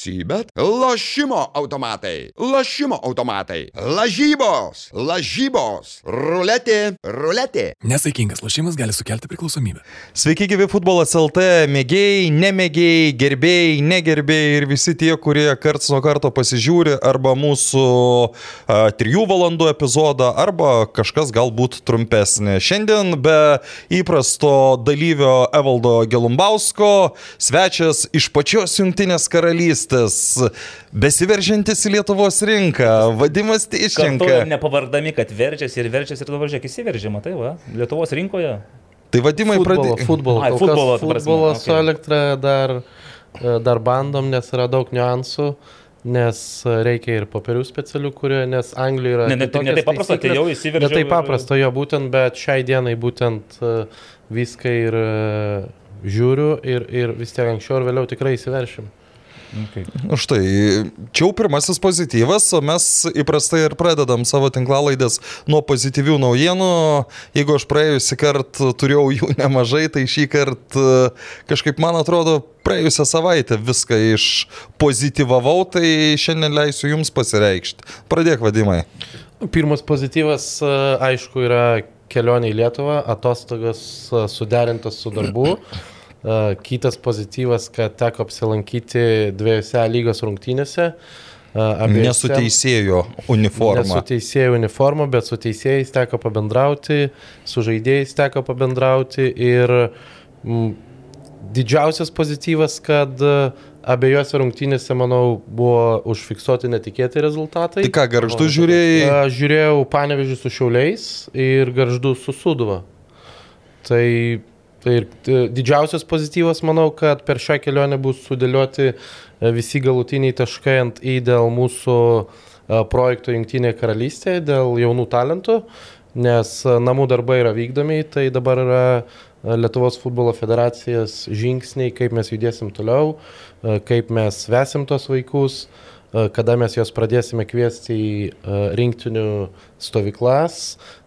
Sybet. Lošimo automatai. Lošimo automatai. Lažybos. Lažybos. Ruletė. Ruletė. Nesaikingas lošimas gali sukelti priklausomybę. Sveiki, gyvi futbolas LT, mėgėjai, nemėgėjai, gerbėjai, negerbėjai ir visi tie, kurie karts nuo karto pasižiūri arba mūsų a, trijų valandų epizodą, arba kažkas galbūt trumpesnė. Šiandien be įprasto dalyvio Evaldo Gelumbausko svečias iš pačios Junktinės karalystės, besiveržiantis į Lietuvos rinką, Vadimas Teiščenka. nepavardami, kad verčiasi ir verčiasi ir dabar žiūrėk, įsiveržima, tai va, Lietuvos rinkoje. Tai Vadimai Futbolo, pradėjo. futbolo. Ai, Kol futbolo, prasme, futbolo okei. su elektra dar, e, dar bandom, nes yra daug niuansų, nes reikia ir popierių specialių, kurie, nes Anglijoje yra... Ne, ne, ne taip paprasta, taisyklės. atėjau, įsiveržiau Ne taip paprasta, jo būtent, bet šiai dienai būtent e, viską ir e, žiūriu ir, ir vis tiek anksčiau ir vėliau tikrai įsiveršim. Okay. Štai, čia jau pirmasis pozityvas, o mes įprastai ir pradedam savo tinklalaidės nuo pozityvių naujienų. Jeigu aš praėjusį kartą turėjau jų nemažai, tai šį kartą kažkaip man atrodo praėjusią savaitę viską iš pozityvavau, tai šiandien leisiu jums pasireikšti. Pradėk vadimai. Pirmas pozityvas, e, aišku, yra kelionė į Lietuvą, atostogas e, suderintas su darbu. Kitas pozityvas, kad teko apsilankyti dviejose lygos rungtynėse. Abiejose- Nesuteisėjo uniformą. Ne su teisėjų uniforma, bet su teisėjais teko pabendrauti, su žaidėjais teko pabendrauti ir m, didžiausias pozityvas, kad abiejose rungtynėse, manau, buvo užfiksuoti netikėti rezultatai. Tai ką, garždu žiūrėjai? Žiūrėjau Panevežį su Šiauliais ir Garždu su Suduva. Tai, tai ir didžiausias pozityvas, manau, kad per šią kelionę bus sudėlioti e, visi galutiniai taškai ant į dėl mūsų e, projekto Junktinėje karalystėje, dėl jaunų talentų, nes e, namų darbai yra vykdomi, tai dabar yra Lietuvos futbolo federacijos žingsniai, kaip mes judėsim toliau, kaip mes vesim tos vaikus, kada mes juos pradėsime kviesti į rinktinių stovyklas,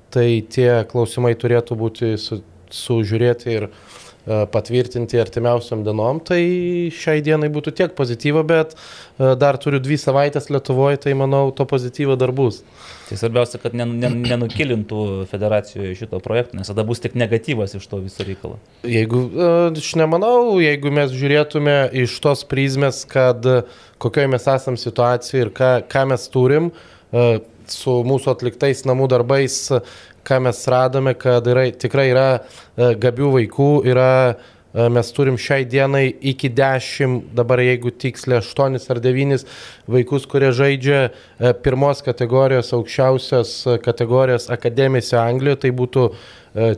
tai tie klausimai turėtų būti su, sužiūrėti ir e, patvirtinti artimiausiam dienom, tai šiai dienai būtų tiek pozityvo, bet e, dar turiu dvi savaitės Lietuvoje, tai manau, to pozityvo dar bus. Tai svarbiausia, kad nen- nen- nenukilintų federacijoje šito projekto, nes tada bus tik negatyvas iš to viso reikalo. Jeigu, e, aš nemanau, jeigu mes žiūrėtume iš tos prizmės, kad kokioje mes esam situacijoje ir ką, ką mes turim su mūsų atliktais namų darbais, ką mes radome, kad yra, tikrai yra e, gabių vaikų, yra, e, mes turim šiai dienai iki 10, dabar jeigu tiksliai 8 ar 9 vaikus, kurie žaidžia e, pirmos kategorijos, aukščiausios kategorijos akademijose Anglijoje, tai būtų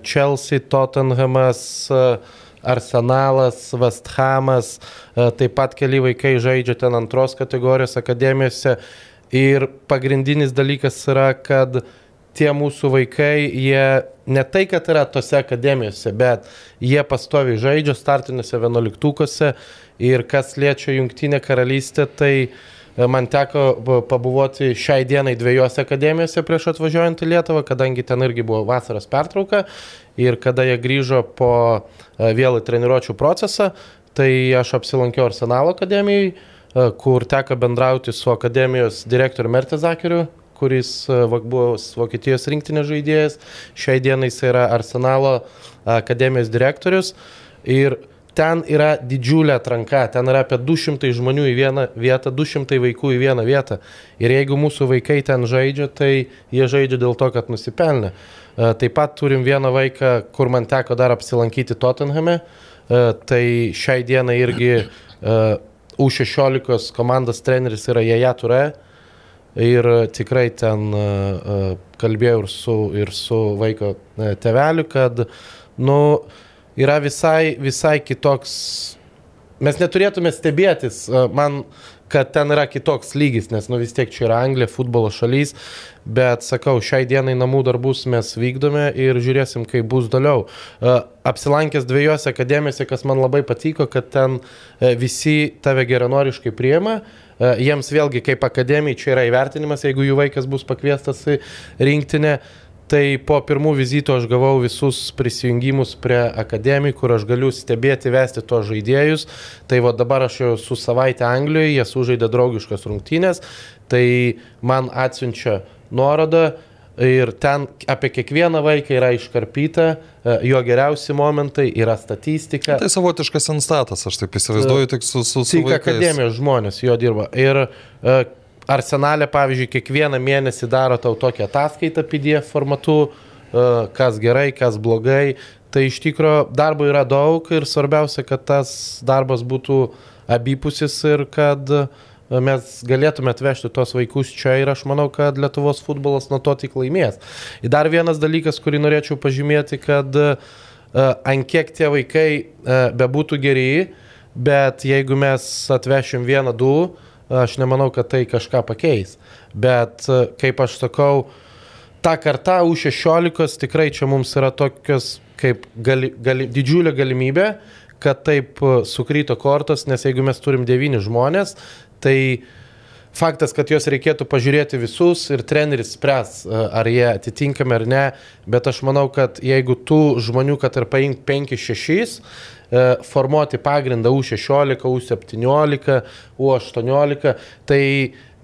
Chelsea, Tottenhamas, Arsenalas, West Hamas, taip pat keli vaikai žaidžia ten antros kategorijos akademijose. Ir pagrindinis dalykas yra, kad tie mūsų vaikai, jie ne tai, kad yra tose akademijose, bet jie pastovi žaidžia startinėse vienuoliktukose ir kas liečia Junktinę karalystę, tai e, man teko pabuvoti šiai dienai dviejose akademijose prieš atvažiuojant į Lietuvą, kadangi ten irgi buvo vasaros pertrauka. Ir kada jie grįžo po e, vėl į treniruočio procesą, tai aš apsilankiau Arsenalo akademijai, e, kur teko bendrauti su akademijos direktoriumi Mertezakeriu, kuris e, buvo Vokietijos rinktinės žaidėjas. Šiai dienai jis yra Arsenalo akademijos direktorius. Ir ten yra didžiulė atranka, ten yra apie 200 žmonių į vieną vietą, 200 vaikų į vieną vietą. Ir jeigu mūsų vaikai ten žaidžia, tai jie žaidžia dėl to, kad nusipelnė. E, Taip pat turim vieną vaiką, kur man teko dar apsilankyti Tottenhame. E, Tai šiai dienai irgi e, U16 komandos treneris yra Jaja Ture. Ir tikrai ten e, e, kalbėjau ir su, ir su vaiko e, teveliu, kad nu, yra visai, visai kitoks. Mes neturėtume stebėtis, man, kad ten yra kitoks lygis, nes nu, vis tiek čia yra Anglija, futbolo šalys, bet sakau, šiai dienai namų darbus mes vykdome ir žiūrėsim, kaip bus toliau. Apsilankęs dviejose akademijose, kas man labai patiko, kad ten visi tave geranoriškai priema. E, Jiems vėlgi kaip akademijai čia yra įvertinimas, jeigu jų vaikas bus pakviestas į rinktinę. Tai po pirmų vizitų aš gavau visus prisijungimus prie akademijų, kur aš galiu stebėti, vesti tos žaidėjus. Tai va dabar aš jau su savaitę Anglijoje, jie sužaidė draugiškas rungtynės, tai man atsiunčia nuorodą ir ten apie kiekvieną vaiką yra iškarpyta, e, jo geriausi momentai, yra statistika. Tai savotiškas instatas, aš taip įsivaizduoju, tik su, su, su Tik akademijos žmonės jo dirba. Ir uh, Arsenalė, pavyzdžiui, kiekvieną mėnesį daro tau tokią ataskaitą PDF formatu, kas gerai, kas blogai. Tai iš tikrųjų darbo yra daug ir svarbiausia, kad tas darbas būtų abipusis ir kad uh, mes galėtume atvežti tos vaikus čia ir aš manau, kad Lietuvos futbolas nuo to tik laimės. Ir dar vienas dalykas, kurį norėčiau pažymėti, kad uh, ant kiek tie vaikai uh, bebūtų geri, bet jeigu mes atvešim vieną, du, aš nemanau, kad tai kažką pakeis. Bet, e, kaip aš sakau, ta karta U16 tikrai čia mums yra tokios kaip gali, gali, didžiulė galimybė, kad taip e, sukryto kortos, nes jeigu mes turim devyni žmonės, tai faktas, kad juos reikėtų pažiūrėti visus ir treneris spręs, e, ar jie atitinkami ar ne, bet aš manau, kad jeigu tų žmonių, kad ir paimk 5-6, e, formuoti pagrindą U16, U17, U18, tai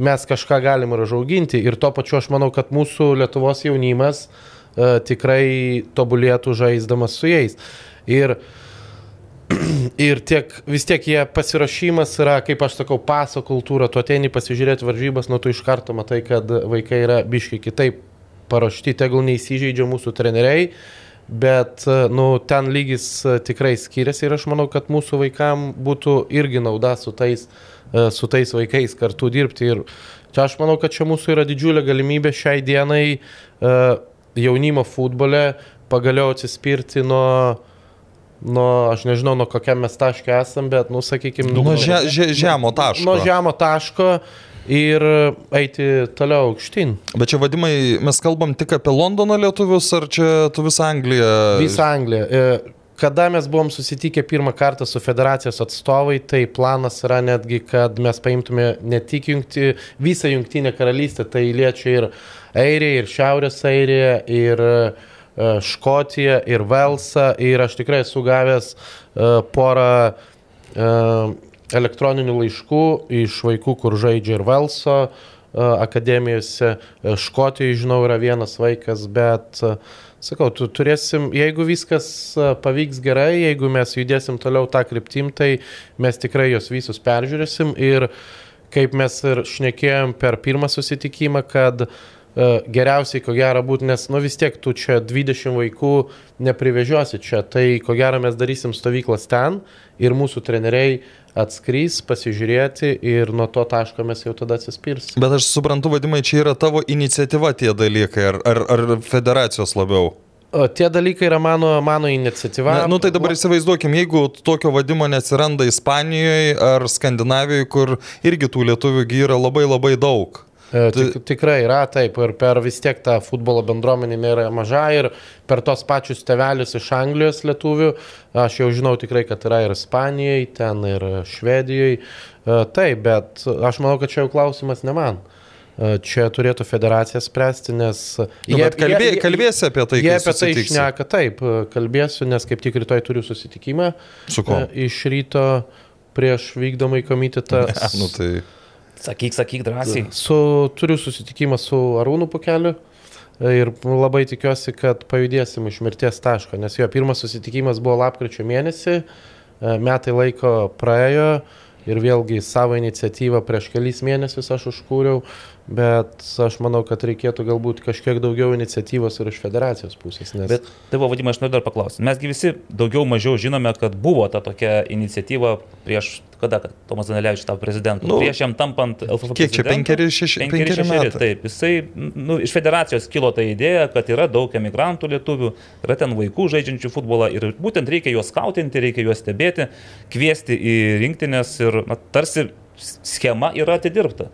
mes kažką galim ir užauginti. Ir tuo pačiu aš manau, kad mūsų Lietuvos jaunimas e, tikrai tobulėtų žaisdamas su jais. Ir Ir tiek, vis tiek jie pasirašymas yra, kaip aš sakau, paso kultūra, tu ateini pasižiūrėti varžybas, nuo tu iš karto matai, kad vaikai yra biški kitaip paruošti, tegul neįsižeidžia mūsų treneriai, bet nu, ten lygis e, tikrai skiriasi ir aš manau, kad mūsų vaikam būtų irgi nauda su tais, e, su tais vaikais kartu dirbti. Ir čia aš manau, kad čia mūsų yra didžiulė galimybė šiai dienai e, jaunimo futbole pagaliau atsispirti nuo nuo, aš nežinau, nuo kokiam mes taške esam, bet, nu, sakykime, Nuo že, že, žemo taško. nuo žemo taško ir eiti toliau aukštyn. Bet čia vadimai, mes kalbam tik apie Londono lietuvius, ar čia tu visą Angliją? Visą Angliją. E, Kada mes buvom susitikę pirmą kartą su federacijos atstovai, tai planas yra netgi, kad mes paimtume ne tik jungti, visą jungtinę karalystę, tai liečia ir Airiją, ir Šiaurės Airiją, ir uh, Škotiją, ir Velsą, ir aš tikrai esu gavęs uh, porą uh, elektroninių laiškų iš vaikų, kur žaidžia ir Velso akademijose, Škotijoje, žinau, yra vienas vaikas, bet Sakau, tu turėsim, jeigu viskas pavyks gerai, jeigu mes judėsim toliau tą kryptim, tai mes tikrai juos visus peržiūrėsim. Ir kaip mes ir šnekėjom per pirmą susitikimą, kad uh, geriausiai ko gero būtų, nes nu vis tiek tu čia 20 vaikų neprivežiosi čia, tai ko gero mes darysim stovyklas ten ir mūsų treneriai atskrys, pasižiūrėti ir nuo to taško mes jau tada atsispirsim. Bet aš suprantu, vadimai, čia yra tavo iniciatyva tie dalykai, ar, ar, ar federacijos labiau? O tie dalykai yra mano, mano iniciatyva. Na, nu tai dabar įsivaizduokim, jeigu tokio vadimo neatsiranda Ispanijoje ar Skandinavijoje, kur irgi tų lietuvių yra labai labai daug. E, Tik, tikrai yra taip ir per vis tiek tą futbolo bendruomenį nėra maža ir per tos pačius tevelius iš Anglijos lietuvių, aš jau žinau tikrai, kad yra ir Ispanijoje, ten ir Švedijoje. Taip, bet aš manau, kad čia jau klausimas ne man. E, Čia turėtų federacija spręsti, nes... Nu, bet kalbė, kalbėsi apie tai, Jie apie tai susitiksi. šneka, taip, kalbėsiu, nes kaip tik rytoj turiu susitikimą. Su kuo? e, Iš ryto prieš vykdomai komitetą. Ne, nu tai... Sakyk, sakyk drąsiai. Su, turiu susitikimą su Arūnu Pukeliu ir labai tikiuosi, kad pajudėsim iš mirties taško, nes jo pirmas susitikimas buvo lapkričio mėnesį, e, metai laiko praėjo ir vėlgi savo iniciatyvą prieš kelis mėnesius aš užkūriau, bet aš manau, kad reikėtų galbūt kažkiek daugiau iniciatyvos ir iš federacijos pusės. Nes... Bet tai buvo vadimai, aš noriu dar paklausti. Mesgi visi daugiau mažiau žinome, kad buvo ta tokia iniciatyva prieš, kada kad Tomas Danelevičius tapo prezidentu. Nu, prieš jam tampant LFF. kiek čia, penkeri, šeši- penkeri, penkeri metai? Taip, jisai, nu, iš federacijos kilo ta idėja, kad yra daug emigrantų lietuvių, yra ten vaikų žaidžiančių futbolą ir būtent reikia juos skautinti, reikia juos stebėti, kviesti į rinktinės ir na, tarsi schema yra atidirbta.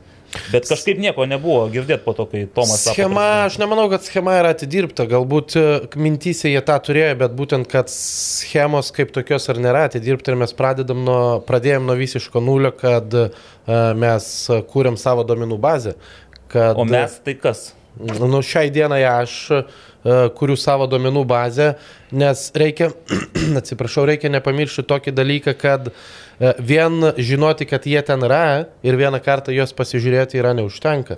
Bet kažkaip nieko nebuvo girdėti po to, kai Tomas Schema, aš nemanau, kad schema yra atidirbta. Galbūt e, mintysė jie tą turėjo, bet būtent, kad schemos kaip tokios ar nėra atidirbta ir mes nuo, pradėjom nuo visiško nulio, kad uh, mes kūrėm savo domenų bazę. Kad, O mes tai kas? Nu, šiai dienai aš uh, kuriu savo duomenų bazę, nes reikia, atsiprašau, reikia nepamiršti tokį dalyką, kad e, vien žinoti, kad jie ten yra ir vieną kartą juos pasižiūrėti yra neužtenka.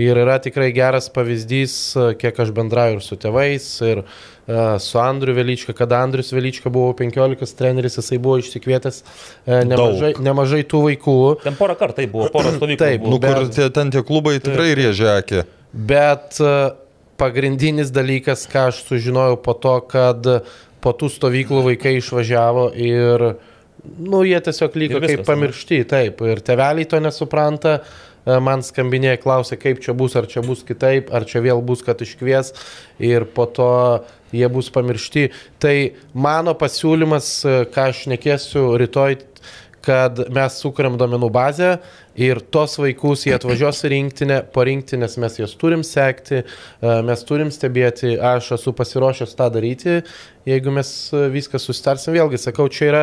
Ir yra tikrai geras pavyzdys, e, kiek aš bendrauju ir su tėvais, ir uh, su Andriu Velyčka, kada Andrius Velyčka buvo 15 treneris, jisai buvo išsikvietęs uh, nemažai, Daug. nemažai tų vaikų. Ten porą kartų tai buvo, porą stovyklų. Taip, buvo. Nu, kur Bet- tie, ten tie klubai tikrai rėžia akį. Bet e, pagrindinis dalykas, ką aš sužinojau po to, kad po tų stovyklų vaikai išvažiavo ir, nu, jie tiesiog liko Ir viskas, kaip pamiršti, taip, ir teveliai to nesupranta. E, Man skambinėja, klausė, kaip čia bus, ar čia bus kitaip, ar čia vėl bus, kad iškvies ir po to jie bus pamiršti. Tai mano pasiūlymas, e, ką aš nekėsiu rytoj, kad mes sukūrėm domenų bazę ir tos vaikus jie atvažiuos rinktinę, po rinktinės mes juos turim sekti, e, mes turim stebėti, aš esu pasiruošęs tą daryti, jeigu mes e, viską sustarsim. Vėlgi, sakau, čia yra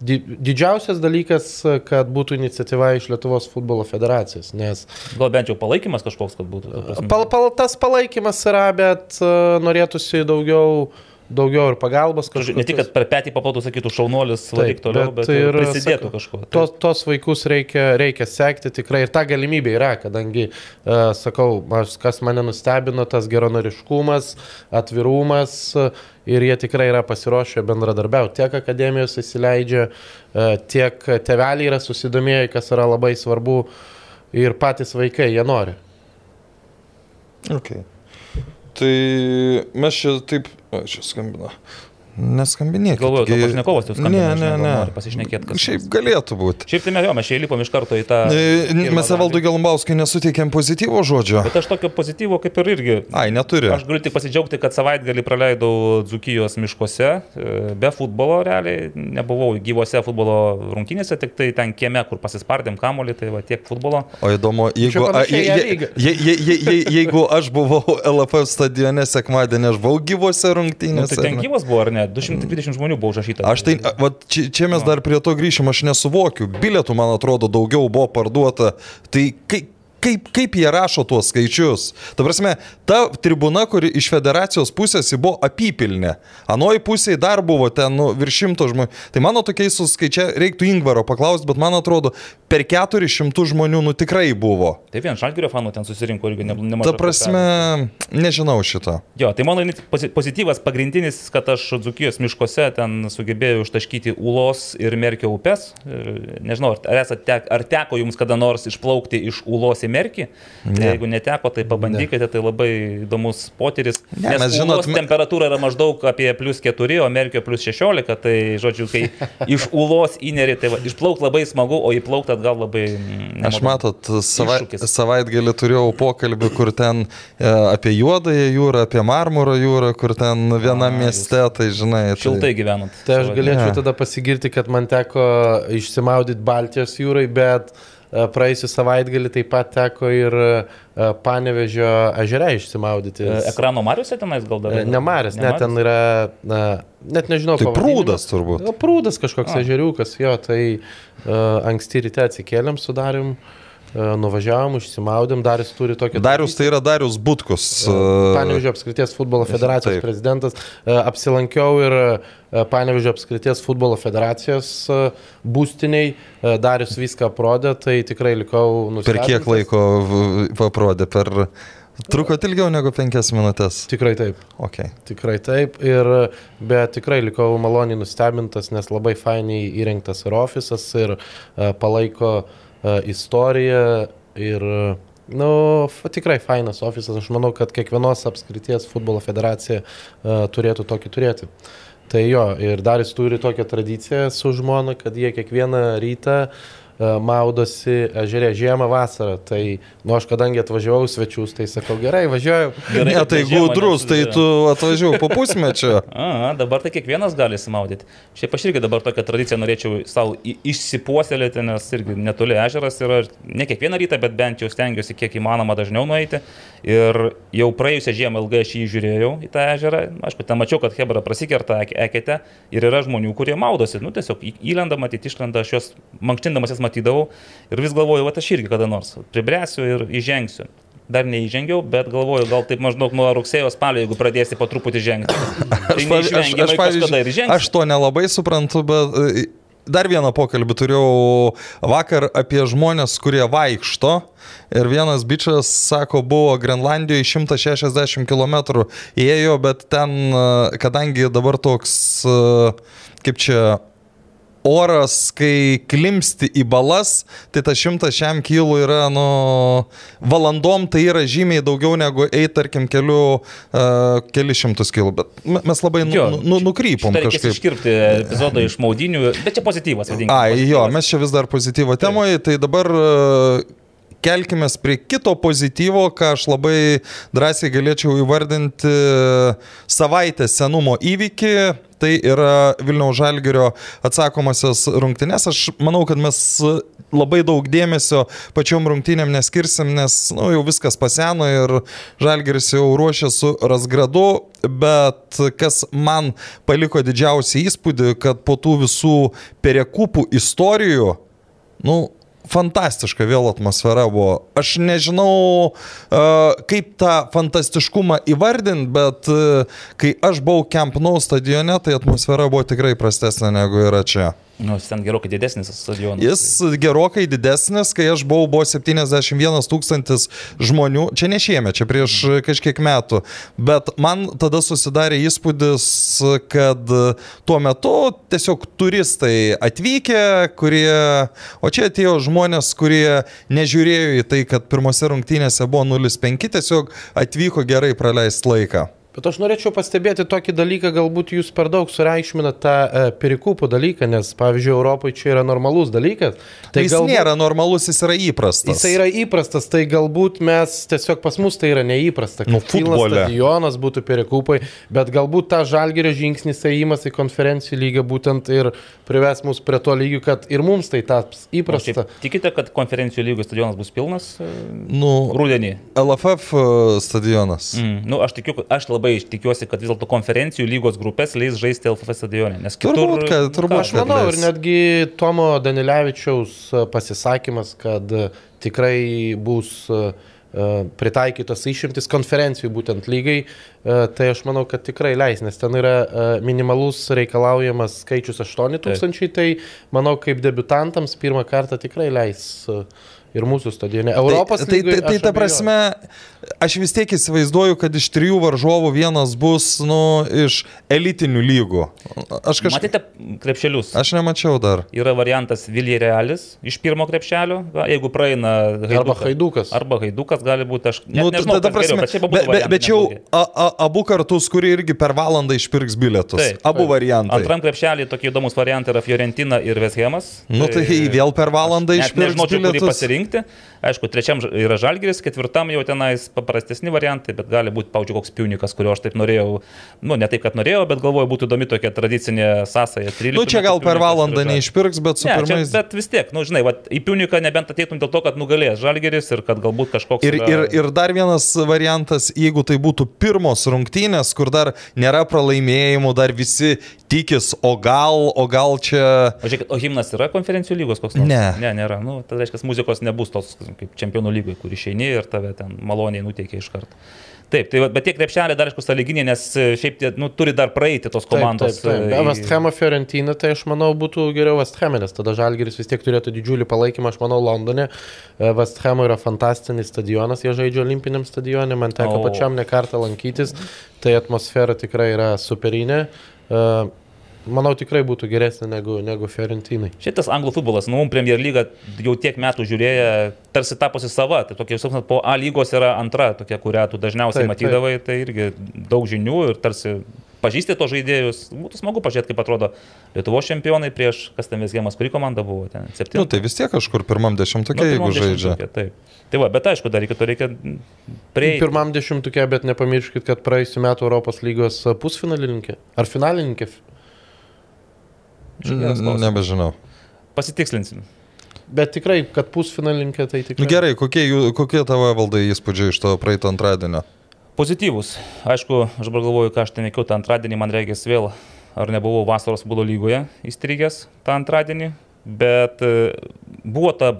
di didžiausias dalykas, e, kad būtų iniciatyva iš Lietuvos futbolo federacijos, nes Gal bent jau palaikymas kažkoks, kad būtų. ta pal, pal, tas palaikymas yra, bet uh, norėtųsi daugiau, daugiau ir pagalbos. Žodžiu, Ne tik, kad per petį paplotų sakytų šaunuolis, varyk toliau, bet, bet ir prisidėtų kažkuo. Tos, tos vaikus reikia, reikia sekti tikrai ir ta galimybė yra, kadangi, uh, sakau, aš, kas mane nustebino, tas geronoriškumas, atvirumas uh, ir jie tikrai yra pasiruošę bendradarbiauti. Tiek akademijos įsileidžia, uh, tiek teveliai yra susidomėję, kas yra labai svarbu ir patys vaikai, jie nori. Okay. Tai mes čia taip, a, čia skambina. Neskambinėkit. Galvoju, to pašnekovas jau Ne, skambina, ne, ne. nori pasišnekėt, kas- Šiaip galėtų būti. Šiaip tai mes jo, mes čia įlipom iš karto į tą... E, pirmą Mes Evaldui dalį. Galumbauskui nesuteikėm pozityvo žodžio. Bet aš tokio pozityvo kaip ir irgi. Ai, neturi. Aš galiu tik pasidžiaugti, kad savaitgalį praleidau Dzukijos miškuose, e, be futbolo realiai, nebuvau gyvose futbolo rungtynėse, tik tai ten kieme, kur pasispardėm kamolį, tai va tiek futbolo. O įdomu, jeigu, a, je, je, je, je, je, je, jeigu aš buvau LFF stadione sekmadienį, aš buvau gyvose Nu, rungtynėse. tai ten ne? gyvas buvo, ar ne? 220 žmonių buvo užrašyta. Aš tai, a, vat, čia, čia mes dar prie to grįšim, aš nesuvokiu. Bilietų, man atrodo, daugiau buvo parduota. Tai kaip, kaip, kaip jie rašo tuos skaičius? Ta prasme, ta tribuna, kuri iš federacijos pusės buvo apypilnė. Anoji pusėje dar buvo ten nu, virš šimto žmonių. Tai mano tokiais suskaičia, reiktų Ingvaro paklausti, bet man atrodo, per 400 žmonių nu tikrai buvo. Tai vien Žalgirio fanų ten susirinko irgi ne- nemažai. Ta prasme, nežinau šito. Jo, tai mano pozityvas pagrindinis, kad aš Dzukijos miškuose ten sugebėjau ištaškyti Ulos ir Merkio upes. Nežinau, ar, esat tek, ar teko jums kada nors išplaukti iš Ulos į Merkį. Ne. Ne. Jeigu neteko, tai pabandykite, tai labai įdomus potyris. Ne, Nes mes žinot, temperatūra yra maždaug apie plus 4, o Merkio plus 16. Tai, žodžiu, kai iš Ulos įneri, tai va, išplaukti labai smagu, o įplaukti atgal labai... mm, Aš nemalonu. matot, savai, Iššūkis. savaitgalį turėjau pokalbį, kur ten e, apie juodąją jūrą, apie marmuro jūrą, kur ten vienam mieste, tai žinai. Tai... Šiltai gyvenant. Tai aš galėčiau Ne. tada pasigirti, kad man teko išsimaudyti Baltijos jūrai, bet praėjusią savaitgalį taip pat teko ir e, Panevežio ežere išsimaudyti. E, Ekrano Mariuose tenais gal dar? E, Ne Maris, ne, ten yra, na, net nežinau, Tai prūdas turbūt. Prūdas kažkoks A. ežeriukas, jo, tai uh, anksti ryte atsikėlėm, sudarėm, uh, nuvažiavom, išsimaudėm, Darius turi tokį... Darius tai yra Darius Butkus. e, Panevežio apskrities futbolo federacijos Taip. prezidentas. E, Apsilankiau ir e, Panevežio apskrities futbolo federacijos e, būstiniai. E, Darius viską aprodė, tai tikrai likau Per nustebintas. kiek laiko paprodė? Per... Truko ilgiau negu penkias minutės. Tikrai taip. Okay. Tikrai taip, ir, bet tikrai likau maloniai nustebintas, nes labai fainiai įrengtas ir ofisas, ir palaiko uh, istoriją, ir, nu, tikrai fainas ofisas. Aš manau, kad kiekvienos apskrities futbolo federacija uh, turėtų tokį turėti. Tai jo, ir dar jis turi tokią tradiciją su žmona, kad jie kiekvieną rytą uh, maudosi ežerė žiemą, vasarą. Tai, nu, aš kadangi atvažiavau svečius, tai sakau, gerai, važiuoju. Gerai, Ne, tai gudrus, tai tu atvažiuoji po pusmečio. A, dabar tai kiekvienas gali įsimaudyti. Šiaip aš irgi dabar tokią tradiciją norėčiau savo išsipuoselėti, nes irgi netoli ežeras yra, ne kiekvieną rytą, bet bent jau stengiuosi kiek įmanoma dažniau nueiti. Ir jau praėjusią žiemą ilgai aš jį žiūrėjau į tą ežerą. Aišku, ten mačiau, kad Hebra prasikerta ek- ekete ir yra žmonių, kurie maudosi. Nu, tiesiog įlenda, matyti, išlenda, aš juos mankštindamas jas matydavau ir vis galvoju, va aš irgi kada nors pribręsiu ir įžengsiu. dar neįžengiau, bet galvoju, gal taip maždaug nuo rugsėjo spalio, jeigu pradėsi po truputį žengti. Tai Aš, kažkada ir žengsi. aš to nelabai suprantu, bet dar vieną pokalbį turėjau vakar apie žmonės, kurie vaikšto. Ir vienas bičias, sako, buvo Grenlandijoje 160 km ėjo, bet ten, e, kadangi dabar toks, e, kaip čia, oras, kai klimsti į balas, tai ta šimtas šiam kilų yra, nu, valandom tai yra žymiai daugiau negu eiti, tarkim, keliu, uh, keli šimtus kilų. Bet me- mes labai nu, Jo, nu, nukrypom Šitą reikės iškirpti epizodą iš maudinių, bet čia pozityvas, vadinkime. Ai, jo, pozityvas. mes čia vis dar pozityvo temoje, tai dabar e, kelkime prie kito pozityvo, ką aš labai drąsiai galėčiau įvardinti e, savaitės senumo įvykį. Tai yra Vilniaus Žalgerio atsakomasios rungtynės. Aš manau, kad mes labai daug dėmesio pačiom rungtynėm neskirsim, nes nu, jau viskas paseno ir Žalgeris jau ruošia su Rasgradu, bet kas man paliko didžiausią įspūdį, kad po tų visų perekupų istorijų, nu, fantastiška vėl atmosfera buvo. Aš nežinau, uh, kaip tą fantastiškumą įvardinti, bet uh, kai aš buvau Camp Nou stadione, tai atmosfera buvo tikrai prastesnė negu yra čia. Nu, jis ten gerokai didesnis stadionas. Jis gerokai didesnis, kai aš buvau, buvo 71 tūkstantis žmonių, čia ne šiemet, čia prieš kažkiek metų, bet man tada susidarė įspūdis, kad tuo metu tiesiog turistai atvykę, kurie, o čia atėjo žmonės, kurie nežiūrėjo į tai, kad pirmose rungtynėse buvo 0,5, tiesiog atvyko gerai praleisti laiką. Bet aš norėčiau pastebėti tokį dalyką, galbūt jūs per daug sureikšminat tą e, perikūpų dalyką, nes, pavyzdžiui, Europoje čia yra normalus dalykas. Tai jis galbūt, nėra normalus, jis yra įprastas. Jis yra įprastas, tai galbūt mes tiesiog pas mus tai yra neįprasta. Nu, futbole. stadionas būtų perikūpai, bet galbūt ta žalgerio žingsnis įėjimas į konferencijų lygą būtent ir prives mus prie to lygio, kad ir mums tai taps įprasta. šiaip Tikite, kad konferencijų lygos stadionas bus pilnas e, Nu, rudenį? LFF stadionas. Mm, nu, aš, tikiu, aš labai tikiuosi, kad vis dėlto konferencijų lygos grupės leis žaisti LFF stadione. Nes kitur, Turbūt, kad- nu, turbūt, Aš manau ir netgi Tomo Danilevičiaus e, pasisakymas, kad e, tikrai bus e, pritaikytos išimtis konferencijų būtent lygai, tai aš manau, kad tikrai leis, nes ten yra minimalus reikalaujamas skaičius 8000, tai manau, kaip debutantams pirmą kartą tikrai leis ir mūsų stadione. Europos tai, tai, lygoj tai, tai aš ta prasme, aš vis tiek įsivaizduoju, kad iš trijų varžovų vienas bus, nu, iš elitinių lygų. Aš kažkaip... Matėte krepšelius? Aš nemačiau dar. Yra variantas Viljerealis iš pirmo krepšelio, jeigu praeina Haidukas. Arba Haidukas. Arba Haidukas gali būti, aš Nu, nežinau, tada kas geriau, bet šiaip abu bet, bet, čia jau a, a, abu kartus, kurie irgi per valandą išpirks bilietus. Taip, abu taip. variantai. Antram krepšelį tokie įdomus variantai yra Fiorentina ir Veshemas. Nu tai vėl per valandą išpirks nežinočiau, kurį bilietus. Pasirinkti. Aišku, trečiam yra Žalgiris, ketvirtam jau tenais paprastesni variantai, bet gali būti, pavyzdžiui, koks piunikas, kurio aš taip norėjau, nu ne taip, kad norėjau, bet galvoju, būtų įdomi tokia tradicinė sąsaja. 13 Nu čia gal per valandą neišpirks, bet su Ne, čia, pirmais. bet vis tiek, nu žinai, vat, į piuniką nebent ateitum dėl to, kad nugalės Žalgeris ir kad galbūt kažkoks... Ir, yra- ir, ir dar vienas variantas, jeigu tai būtų pirmos rungtynės, kur dar nėra pralaimėjimų, dar visi tikis, o gal, o gal čia... O žiūrėk, o himnas yra konferencijų lygos koks nors? Ne. Ne, nėra. Nu, tai reiškia, muzikos nebus tos kaip čempionų lygai, kur išeini ir tave ten maloniai nuteikia iš karto. Taip, tai, bet tie krepšeliai dar aišku sąlyginiai, nes e, šiaip tie, nu, turi dar praeiti tos komandos. Taip, taip, taip. e, į- West Hamo Fiorentina, tai aš manau būtų geriau West Ham, nes tada Žalgiris vis tiek turėtų didžiulį palaikymą, aš manau, Londone. West Hamo yra fantastinis stadionas, jie žaidžia olimpiniam stadione, man teko O. pačiam ne kartą lankytis, tai atmosfera tikrai yra superinė. E, Manau, tikrai būtų geresnė negu, negu Fiorentinai. Šitas anglų futbolas, nu, Premier lyga jau tiek metų žiūrėję, tarsi taposi sava. Tai tokia, sakant, po A lygos yra antra, tokia, kurią tu dažniausiai Taip, taip, matydavai, tai irgi daug žinių ir tarsi pažįsti to žaidėjus. Būtų smagu pažiūrėti, kaip atrodo Lietuvos čempionai prieš, kas ten Vesgėmas, kuri komanda buvo ten, septinta. Nu tai vis tiek kažkur pirmam dešimtukė, Nu, jeigu pirmam žaidžia. dešimtuke, Taip. Tai va, bet aišku, dar reikia, to reikia prieiti. Pirmam dešimtukė, bet nepamirškit, kad praėjusiu metu Europos lygos pusfinalininkė ar finalininkė. Nebežinau. Pasitikslinsim. Bet tikrai, kad pusfinalininkė, tai tikrai. Nu, gerai, kokie, jų- kokie tavo valdai įspūdžiai iš to praeito antradienio? Pozityvus. Aišku, aš dabar galvoju, ką aš ten veikiau tą antradienį, man reikės vėl, ar nebuvau vasaros būdo lygoje įstrigęs tą antradienį, bet e, buvo ta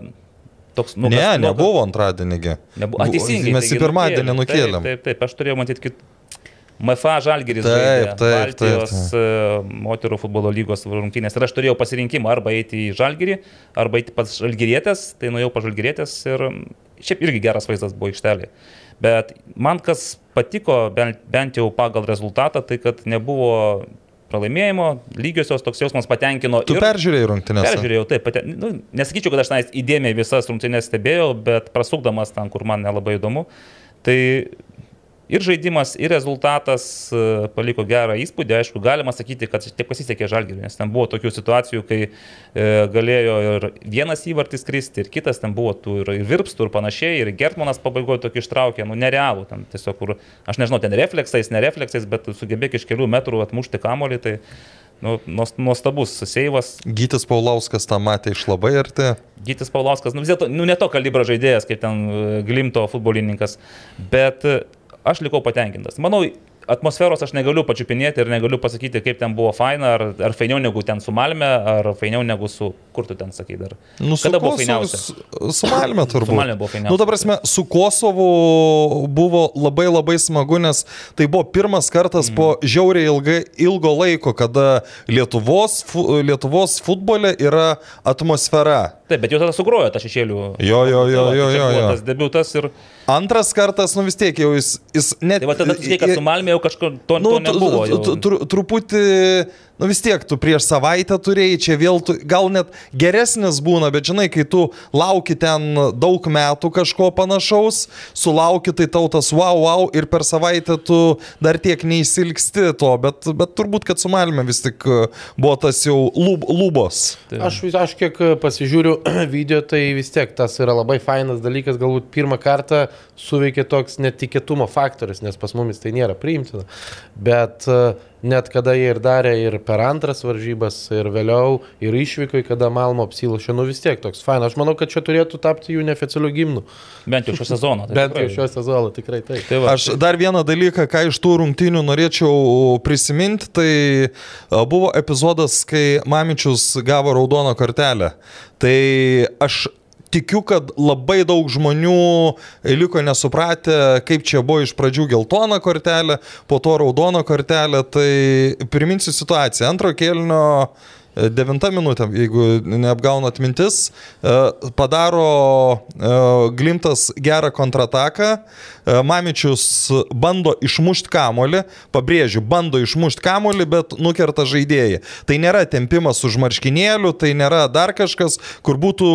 toks Ne, nuogas- nebuvo antradienį. Nebuvo. A, teisingai. Mes į pirmadienį nukėlėm. nukėlėm. Taip, taip, taip, aš turėjau matyti kit... MFA Žalgeris Taip, žaidė taip, Baltijos taip, e, moterų futbolo lygos rungtynės. Ir aš turėjau pasirinkimą arba eiti į Žalgerį, arba eiti pas Žalgerietės. Tai nuėjau pas Žalgerietės ir šiaip irgi geras vaizdas buvo ištelė. Bet man kas patiko, bent, bent jau pagal rezultatą, tai kad nebuvo pralaimėjimo, lygiosios toks jausmas patenkino. Tu peržiūrėjai rungtynės. Peržiūrėjau, taip, pate, nu, nesakyčiau, kad aš tenais įdėmiai visas rungtynės stebėjau, bet prasukdamas ten, kur man nelabai įdomu. Tai ir žaidimas, ir rezultatas e, paliko gerą įspūdį. Aišku, galima sakyti, kad tiek pasisekė žalgiriui, nes ten buvo tokių situacijų, kai e, galėjo ir vienas įvartis kristi, ir kitas ten buvo tų ir, ir virpstų, ir panašiai, ir Gertmanas pabaigoje tokį ištraukė, nu nerealų, ten tiesiog, kur, aš nežinau, ten refleksais, nerefleksais, bet sugebėk iš kelių metrų atmušti kamolį, tai nu, nuos- nuostabus seivas, Gytis Paulauskas tą matė iš labai arti. Gytis Paulauskas, nu vis dėlto, nu ne to kalibro žaidėjas, kaip ten e, Glimto futbolininkas, bet aš likau patenkintas. Manau, atmosferos aš negaliu pačiupinėti ir negaliu pasakyti, kaip ten buvo faina, ar, ar fainiau negu ten su Malme, ar fainiau negu su, kur tu ten sakai dar. Nu, Kada buvo fainiausia? Su, su Malme turbūt. Su Malme buvo fainiausia. Nu, ta prasme, su Kosovu buvo labai labai smagu, nes tai buvo pirmas kartas mm. po žiauriai ilgai, ilgo laiko, kada Lietuvos, Lietuvos futbole yra atmosfera. Taip, bet jau tada sugrojo tą šešėlių. Jo, jo, jo, Tai jo, čia jo, buvo jo. Tas debiutas ir... Antras kartas, nu vis tiek jau jis, jis net... Tai va tada tikrai, kad su Malme jau kažkur to, Nu, to nebuvo. Jau. Truputį, nu vis tiek, tu prieš savaitę turėjai, čia vėl, tu, gal net geresnis būna, bet žinai, kai tu lauki ten daug metų kažko panašaus, sulauki tai tau tas wow, wow ir per savaitę tu dar tiek neįsilgsti to, bet, bet turbūt, kad su Malme vis tik uh, buvo tas jau lub, lubos. Tai- Aš, aš kiek e, pasižiūriu video, tai vis tiek tas yra labai fainas dalykas, galbūt pirmą kartą suveikė toks netikėtumo faktorius, nes pas mumis tai nėra priimtina. Bet e, net kada jie ir darė ir per antras varžybas, ir vėliau, ir išvykai, kada Malmo apsilašė, nu vis tiek toks fainas. Aš manau, kad čia turėtų tapti jų neoficialių gimnų. Bent jau šio sezono. tai Bent jau šio sezono, tikrai taip. Tai va, Aš dar vieną dalyką, ką iš tų rungtynių norėčiau prisiminti, tai a, buvo epizodas, kai Mamičius gavo raudoną kortelę. Tai aš tikiu, kad labai daug žmonių liko nesupratę, kaip čia buvo iš pradžių geltona kortelė, po to raudona kortelė. Tai priminsiu situaciją. Antro kėlinio e, Devinta minutė, jeigu neapgaunat mintis, e, padaro e, Glimtas gerą kontrataką, e, Mamičius bando išmušti kamolį, pabrėžiu, bando išmušti kamolį, bet nukerta žaidėjai. Tai nėra tempimas už marškinėlių, tai nėra dar kažkas, kur būtų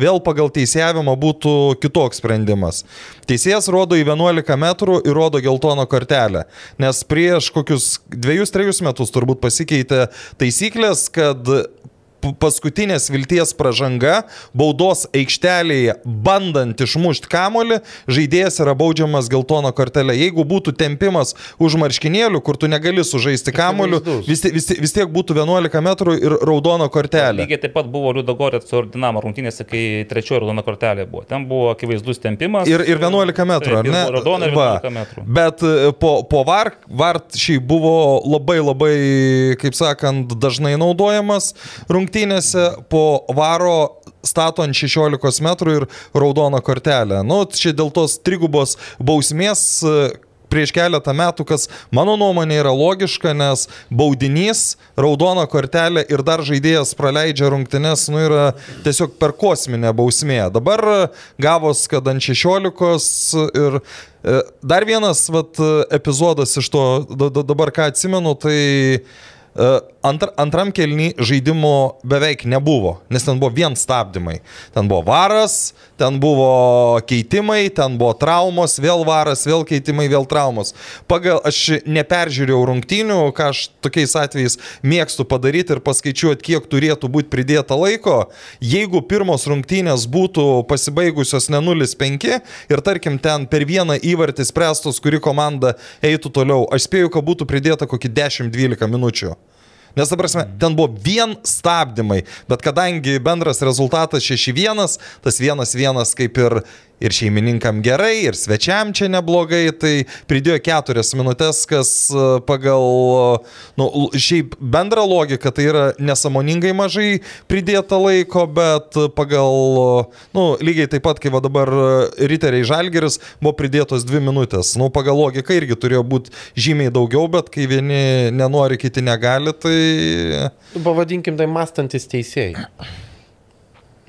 vėl pagal teisėjavimą būtų kitoks sprendimas. Teisėjas rodo į 11 metrų ir rodo geltoną kortelę, nes prieš kokius dviejus, trejus metus turbūt pasikeitė taisyklės, kad paskutinės vilties pažanga baudos aikštelėje bandant išmušti kamolį, žaidėjas yra baudžiamas geltono kortelė. Jeigu būtų tempimas už marškinėlių, kur tu negali sužaisti Akivaizdus. vis, vis, vis tiek būtų 11 metrų ir raudono kortelė. Lygiai taip pat buvo Liudo Gorėt su Dinamo rungtynėse, kai trečioji raudona kortelė buvo. Ten buvo akivaizdus tempimas. Ir, ir 11 metrų, ar Taip, ir ne? Raudona ir Va. 11 metrų. Bet e, po, po VAR, VAR šiaip buvo labai labai, kaip sakant, dažnai naudojamas rungtynėse, po VARO stato ant 16 metrų ir raudoną kortelę. Nu, čia dėl tos trigubos bausmės e, prieš keletą metų, kas mano nuomonė yra logiška, nes baudinys, raudona kortelė ir dar žaidėjas praleidžia rungtynes, nu yra tiesiog per kosminę bausmę. Dabar gavos, kad ant 16 ir e, dar vienas vat, epizodas iš to, da- da- dabar ką atsimenu, tai E, Antr, antram kelny žaidimo beveik nebuvo, nes ten buvo vien stabdymai. Ten buvo varas, ten buvo keitimai, ten buvo traumos, vėl varas, vėl keitimai, vėl traumos. Pagal aš neperžiūrėjau rungtynių, ką aš tokiais atvejais mėgstu padaryti ir paskaičiuoti, kiek turėtų būti pridėta laiko. Jeigu pirmos rungtynės būtų pasibaigusios ne 0-5 ir tarkim ten per vieną įvartį spręstos, kuri komanda eitų toliau, aš spėju, kad būtų pridėta kokį 10-12 minučių. Nes, prasme, ten buvo vien stabdymai, bet kadangi bendras rezultatas 6-1, tas 1-1 kaip ir ir šeimininkam gerai, ir svečiam čia neblogai, tai pridėjo keturias minutės, kas e, pagal, e, nu, šiaip bendrą logiką tai yra nesąmoningai mažai pridėta laiko, bet pagal, e, nu, lygiai taip pat, kaip dabar Riteriai Žalgeris buvo pridėtos dvi minutės. Nu, pagal logiką irgi turėjo būti žymiai daugiau, bet kai vieni nenori, kiti negali, tai... Pavadinkim tai mąstantis teisėjai.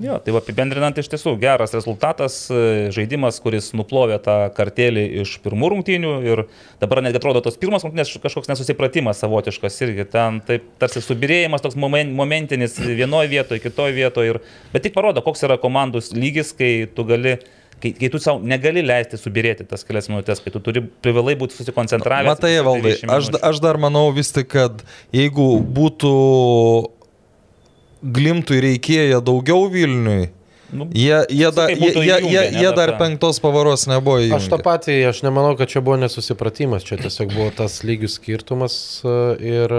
Jo, tai apibendrinant iš tiesų geras rezultatas, e, žaidimas, kuris nuplovė tą kartelį iš pirmų rungtynių ir dabar netgi atrodo tos pirmos rungtynės kažkoks nesusipratimas savotiškas irgi ten taip tarsi subirėjimas toks momen, momentinis vienoje vietoje, kitoje vietoje, ir, bet tik parodo, koks yra komandų lygis, kai tu gali Kai, kai tu savo negali leisti subirėti tas kelias minutės, kai tu turi privalai būti susikoncentravęs. Matai, valdai, 20 aš, aš dar manau vis tik, kad jeigu būtų glimtui reikėję daugiau Vilniui, Nu, jie, jie, da, jie, jie, jie, jie dar penktos pavaros nebuvo įjungę. Aš tą patį, aš nemanau, kad čia buvo nesusipratimas, čia tiesiog buvo tas lygių skirtumas e, ir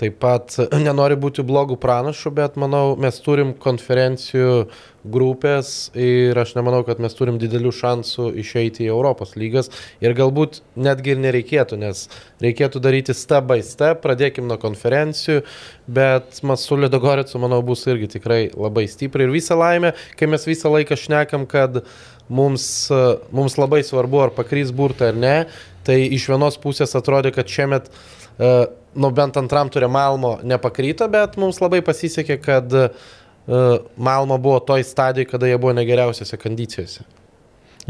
taip pat nenori būti blogų pranašų, bet manau, mes turim konferencijų grupės ir aš nemanau, kad mes turim didelių šansų išeiti į Europos lygas. Ir galbūt netgi ir nereikėtų, nes reikėtų daryti step by step, pradėkim nuo konferencijų, bet Masulio Dogoricu, manau, bus irgi tikrai labai stipriai. Ir visą laimę, kai mes visą laiką šnekam, kad mums, mums labai svarbu, ar pakrys burtą ar ne, tai iš vienos pusės atrodė, kad šiemet, e, nu bent antram turė Malmo nepakryto, bet mums labai pasisekė, kad e, Malmo buvo toj stadijoje, kada jie buvo negeriausiose kondicijose.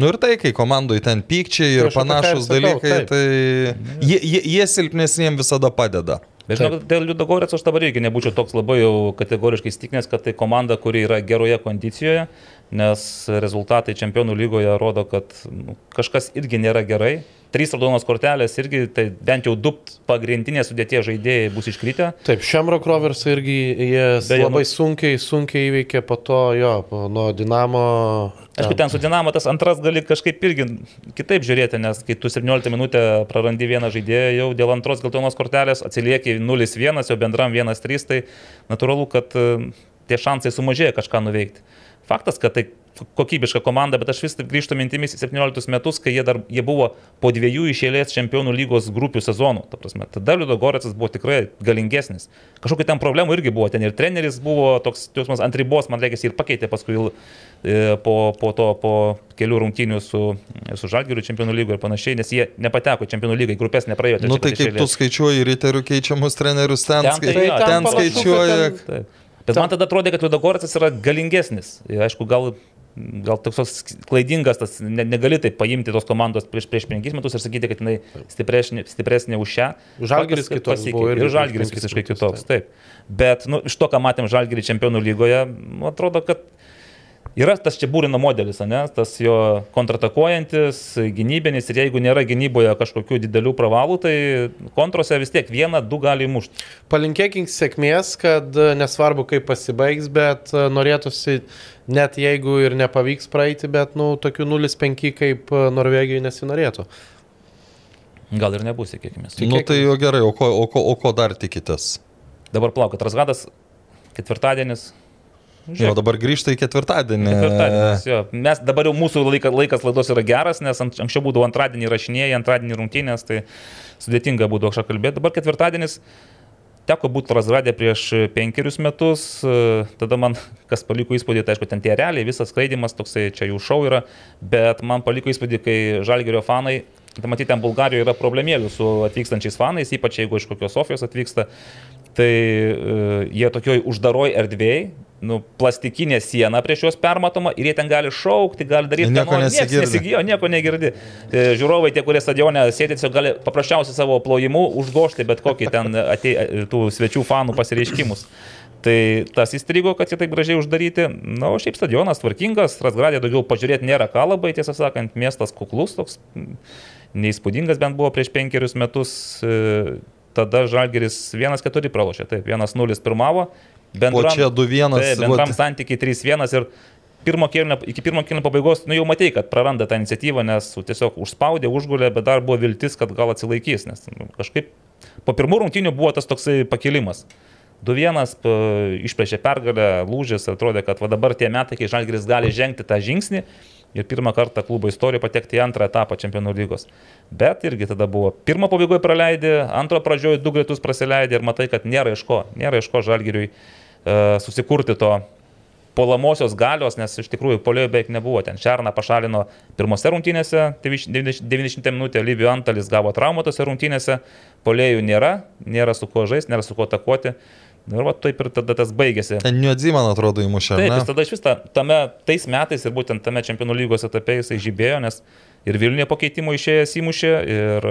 Nu ir tai, kai komandoje ten pykčiai ir aš panašus sakau, dalykai, taip. tai jie, jie, jie silpnesniem visada padeda. Bet žinok, dėl Liudogorės aš dabar irgi nebūčiau toks labai jau kategoriškai stikinęs, kad tai komanda, kuri yra geroje kondicijoje, nes rezultatai čempionų lygoje rodo, kad nu, kažkas irgi nėra gerai. Trys raudonos kortelės irgi, tai bent jau du pagrindinės sudėties žaidėjai bus iškritę. Taip, Šemrok Rovers irgi jie Beje, labai nu- sunkiai, sunkiai įveikė po to jo, nuo Dinamo. Aišku, ten su Dinamo tas antras gali kažkaip irgi kitaip žiūrėti, nes kai tu 17 minutę prarandi vieną žaidėją, jau dėl antros geltonos kortelės atsilieki 0-1, jau bendram 1-3, tai natūralu, kad e, tie šansai sumažėja kažką nuveikti. Faktas, kad tai kokybiška komanda, bet aš vis taip grįžtu mintimis į 17 metus, kai jie, dar, jie buvo po dviejų išėlės čempionų lygos grupių sezonų. Ta prasme, tada Liudo Goretsas buvo tikrai galingesnis. Kažkokių ten problemų irgi buvo, ten ir treneris buvo toks, jausmas ant ribos, man reikia, ir pakeitė paskui e, po, po to, po kelių rungtynių su, su Žalgiriu čempionų lygoje ir panašiai, nes jie nepateko čempionų lygą, į grupės nepraėjo. Nu trečią tai kaip tu skaičiuoji riterių keičiamus trenerius ten, Ten tai ten ten panašu, kad skaičiuoja. ten- Taip. Bet man tada atrodė, kad Liudogoracas yra galingesnis. Ir aišku, gal, gal toks klaidingas, tas, ne, negali taip paimti tos komandos prieš, prieš penkis metus ir sakyti, kad jinai stipresnė, stipresnė už šią. Žalgiris kitoks Ir Žalgiris visiškai kitoks. Taip. Bet nu, iš to, ką matėm Žalgirį čempionų lygoje, nu, atrodo, kad Yra tas čia būrino modelis, ne? tas jo kontratakuojantis, gynybinis ir jeigu nėra gynyboje kažkokių didelių pravalų, tai kontrose vis tiek vieną, du gali mušti. Palinkėkink sėkmės, kad e, nesvarbu kaip pasibaigs, bet e, norėtųsi, net jeigu ir nepavyks praeiti, bet, nu, tokių 0,5 kaip e, Norvegijoje nesinorėtų. Gal ir nebus, sakykime. Nu tai jau gerai, o ko, o ko, o ko dar tikitės? Dabar plaukit, Rasgadas ketvirtadienis. Jo, dabar grįžta į ketvirtadienį. Ketvirtadienis, jo. Mes dabar jau mūsų laika, laikas laidos yra geras, nes anksčiau būdavo antradienį rašinėjai, antradienį rungtynės, tai sudėtinga būdavo kažką kalbėti. Dabar ketvirtadienis teko būti Razradė prieš penkerius metus, tada man kas paliko įspūdį, tai aišku, ten tie realiai, visas skraidimas, toksai čia jų šau yra, bet man paliko įspūdį, kai Žalgerio fanai, tai matyti, ten Bulgarijoje yra problemėlių su atvykstančiais fanais, ypač jeigu iš kokios Sofijos atvyksta, tai e, jie tokioj uždaroj erdvėjai, nu, plastikinė siena prieš juos permatoma ir jie ten gali šaukti, gali daryti Nieko nesigirdi. nesigijo, nieko negirdi. E, Žiūrovai, tie, kurie stadione sėdi, gali paprasčiausiai savo plojimu užgošti bet kokį ten atei, tų svečių fanų pasireiškimus. Tai tas įstrigo, kad jie taip gražiai uždaryti. Na, o šiaip stadionas tvarkingas, Rasgradė daugiau pažiūrėti nėra ką labai, tiesą sakant, miestas kuklus, toks neįspūdingas bent buvo prieš penkerius metus. E, Tada Žalgeris 1-4 pralošė, taip, 1-0 pirmavo. O čia 2-1, Taip, bendram santykiai 3-1 ir pirmo kėlinio, iki pirmo kėlinio pabaigos, nu jau matei, kad praranda tą iniciatyvą, nes tiesiog užspaudė, užgulė, bet dar buvo viltis, kad gal atsilaikys, nes nu, kažkaip po pirmų rungtynių buvo tas toksai pakilimas. 2-1 p- išplėšė pergalę, lūžis, atrodė, kad va dabar tie metai, kai Žalgiris gali žengti tą žingsnį ir pirmą kartą klubo istorijoje patekti į antrą etapą čempionų lygos. Bet irgi tada buvo pirmo pabaigoje praleidė, antro pradžioje du greitus praleidė ir matai, kad nėra iš ko, nėra iš ko žalgiriui uh, susikurti to puolamosios galios, nes iš tikrųjų polėjo beveik nebuvo. Ten Šerną pašalino pirmose rungtynėse, 90 minutė, Lyvijų Antalis gavo traumatose rungtynėse, polėjų nėra, nėra su kuo žaisti, nėra su kuo atakuoti. Ir va taip ir tada tas baigėsi. Niuodzi, man atrodo, įmušė. Taip, jis tada iš vis ta, tame, tais metais ir būtent tame čempionų lygos etape jisai žibėjo, nes ir Vilniuje pakeitimo išėjęs įmušė ir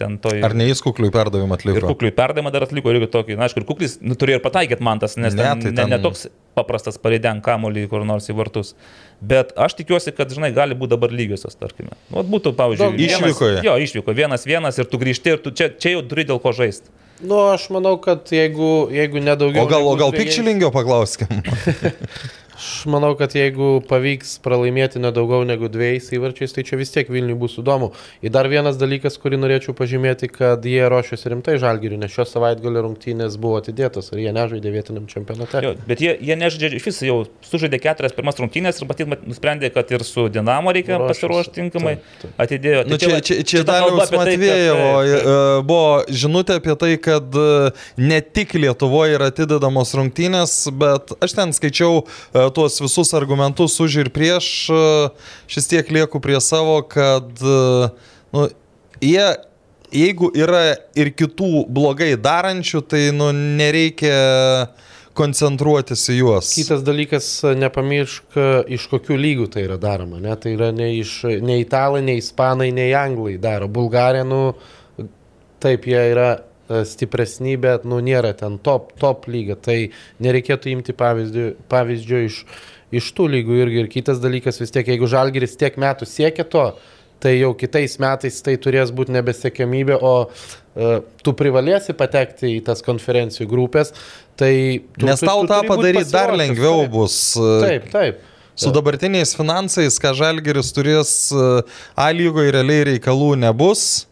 ten to... Ar ne jis kukliui perdavimą atliko? Ir kukliui perdavimą dar atliko irgi tokį, na, aišku, ir kuklis nu, turėjo ir pataikyti man tas, nes Ne, ne, tai ten, ten- ne, ne toks paprastas pareident kamolį kur nors į vartus. Bet aš tikiuosi, kad, žinai, gali būti dabar lygiosios, tarkime. Nu, vat būtų, pavyzdžiui, Daug- vienas- Išvykoje. Jo, išvyko, vienas vienas ir tu grįžti ir tu čia, čia jau turi dėl ko žaisti. Nu, aš manau, kad jeigu, jeigu nedaugiau... O gal, o gal pikčilingio paklauskim? Aš manau, kad jeigu pavyks pralaimėti nedaugiau negu dviejais įvarčiais, tai čia vis tiek Vilniui bus įdomu. Ir dar vienas dalykas, kurį norėčiau pažymėti, kad jie ruošiasi rimtai žalgiriui, nes šios savaitgalio rungtynės buvo atidėtos ir jie nežaidė vietiniam čempionate. Jo, bet jie, jie nežaidžia, iš viso jau sužaidė keturias pirmas rungtynės ir matyt mat- nusprendė, kad ir su Dinamo reikia pasiruošti tinkamai. Taip, taip. Atidėjo. Nu, Tai čia čia, čia kalba Daliaus apie tai, kad- Matvėjevo taip. e, buvo žinutė apie tai, kad e, ne tik Lietuvoje yra atidedamos rungtynės, bet aš ten skaičiau e, tuos visus argumentus už ir prieš, e, šis tiek lieku prie savo, kad e, nu, jie, jeigu yra ir kitų blogai darančių, tai nu, nereikia koncentruotis į juos. Kitas dalykas, nepamiršk, iš kokių lygų tai yra daroma. Ne? Tai yra ne, iš, ne italai, ne ispanai, ne anglai daro. Bulgarija, nu, taip, jie yra e, stipresni, bet nu, nėra ten top, top lyga. Tai nereikėtų imti pavyzdį, pavyzdžio iš, iš tų lygų irgi. Ir kitas dalykas, vis tiek, jeigu žalgeris tiek metų siekia to, tai jau kitais metais tai turės būti nebesiekiamybė, o uh, tu privalėsi patekti į tas konferencijų grupės. Tai tu, Nes tu- tau tu tą turi būt padaryti dar lengviau taip. bus. e, Taip, taip. Su dabartiniais finansais, ką Žalgeris turės e, A lygoje realiai reikalų nebus.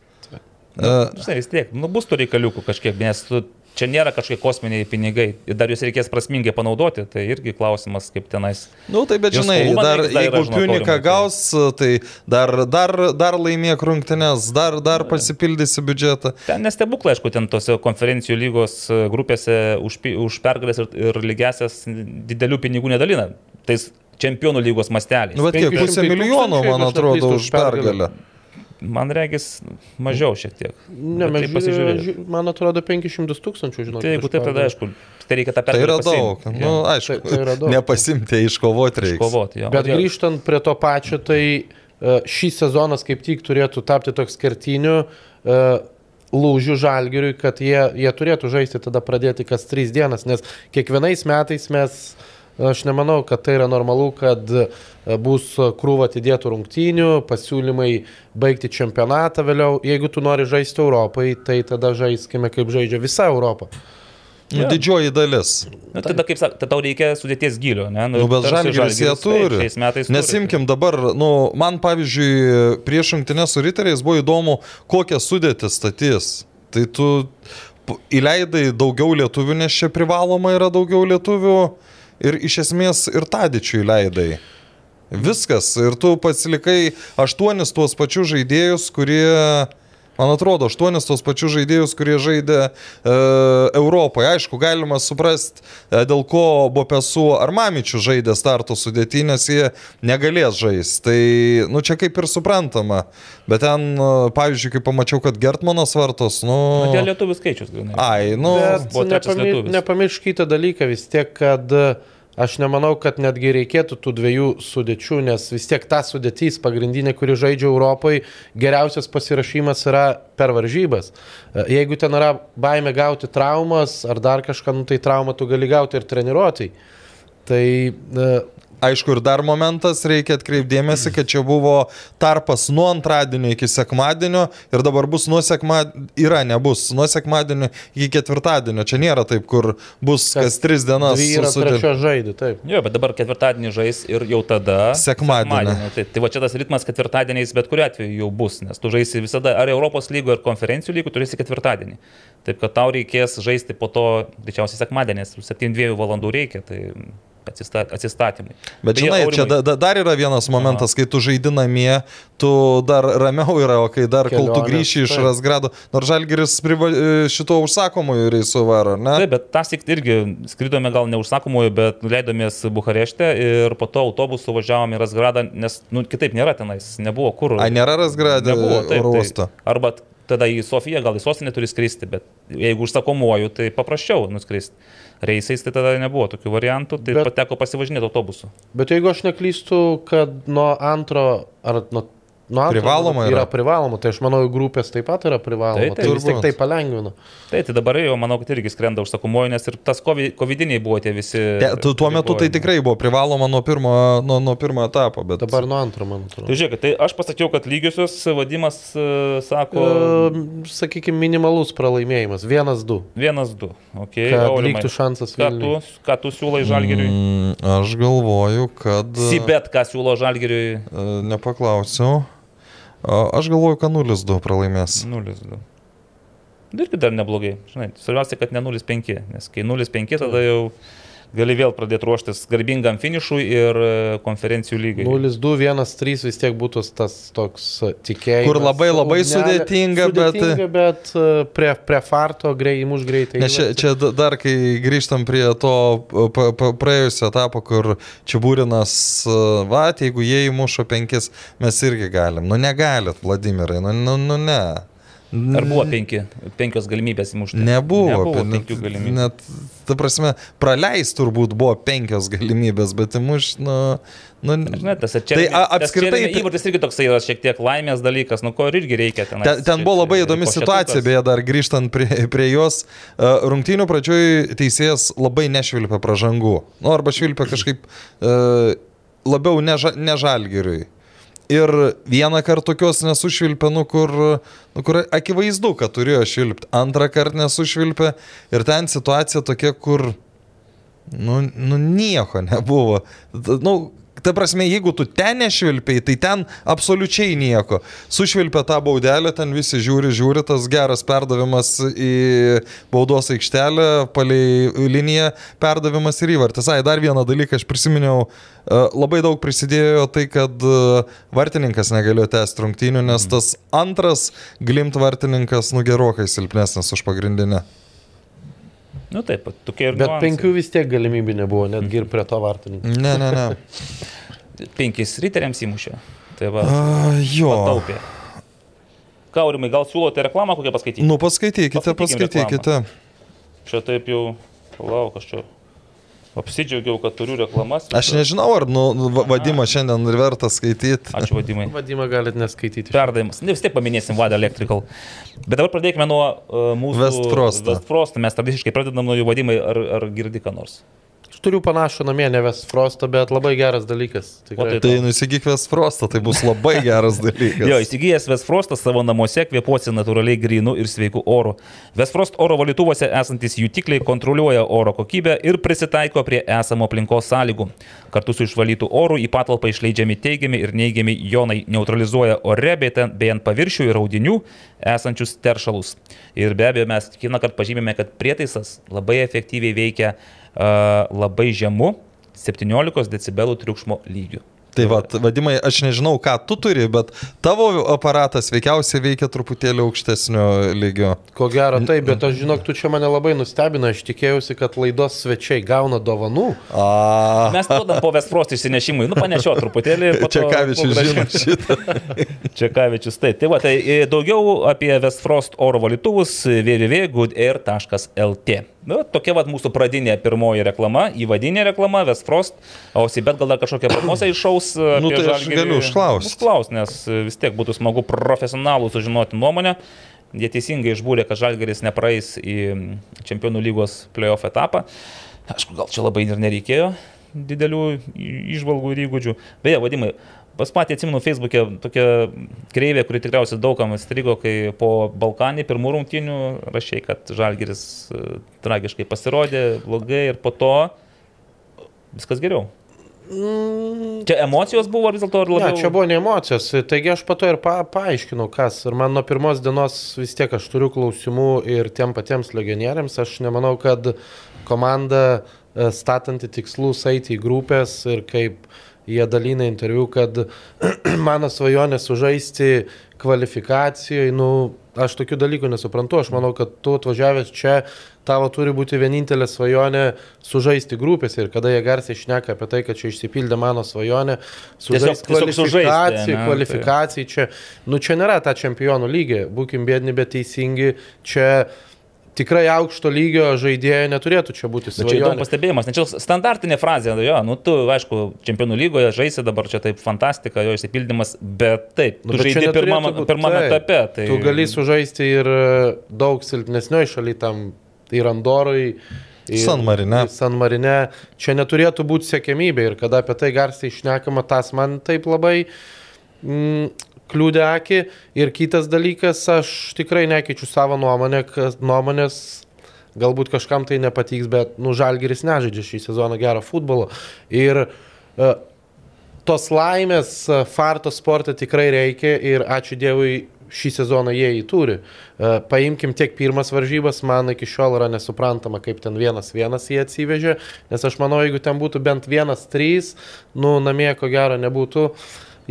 E, Žinai, vis tiek, nu bus tų reikaliukų kažkiek, nes tu, čia nėra kažkokie kosminiai pinigai ir dar juos reikės prasmingai panaudoti, tai irgi klausimas, kaip tenais. Nu, tai bet Jos žinai, klubą dar, dar jeigu Piunika tai- gaus, tai dar, dar, dar laimėk rungtynės, dar, dar pasipildysi biudžetą. Ten nestebuklai, aišku, ten tose konferencijų lygos e, grupėse už, už pergalės ir, ir lygiasias didelių pinigų nedalina. Tais čempionų lygos masteliais. Nu, bet kiek 500 pusę milijono, man atrodo, už pergalę. pergalę. Man regis mažiau šiek tiek. Ne, Bet mes tai pasižiūrėjau. žiūrėjome. Man atrodo 500 tūkstančių, žinau. Tai jeigu taip, tada aišku, tai reikia tą Tai yra pergalę daug. pasiimt. Nu, aišku, Tai- tai yra daug. nepasimti, iškovoti reikia. Kovoti, jo. Bet grįžtant prie to pačio, tai e, šį sezonas kaip tik turėtų tapti toks kertiniu e, lūžių žalgiriui, kad jie, jie turėtų žaisti tada pradėti kas trys dienas, nes kiekvienais metais mes, aš nemanau, kad tai yra normalu, kad e, bus krūva atidėtų rungtynių, pasiūlymai baigti čempionatą vėliau. Jeigu tu nori žaisti Europai, tai tada žaiskime kaip žaidžia visa Europa. Nu, didžioji dalis. Nu, tada, kaip sakė, tau reikia sudėties gilio, ne? Nu, bet tarsi žalgiris jie taip, turi. Turi. Nesimkim dabar, nu, man pavyzdžiui, prieš šimtinę su riteriais buvo įdomu, kokią sudėtį statys. Tai tu įleidai daugiau lietuvių, nes čia privaloma yra daugiau lietuvių ir iš esmės ir tadičių įleidai. Viskas. Ir tu pasilikai aštuonis tuos pačius žaidėjus, kurie, man atrodo, aštuonis tuos pačius žaidėjus, kurie žaidė e, Europoje. Aišku, galima suprasti, e, dėl ko Bopesu ar Mamičių žaidė starto sudėtį, nes jie negalės žaisti. Tai, nu, čia kaip ir suprantama. Bet ten, e, pavyzdžiui, kai pamačiau, kad Gertmanas vartos, nu... Nu, dėl lietuvių skaičius, grinai. Ai, nu... Bet buvo trečias nepamir, lietuvis. nepamiršk kitą dalyką vis tiek, kad e, aš nemanau, kad netgi reikėtų tų dviejų sudėčių, nes vis tiek ta sudėtys pagrindinė, kuri žaidžia Europai, geriausias pasirašymas yra per varžybas. E, Jeigu ten yra baime gauti traumas ar dar kažką, nu, tai traumą tu gali gauti ir treniruotai. Tai e, Aišku, ir dar momentas, reikia atkreipdėmėsi, kad čia buvo tarpas nuo antradienio iki sekmadienio ir dabar bus nuo sekmadienio, yra, nebus, nuo sekmadienio iki ketvirtadienio. Čia nėra taip, kur bus kas, kas tris dienas. dvi yra trečio žaidži, taip. Jo, bet dabar ketvirtadienį žais ir jau tada. Sekmadienį. Tai, tai va čia tas ritmas ketvirtadieniais bet kuriu atveju jau bus, nes tu žaisi visada ar Europos lygo, ar konferencijų lygo, turėsi ketvirtadienį. Taip kad tau reikės žaisti po to, greičiausiai sekmadienės, 7-2 valandų reikia. Tai atsista- atsistatymui. Bet Beje, žinai, čia Aurimai- da, da, dar yra vienas momentas, kai tu žaidi namie, tu dar ramiau yra, o kai dar kol tu Kelionės, grįši iš taip. Rasgrado, nors Žalgeris priva, e, šito užsakomųjų reisų varo, ne? Taip, bet tas tik irgi skridome gal neužsakomuoju, bet leidomės Bukarešte ir po to autobusu važiavome į Rasgradą, nes nu, kitaip nėra tenais, nebuvo kur. A, nėra Rasgrade Nebuvo, taip, tai- uosto. Arba t- tada į Sofiją, gal į Sostinę turi skristi, bet jeigu užsakomuoju, tai paprasčiau nuskristi. Reisais tai tada nebuvo tokių variantų, tai Bet- pateko pasivažinėti autobusu. Bet jeigu aš neklystu, kad nuo antro ar nuo... antro Privaloma yra. yra. privaloma, tai aš manau, grupės taip pat yra privaloma. Taip, tai taip. vis tik tai palengvina. Tai, tai dabar jau manau, kad irgi skrenda užsakomuoju, nes ir tas COVID, covidiniai buvo tie visi. Te, tu, tuo metu tai tikrai buvo privaloma nuo pirmo, nuo, nuo pirmo etapo, bet Dabar nuo antro, man Tai atrodo. žiūrėk, tai aš pasakiau, kad lygiosios vadimas e, sako E, Sakykime, minimalus pralaimėjimas. Vienas, du. vienas, du. Okay, Kad Aurimai, liktų šansas ką tu, ką tu siūlai žalgeriui? Mm, aš galvoju, kad... Sibet, ką siūlo žalgeriui? E, Nepaklausiau. Aš galvoju, kad 0-2 pralaimės. 0-2. Irgi dar neblogai. Žinai, svarbiausia, kad ne 0-5, nes kai 0-5, tada jau gali vėl pradėti ruoštis garbingam finišui ir e, konferencijų lygai. 0-2, 1-3 vis tiek būtų tas toks e, tikėjimas. Kur labai, labai ugnelė. sudėtinga, bet- sudėtinga, bet e, prie, prie farto grei, įmuš greitai. Nes čia, čia da- dar, kai grįžtam prie to praėjusio etapo, kur Čiabūrinas, va, jeigu jie įmušo penkis, mes irgi galim. Nu negalit, Vladimirai, nu, nu, nu ne. Ar buvo penki, penkios galimybės įmušti? Nebuvo. Nebuvo net, penkių galimybių. net, ta prasme, praleist turbūt buvo penkios galimybės, bet įmuš, nu... nu Žinai, tas Tai čia a- apskritai- įvartis irgi toksai yra šiek tiek laimės dalykas, nu ko ir irgi reikia ten. Ten, ten buvo labai įdomi situacija, beje, dar grįžtant prie, prie jos. E, Rungtynių pradžioj teisėjas labai nešvilpia pražangų. Nu, arba švilpia kažkaip uh, labiau neža, nežalgiriui. Ir vieną kartą tokios nesušvilpė, nu kur, nu kur akivaizdu, kad turėjo švilpti. Antrą kartą nesušvilpė. Ir ten situacija tokia, kur Nu, nu nieko nebuvo. Nu, ta prasme, jeigu tu ten nešvilpiai, tai ten absoliučiai nieko. Sušvilpia tą baudelę, ten visi žiūri, žiūri, tas geras perdavimas į baudos aikštelę, palei liniją, perdavimas ir įvartis. Ai, dar vieną dalyką aš prisiminiau, e, labai daug prisidėjo tai, kad e, vartininkas negalėjo tęsti rungtynių, nes tas antras glimt vartininkas, nu gerokai silpnesnis už pagrindinę. Nu taip, tokie ir Bet niuansai. penkių vis tiek galimybių nebuvo, netgi ir prie to vartininko. Ne, ne, ne. Penkis riteriams įmušė. Tai va, A, jo. taupė. Kaurimai, gal siūlote reklamą kokią paskaityti? Nu, paskaitykite, Paskaitykim paskaitykite. Čia taip jau, palauk, aš čia apsidžiaugiau, kad turiu reklamas. Aš nežinau, ar nu, va- vadimą šiandien ir verta skaityti. Ačiū vadimai. Vadimą galit neskaityti. Perdavimas. Ne, vis tiek paminėsim Vada Electrical. Bet dabar pradėkime nuo uh, mūsų Westfrosto. Westfrosto. Mes tradiciškai pradedam nuo jų vadimai, ar, ar girdi ką nors. Turiu panašų namie, ne Westfrostą, bet labai geras dalykas. Tikrai. O tai- Tai nusigyk Vesfrostą, tai bus labai geras dalykas. Jo, įsigijęs Westfrostas savo namuose kvepuosi natūraliai grinu ir sveiku oru. Westfrost oro valytuvuose esantis jutikliai kontroliuoja oro kokybę ir prisitaiko prie esamo aplinkos sąlygų. Kartu su išvalytų oru į patalpą išleidžiami teigiami ir neigiami jonai neutralizuoja ore bei, ten, bei ant paviršių ir audinių esančius teršalus. Ir be abejo mes kiekvieną kartą pažymime, kad prietaisas labai efektyviai veikia uh, labai žemu 17 decibelų triukšmo lygiu. Tai va, vadimai, aš nežinau, ką tu turi, bet tavo aparatas veikiausiai veikia truputėlį aukštesnio lygio. Ko gero taip, bet aš žinok, tu čia mane labai nustebina, aš tikėjausi, kad laidos svečiai gauna dovanų. A, Mes duodam po Vestfrost išsinešimui, nu panešio truputėlį. Čekavičius žino šitą. Čekavičius, taip. Tai va, tai e, daugiau apie Vestfrost oro valytuvus www.goodair.lt. Nu, tokia va mūsų pradinė pirmoji reklama, įvadinė reklama, Vestfrost, o Sibet gal dar kažkokią prognozę iššaus. e, Nu, tai aš Žalgirį? galiu užklaust. Užklaus, nes e, vis tiek būtų smagu profesionalų sužinoti nuomonę. Jie teisingai išbūrė, kad Žalgeris nepraeis į Čempionų lygos playoff etapą. Aišku, gal čia labai ir nereikėjo didelių išvalgų ir įgūdžių. Beje, vadimai, pas patį atsimenu Facebook'e tokia kreivė, kuri tikriausiai daugam įstrigo, kai po Balkanį pirmų rungtynių rašiai, kad Žalgeris e, tragiškai pasirodė, blogai ir po to viskas geriau. Čia emocijos buvo ar vis dėlto ar Ne, labiau? čia buvo ne emocijos, taigi aš po to ir pa, paaiškinau, kas. Ir man nuo pirmos dienos vis tiek aš turiu klausimų ir tiem patiems legionieriams. Aš nemanau, kad komanda e, statanti tikslus eiti į grupės ir kaip jie dalina interviu, kad mano svajonė sužaisti kvalifikacijoje, nu, aš tokių dalykų nesuprantu, aš manau, kad tu atvažiavęs čia, tavo turi būti vienintelė svajonė sužaisti grupėse. Ir kada jie garsiai šneka apie tai, kad čia išsipildė mano svajonė, sužaisti kvalifikacijai, ane, kvalifikacijai, čia, nu čia nėra ta čempionų lygė, būkim bėdini, bet teisingi, čia tikrai aukšto lygio žaidėjai neturėtų čia būti Bet čia įdomu svajonė. pastebėjimas, nes čia standartinė frazė, jo, nu tu, aišku, čempionų lygoje žaisi dabar čia taip fantastika, jo išsipildymas, bet taip, tu Nu, bet čia žaidži neturėtų pirmame, taip. etape. Tai... Tu gali sužaisti ir e, daug silpnesnioj šaly tam ir Andorui. ir- San Marine. San Marine. Čia neturėtų būti sėkmybė ir kada apie tai garsiai išnekama, tas man taip labai mm, kliūdė akį. Ir kitas dalykas, aš tikrai nekeičiu savo nuomonę, kad nuomonės galbūt kažkam tai nepatiks, bet, nu, Žalgiris nežaidžia šį sezoną gerą futbolą. Ir uh, tos laimės e, farto sporte tikrai reikia ir ačiū Dievui šį sezoną jie jį turi. E, Paimkim tiek pirmas varžybas, man iki šiol yra nesuprantama, kaip ten vienas vienas jie atsivežė, nes aš manau, jeigu ten būtų bent vienas trys, nu, namie ko gero nebūtų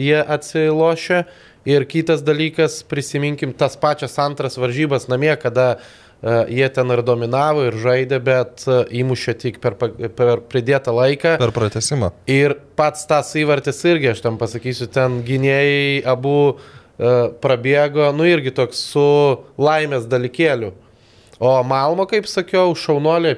jie atsilošę. Ir kitas dalykas, prisiminkim tas pačias antras varžybas namie, kada uh, jie ten ir dominavo, ir žaidė, bet uh, įmušė tik per, per pridėtą laiką. Per pratesimą. Ir pats tas įvartis irgi, aš tam pasakysiu, ten gynėjai abu uh, prabėgo, nu irgi toks su laimės dalykėliu. O Malmo, kaip sakiau, šaunuoliai,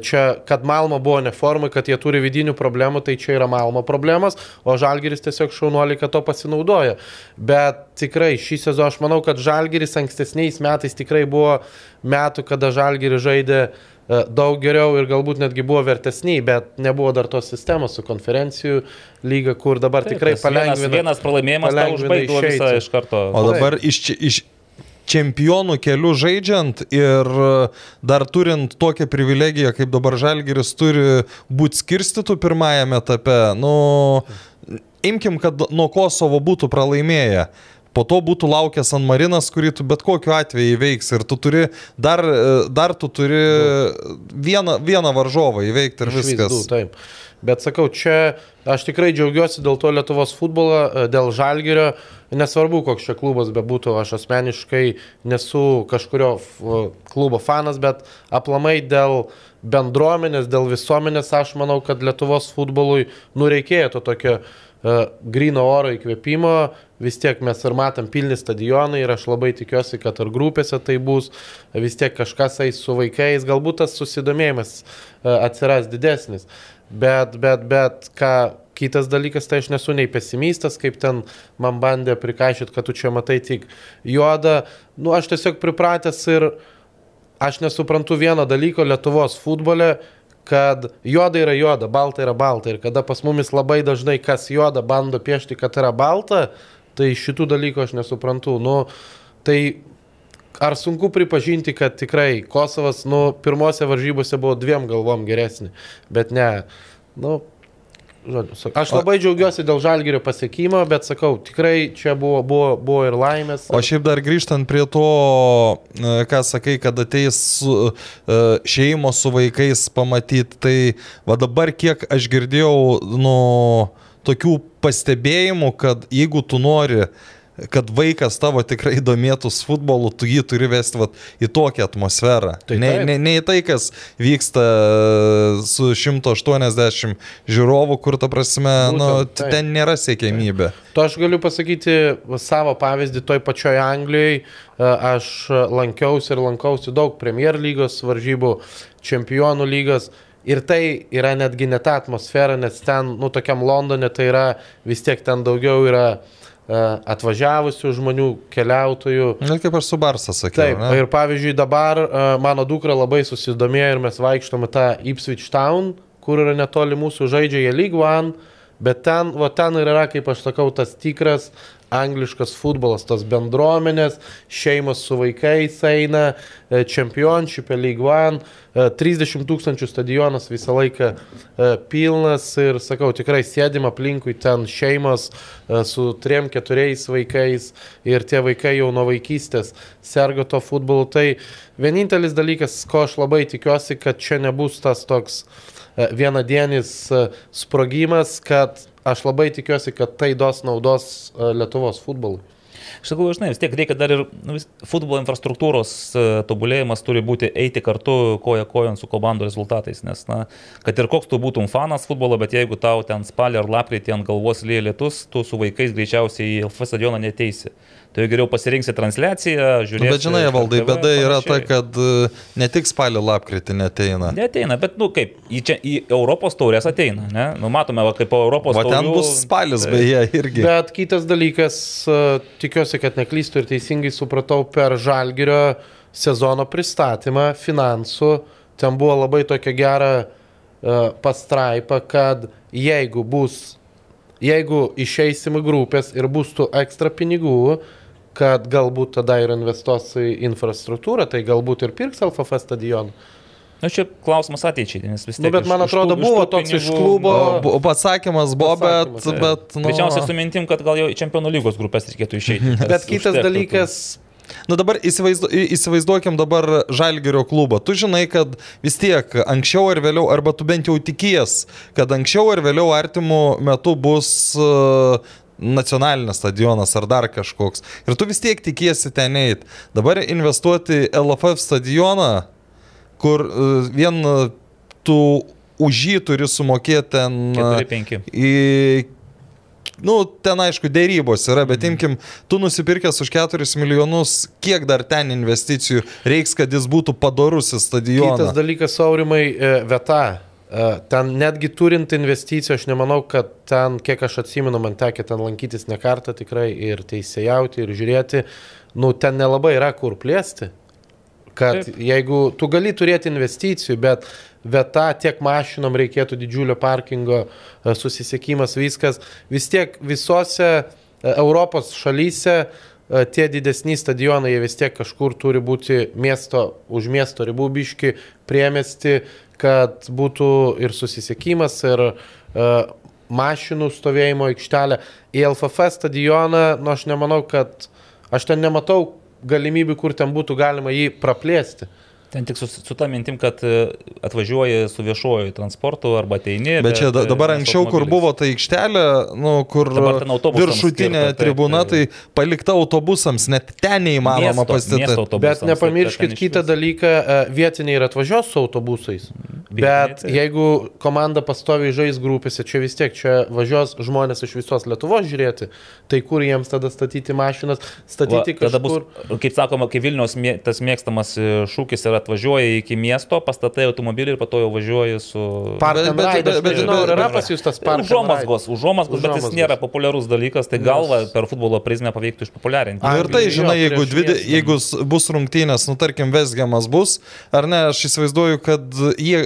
čia, kad Malmo buvo neformai, kad jie turi vidinių problemų, tai čia yra Malmo problemas, o Žalgiris tiesiog šaunuoliai, kad to pasinaudoja. Bet tikrai šį sezoną aš manau, kad Žalgiris ankstesniais metais tikrai buvo metų, kada Žalgiris žaidė e, daug geriau ir galbūt netgi buvo vertesniai, bet nebuvo dar tos sistemos su konferencijų lyga, kur dabar Taip, tikrai palengvina. Vienas, vienas pralaimėjimas tau palengvina išeiti. iš karto. O dabar iš, čia- iš čempionų kelių žaidžiant ir dar turint tokią privilegiją, kaip dabar Žalgiris turi būti skirstytų pirmajame etape, nu, imkim, kad nuo Kosovo būtų pralaimėję. Po to būtų laukęs San Marinas, kurį tu bet kokiu atveju įveiks. Ir tu turi, dar, dar tu turi vieną, vieną varžovą įveikti ir viskas. Du, taip. Bet sakau, čia aš tikrai džiaugiuosi dėl to Lietuvos futbolo, e, dėl Žalgirio. Nesvarbu, koks čia klubas bebūtų, aš asmeniškai nesu kažkurio f- klubo fanas, bet aplamai dėl bendruomenės, dėl visuomenės aš manau, kad Lietuvos futbolui nureikėjo to tokio uh, grino oro įkvėpimo. Vis tiek mes ir matom pilni stadionai ir aš labai tikiuosi, kad ir grupėse tai bus, vis tiek kažkas eis su vaikais, galbūt tas susidomėjimas atsiras didesnis. Bet, bet, bet, ką kitas dalykas, tai aš nesu nei pesimistas, kaip ten man bandė prikaišyti, kad tu čia matai tik juodą. Nu, aš tiesiog pripratęs ir aš nesuprantu vieno dalyko Lietuvos futbole, kad juoda yra juoda, balta yra balta. Ir kada pas mumis labai dažnai kas juoda bando piešti, kad yra balta, tai šitų dalykų aš nesuprantu. Nu, tai ar sunku pripažinti, kad tikrai Kosovas, nu, pirmose varžybose buvo dviem galvom geresnė, bet ne. Nu, žodžiu, aš labai džiaugiuosi dėl žalgerio pasiekimo, bet sakau, tikrai čia buvo, buvo, buvo ir laimės. O šiaip dar grįžtant prie to, e, ką sakai, kad ateis e, šeimos su vaikais pamatyti, tai va dabar kiek aš girdėjau nu, tokių pastebėjimų, kad jeigu tu nori kad vaikas tavo tikrai domėtųs futbolu, tu jį turi vesti vat, į tokią atmosferą. Tai ne, taip. ne, ne į tai, kas vyksta su 180 žiūrovų, kur ta prasme, Būtent, nu, taip. ten nėra siekiamybė. To aš galiu pasakyti savo pavyzdį toj pačioj Anglijai. E, Aš lankiausi ir lankausi daug Premier lygos varžybų, čempionų lygos. Ir tai yra netgi ne ta atmosfera, nes ten, nu, tokiam Londone tai yra vis tiek ten daugiau yra e, atvažiavusių žmonių, keliautojų. Na, kaip aš su Barsa sakiau. Taip, ne? ir pavyzdžiui dabar uh, mano dukra labai susidomėjo ir mes vaikštome tą Ipswich Town, kur yra netoli mūsų žaidžia jie League One, Bet ten, va ten ir yra, kaip aš sakau, tas tikras angliškas futbolas, tos bendruomenės, šeimos su vaikais eina, e, čempionšipė, League One, e, 30 tūkstančių stadionas visą laiką e, pilnas ir, sakau, tikrai sėdim aplinkui ten šeimos e, su triem, keturiais vaikais ir tie vaikai jau nuo vaikystės serga to futbolu. Tai vienintelis dalykas, ko aš labai tikiuosi, kad čia nebus tas toks e, vienadienis e, sprogimas, kad aš labai tikiuosi, kad tai duos naudos e, Lietuvos futbolui. Iš tikrųjų, žinai, vis tiek reikia dar ir nu, vis- futbolo infrastruktūros e, tobulėjimas turi būti eiti kartu koja kojon su komandų rezultatais, nes, na, kad ir koks tu būtum fanas futbolo, bet jeigu tau ten spalį ar lapkritį ant galvos lyja lietus, tu su vaikais greičiausiai į LF stadioną neteisi. Jau geriau pasirinksi transliaciją, Nu, žiūrėsi. bet žinai, valdai, bėda yra ta, kad e, ne tik spalio lapkritį neteina. Neteina, bet, nu kaip, į, čia, į Europos taurės ateina, ne? Nu, matome, va, kaip po Europos O ten bus spalis, Taip. beje, irgi. Bet kitas dalykas, e, tikiuosi, kad neklystu ir teisingai supratau, per Žalgirio sezono pristatymą finansų, ten buvo labai tokia gera e, pastraipa, kad jeigu bus, jeigu išeisim į grupės ir bus tų ekstra pinigų, kad galbūt tada ir investuos į infrastruktūrą, tai galbūt ir pirks LFF stadioną. Na, čia klausimas ateičiai, nes vis tiek. Nu, bet iš- man iš atrodo, iš tų buvo toks iš pinigų- klubo- O, bu- Pasakymas buvo, bet, Pasakymas, bet nu, Greičiausiai su mintim, kad gal jau į čempionų lygos grupės reikėtų išeiti. Bet kitas užtektų tų- dalykas, Nu dabar įsivaizdu, įsivaizduokim dabar Žalgirio klubą. Tu žinai, kad vis tiek anksčiau ar vėliau, arba tu bent jau tikies, kad anksčiau ar vėliau artimų metų bus uh, nacionalinis stadionas ar dar kažkoks. Ir tu vis tiek tikiesi ten eit. Dabar investuoti į LFF stadioną, kur uh, vien uh, tu už jį turi sumokėti ten... uh, 4-5. į Nu, ten aišku, dėrybos yra, bet imkim, tu nusipirkęs už 4 milijonus, kiek dar ten investicijų reiks, kad jis būtų padorus į Kitas dalykas, aurimai, e, vieta. Ten netgi turint investicijų, aš nemanau, kad ten, kiek aš atsimenu, man tekė ten lankytis ne kartą tikrai ir teisėjauti, ir žiūrėti, nu ten nelabai yra kur plėsti. Kad Taip. jeigu tu gali turėti investicijų, bet vieta tiek mašinom reikėtų didžiulio parkingo, e, susisiekimas, viskas, vis tiek visose e, Europos šalyse e, tie didesni stadionai, jie vis tiek kažkur turi būti miesto, už miesto ribų biški, priemesti, kad būtų ir susisiekimas, ir uh, mašinų stovėjimo aikštelė. Į LFF stadioną, nu aš nemanau, kad aš ten nematau galimybių, kur ten būtų galima jį praplėsti. Ten tik su, su ta mintim, kad e, atvažiuoji su viešuoju transportu arba ateini. Bet čia da- e, dabar anksčiau, kur automobiliais. buvo ta aikštelė, nu, kur viršutinė skirta, tribuna, tai tai- palikta autobusams, net ten neįmanoma pastatyti. Bet tai nepamirškit ten kitą dalyką, e, vietiniai ir atvažiuos su autobusais. Vietiniai, Bet jeigu komanda pastoviai žais grupėse, čia vis tiek čia važiuos žmonės iš visos Lietuvos žiūrėti, tai kur jiems tada statyti mašinas, statyti Va, kažkur. bus, kaip sakoma, kai Vilnius tas mėgstamas šūkis yra atvažiuoji iki miesto, pastatai automobilį ir po to jau važiuoji su... Park Bet- bet- bet- bet- ar yra pas jūs tas park and ride? Užuomasgos, užuomasgos, bet jis nėra populiarus dalykas, tai galva per futbolo prizmę paveiktų išpopuliarinti. Ir tai, žinai, jeigu, dvide, jeigu bus rungtynės, nu tarkim, Vesgiamas bus, ar ne, aš įsivaizduoju, kad jie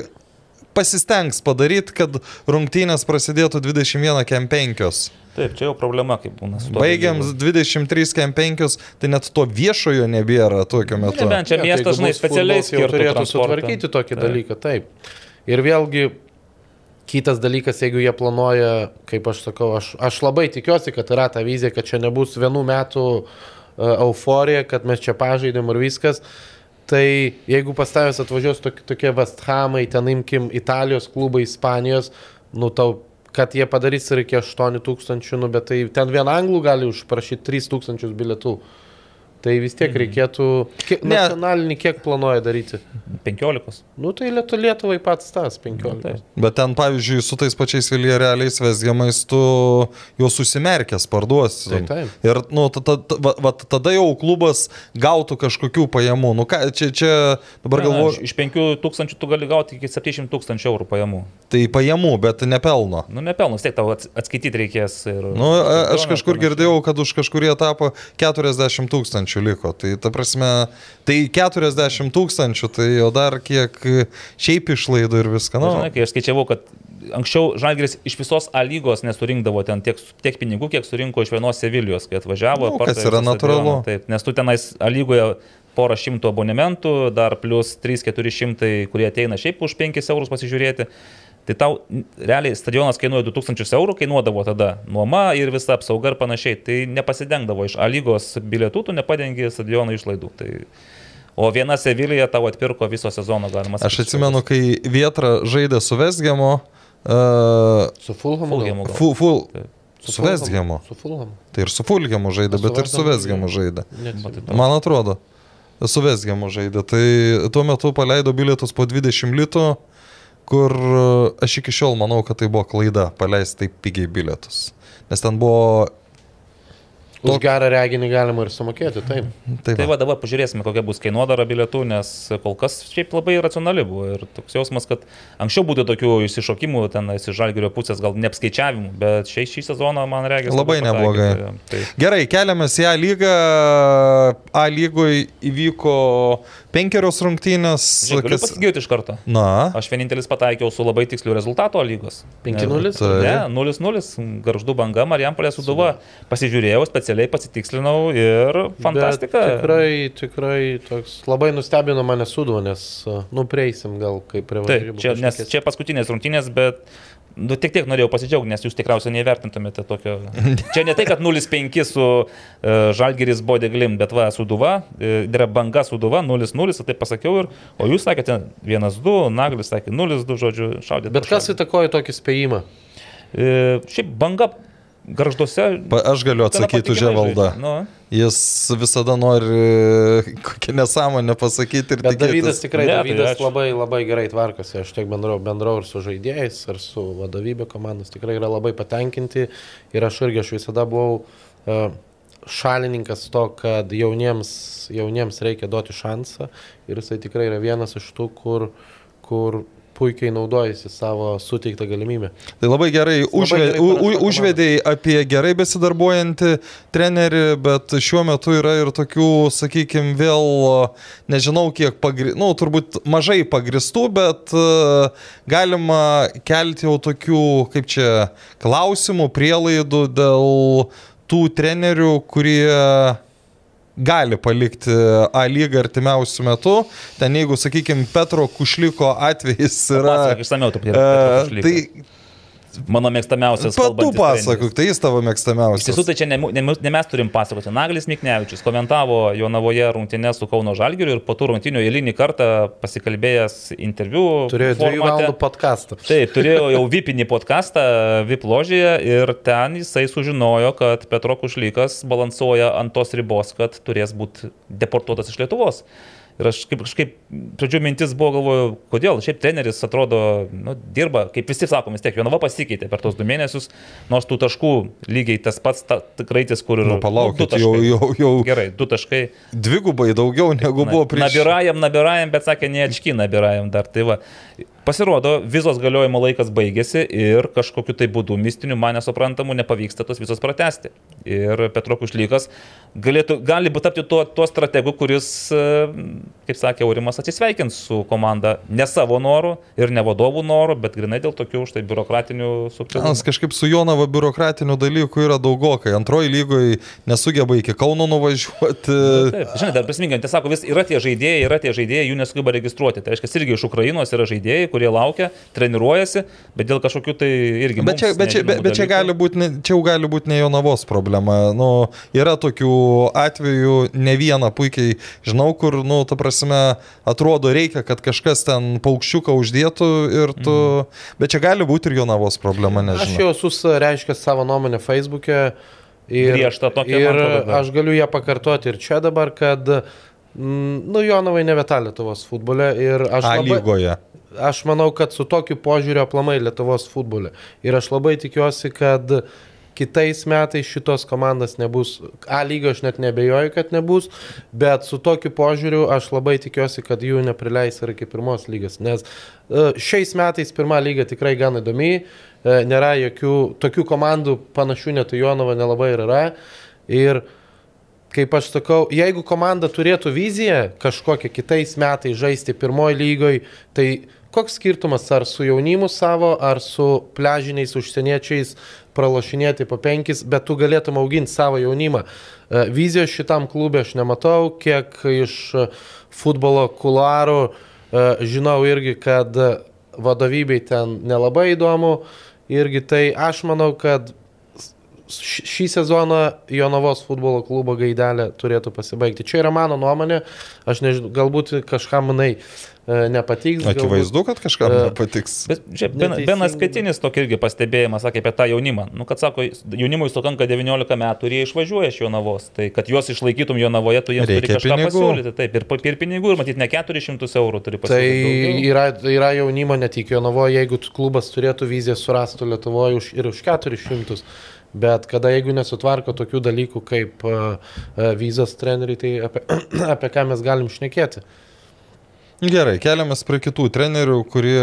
pasistengs padaryti, kad rungtynės prasidėtų 21 kem 5. Taip, čia jau problema, kaip būna su to. Baigiam dalyku. 23 kem 5, tai net to viešojo nebėra tokiu metu. Nebent čia Jo, tai miestas, žinai, specialiai turėtų sutvarkyti tokį Taip. dalyką, taip. Ir vėlgi, kitas dalykas, jeigu jie planuoja, kaip aš sakau, aš, aš labai tikiuosi, kad yra ta vizija, kad čia nebus vienų metų uh, euforija, kad mes čia pažaidėm ir viskas. Tai jeigu pas tavęs atvažiuos tokie, tokie West Hamai, ten imkim Italijos klubai, Ispanijos, nu tau, kad jie padarys reikia 8 tūkstančių, nu bet tai ten vien anglų gali užprašyti 3 tūkstančius bilietų. Tai vis tiek reikėtų, kiek, Ne. nacionalinį kiek planuoja daryti. 15. Nu tai Lietu, Lietuvai pats tas 15. Taip. Bet ten, pavyzdžiui, su tais pačiais Viljarealiais Vesgiamais tu juos susimerkęs parduosi. Tai taip. Ir nu, ta, ta, ta, va, va, tada jau klubas gautų kažkokių pajamų. Nu, ką, čia, čia dabar galvoju, Iš 5 tūkstančių tu gali gauti iki 700 tūkstančių eurų pajamų. tai pajamų, bet nepelno. Nu, nepelnus, tiek tau ats- atskaityti reikės. Ir, Nu, a- aš kažkur girdėjau, kad už kažkurį etapą 40 tūkstančių liko. Tai ta prasme, tai 40 tūkstančių, tai jau dar kiek šiaip išlaidų ir viską. Nu, žinai, kai aš skaičiavau, kad anksčiau Žalgiris iš visos A lygos nesurinkdavo ten tiek, tiek pinigų, kiek surinko iš vienos Sevilijos, kai atvažiavo. Nu, kas yra natūralu. Taip, nes tu tenais A lygoje porą šimtų abonementų, dar plus 3-400, kurie ateina šiaip už 5 eurus pasižiūrėti. Tai tau realiai stadionas kainuoja 2000 eurų, kainuodavo tada nuoma ir visa apsauga ir panašiai. Tai nepasidengdavo iš A lygos bilietų, tu nepadengi stadiono išlaidų. Tai... O viena Sevilija tau atpirko viso sezono, galima Aš atsimenu, kai Vietra žaidė su Vesgemo. Uh, Su Fulhamu. Fulhamu. gal. fu, fu, Su su Vesgemo. Su Fulhamu. Tai ir su Fulgemu žaidė, bet ir su Vesgemu žaidė. Man atrodo, su Vesgemu žaidė. Tai tuo metu paleido bilietus po 20 litų, kur e, aš iki šiol manau, kad tai buvo klaida paleisti taip pigiai bilietus. Nes ten buvo... Už gerą reginį galima ir sumokėti, taip. Tai Tai va, dabar pažiūrėsime, kokia bus kainodara bilietų, nes kol kas šiaip labai racionali buvo ir toks jausmas, kad anksčiau būtų tokių įsišokimų, ten iš žalgerio pusės gal neapskaičiavimų, bet šiai šį sezoną man reikia. Labai neblogai. Tai, Gerai, keliamės į A lygą. A lygoje įvyko penkerios rungtynės. Žiūrėk, galiu kas- pasigirti iš karto. Na, Aš vienintelis pataikiau su labai tiksliu rezultatu A lygos. 5:0? Tai- Ne, 0-0, garždu banga, Marijampolė suduva. Pasižiūrėjau, specialiai pasitikslinau ir fantastika. Bet Tikrai, tikrai toks labai nustebino mane suduvo, nes, uh, nu, prieisim gal kaip prie Taip, varžybų čia, nes čia paskutinės rungtynės, bet nu, tik tiek norėjau pasidžiaugti, nes jūs tikriausiai nevertintumėte tokio. Čia ne tai, kad 0-5 su uh, Žalgeris Bodeglim, bet va, Suduva, uh, yra banga Suduva, 0-0, tai pasakiau ir, o jūs sakėte 1-2, Naglis sakė 0-2, žodžiu, šaudėte. Bet kas įtakoja tokį spėjimą? E, šiaip banga garžduose. pa, aš galiu atsakyti už Evaldą. Nu, Jis visada nori kokią nesąmonę pasakyti ir tikėtis. Davidas tikrai, Ne, ne, tai labai, labai gerai tvarkosi. Aš tiek bendrau, bendrau ir su žaidėjais, ir su vadovybė komandos. Tikrai yra labai patenkinti. Ir aš irgi, aš visada buvau uh, šalininkas to, kad jauniems, jauniems reikia duoti šansą. Ir jisai tikrai yra vienas iš tų, kur, kur puikiai naudojasi savo suteiktą galimybę. Tai labai gerai, užve, gerai u, u, parašyta užvedėjai apie gerai besidarbuojantį trenerį, bet šiuo metu yra ir tokių, sakykime, vėl, nežinau kiek, pagri... nu, turbūt mažai pagristų, bet uh, galima kelti jau tokių, kaip čia, klausimų, prielaidų dėl tų trenerių, kurie gali palikti A lygą artimiausių metų. Ten jeigu, sakykime, Petro Kušliko atvejis yra... Pasakok išsameu truputį. E, apie Petro tai. Mano mėgstamiausias. Pat tu pasakok, tai jis tavo Iš tiesų, mėgstamiausias. tai čia ne, ne, ne mes turim pasakoti. Naglis Miknevičius komentavo Jonavoje rungtynę su Kauno Žalgiriu ir po tų rungtynių eilinį kartą pasikalbėjęs interviu. Turėjo dviejų formate. valandų podcastą. Taip, turėjo jau vipinį podcastą VIP ložėje ir ten jisai sužinojo, kad Petro Kušlykas balansuoja ant tos ribos, kad turės būti deportuotas iš Lietuvos. Ir aš kaip, kažkaip, pradžių mintis buvo, galvoju, kodėl, šiaip treneris atrodo, nu, dirba, kaip visi sakom, vis tiek Jonava pasikeitė per tos du mėnesius, nors tų taškų lygiai tas pats ta, kraitis, kur ir... Nu, palaukit, du jau, jau, jau Gerai, du taškai. dvigubai daugiau negu buvo prieš. Nabirajam, nabirajam, bet sakė, ne atški nabirajam dar. Tai va. Pasirodo, vizos galiojimo laikas baigėsi ir kažkokiu tai būdu mistiniu, man nesuprantamu, nepavyksta tos visos pratesti. Ir Petro Kušlykas galėtų, gali būti tapti tuo, tuo strategu, kuris, e, kaip sakė Aurimas, atsisveikins su komanda ne savo noru ir ne vadovų noru, bet grinai dėl tokių štai biurokratinių Nes subtilumų. kažkaip su Jonava biurokratinių dalykų yra daugokai. Antroji lygoje nesugeba iki Kauno nuvažiuoti. Taip, žinai, dar prisiminkant, tai sako, vis yra tie žaidėjai, yra tie žaidėjai, jų nesugeba registruoti. Tai reiškia, irgi iš Ukrainos yra žaidėjai, kurie laukia, treniruojasi, bet dėl kažkokių tai irgi... Bet čia, bet, čia, bet, bet čia, gali būt, ne, čia gali būti ne Jonavos problema. Nu, yra tokių atvejų, ne vieną puikiai žinau, kur, nu, ta prasme, atrodo reikia, kad kažkas ten paukščiuką uždėtų ir tu... Mm. Bet čia gali būti ir Jonavos problema, Aš nežinau. jau esu reiškęs savo nuomonę Facebook'e. Ir, Griežtą tokią, ir atrodo, aš galiu ją pakartoti ir čia dabar, kad, mm, nu, Jonavai ne vieta Lietuvos futbole. Ir aš, A labai, lygoje. Aš manau, kad su tokiu požiūriu aplamai Lietuvos futbole. Ir aš labai tikiuosi, kad kitais metais šitos komandos nebus. A lygio aš net nebejoju, kad nebus, bet su tokiu požiūriu aš labai tikiuosi, kad jų neprileis ir iki pirmos lygos. Nes e, šiais metais pirma lyga tikrai gan įdomi, e, nėra jokių tokių komandų panašių net į Jonavą nelabai ir yra. Ir kaip aš sakau, jeigu komanda turėtų viziją kažkokią kitais metais žaisti pirmoji lygoje, tai koks skirtumas ar su jaunimu savo, ar su pležiniais užsieniečiais pralašinėti po penkis, bet tu galėtum auginti savo jaunimą. E, Vizijos šitam klubė aš nematau, kiek iš futbolo kularų e, žinau irgi, kad vadovybei ten nelabai įdomu. Irgi tai aš manau, kad šį sezoną Jonavos futbolo klubo gaidelė turėtų pasibaigti. Čia yra mano nuomonė, aš nežinau, galbūt kažkam manai nepatiks. galbūt- Akivaizdu, kad kažkam E, nepatiks. Bet čia ben. Benas Katinis tokį irgi pastebėjimą sakė apie tą jaunimą. Nu, kad sako, jaunimui sukanka 19 metų ir jie išvažiuoja iš Jonavos. Tai kad juos išlaikytum Jonavoje, tu jiems turi Reikia kažką pinigų. pasiūlyti. Taip, ir, ir pinigų, ir matyt, ne 400 eurų turi Tai pasiūlyti. yra, yra jaunimo ne tik Jonavoje, jeigu klubas turėtų viziją surastų Lietuvoje už, ir už 400. Bet kada jeigu nesutvarko tokių dalykų kaip uh, uh, vizos treneriai, tai apie, apie ką mes galim šnekėti? Gerai, keliamės prie kitų trenerių, kurie,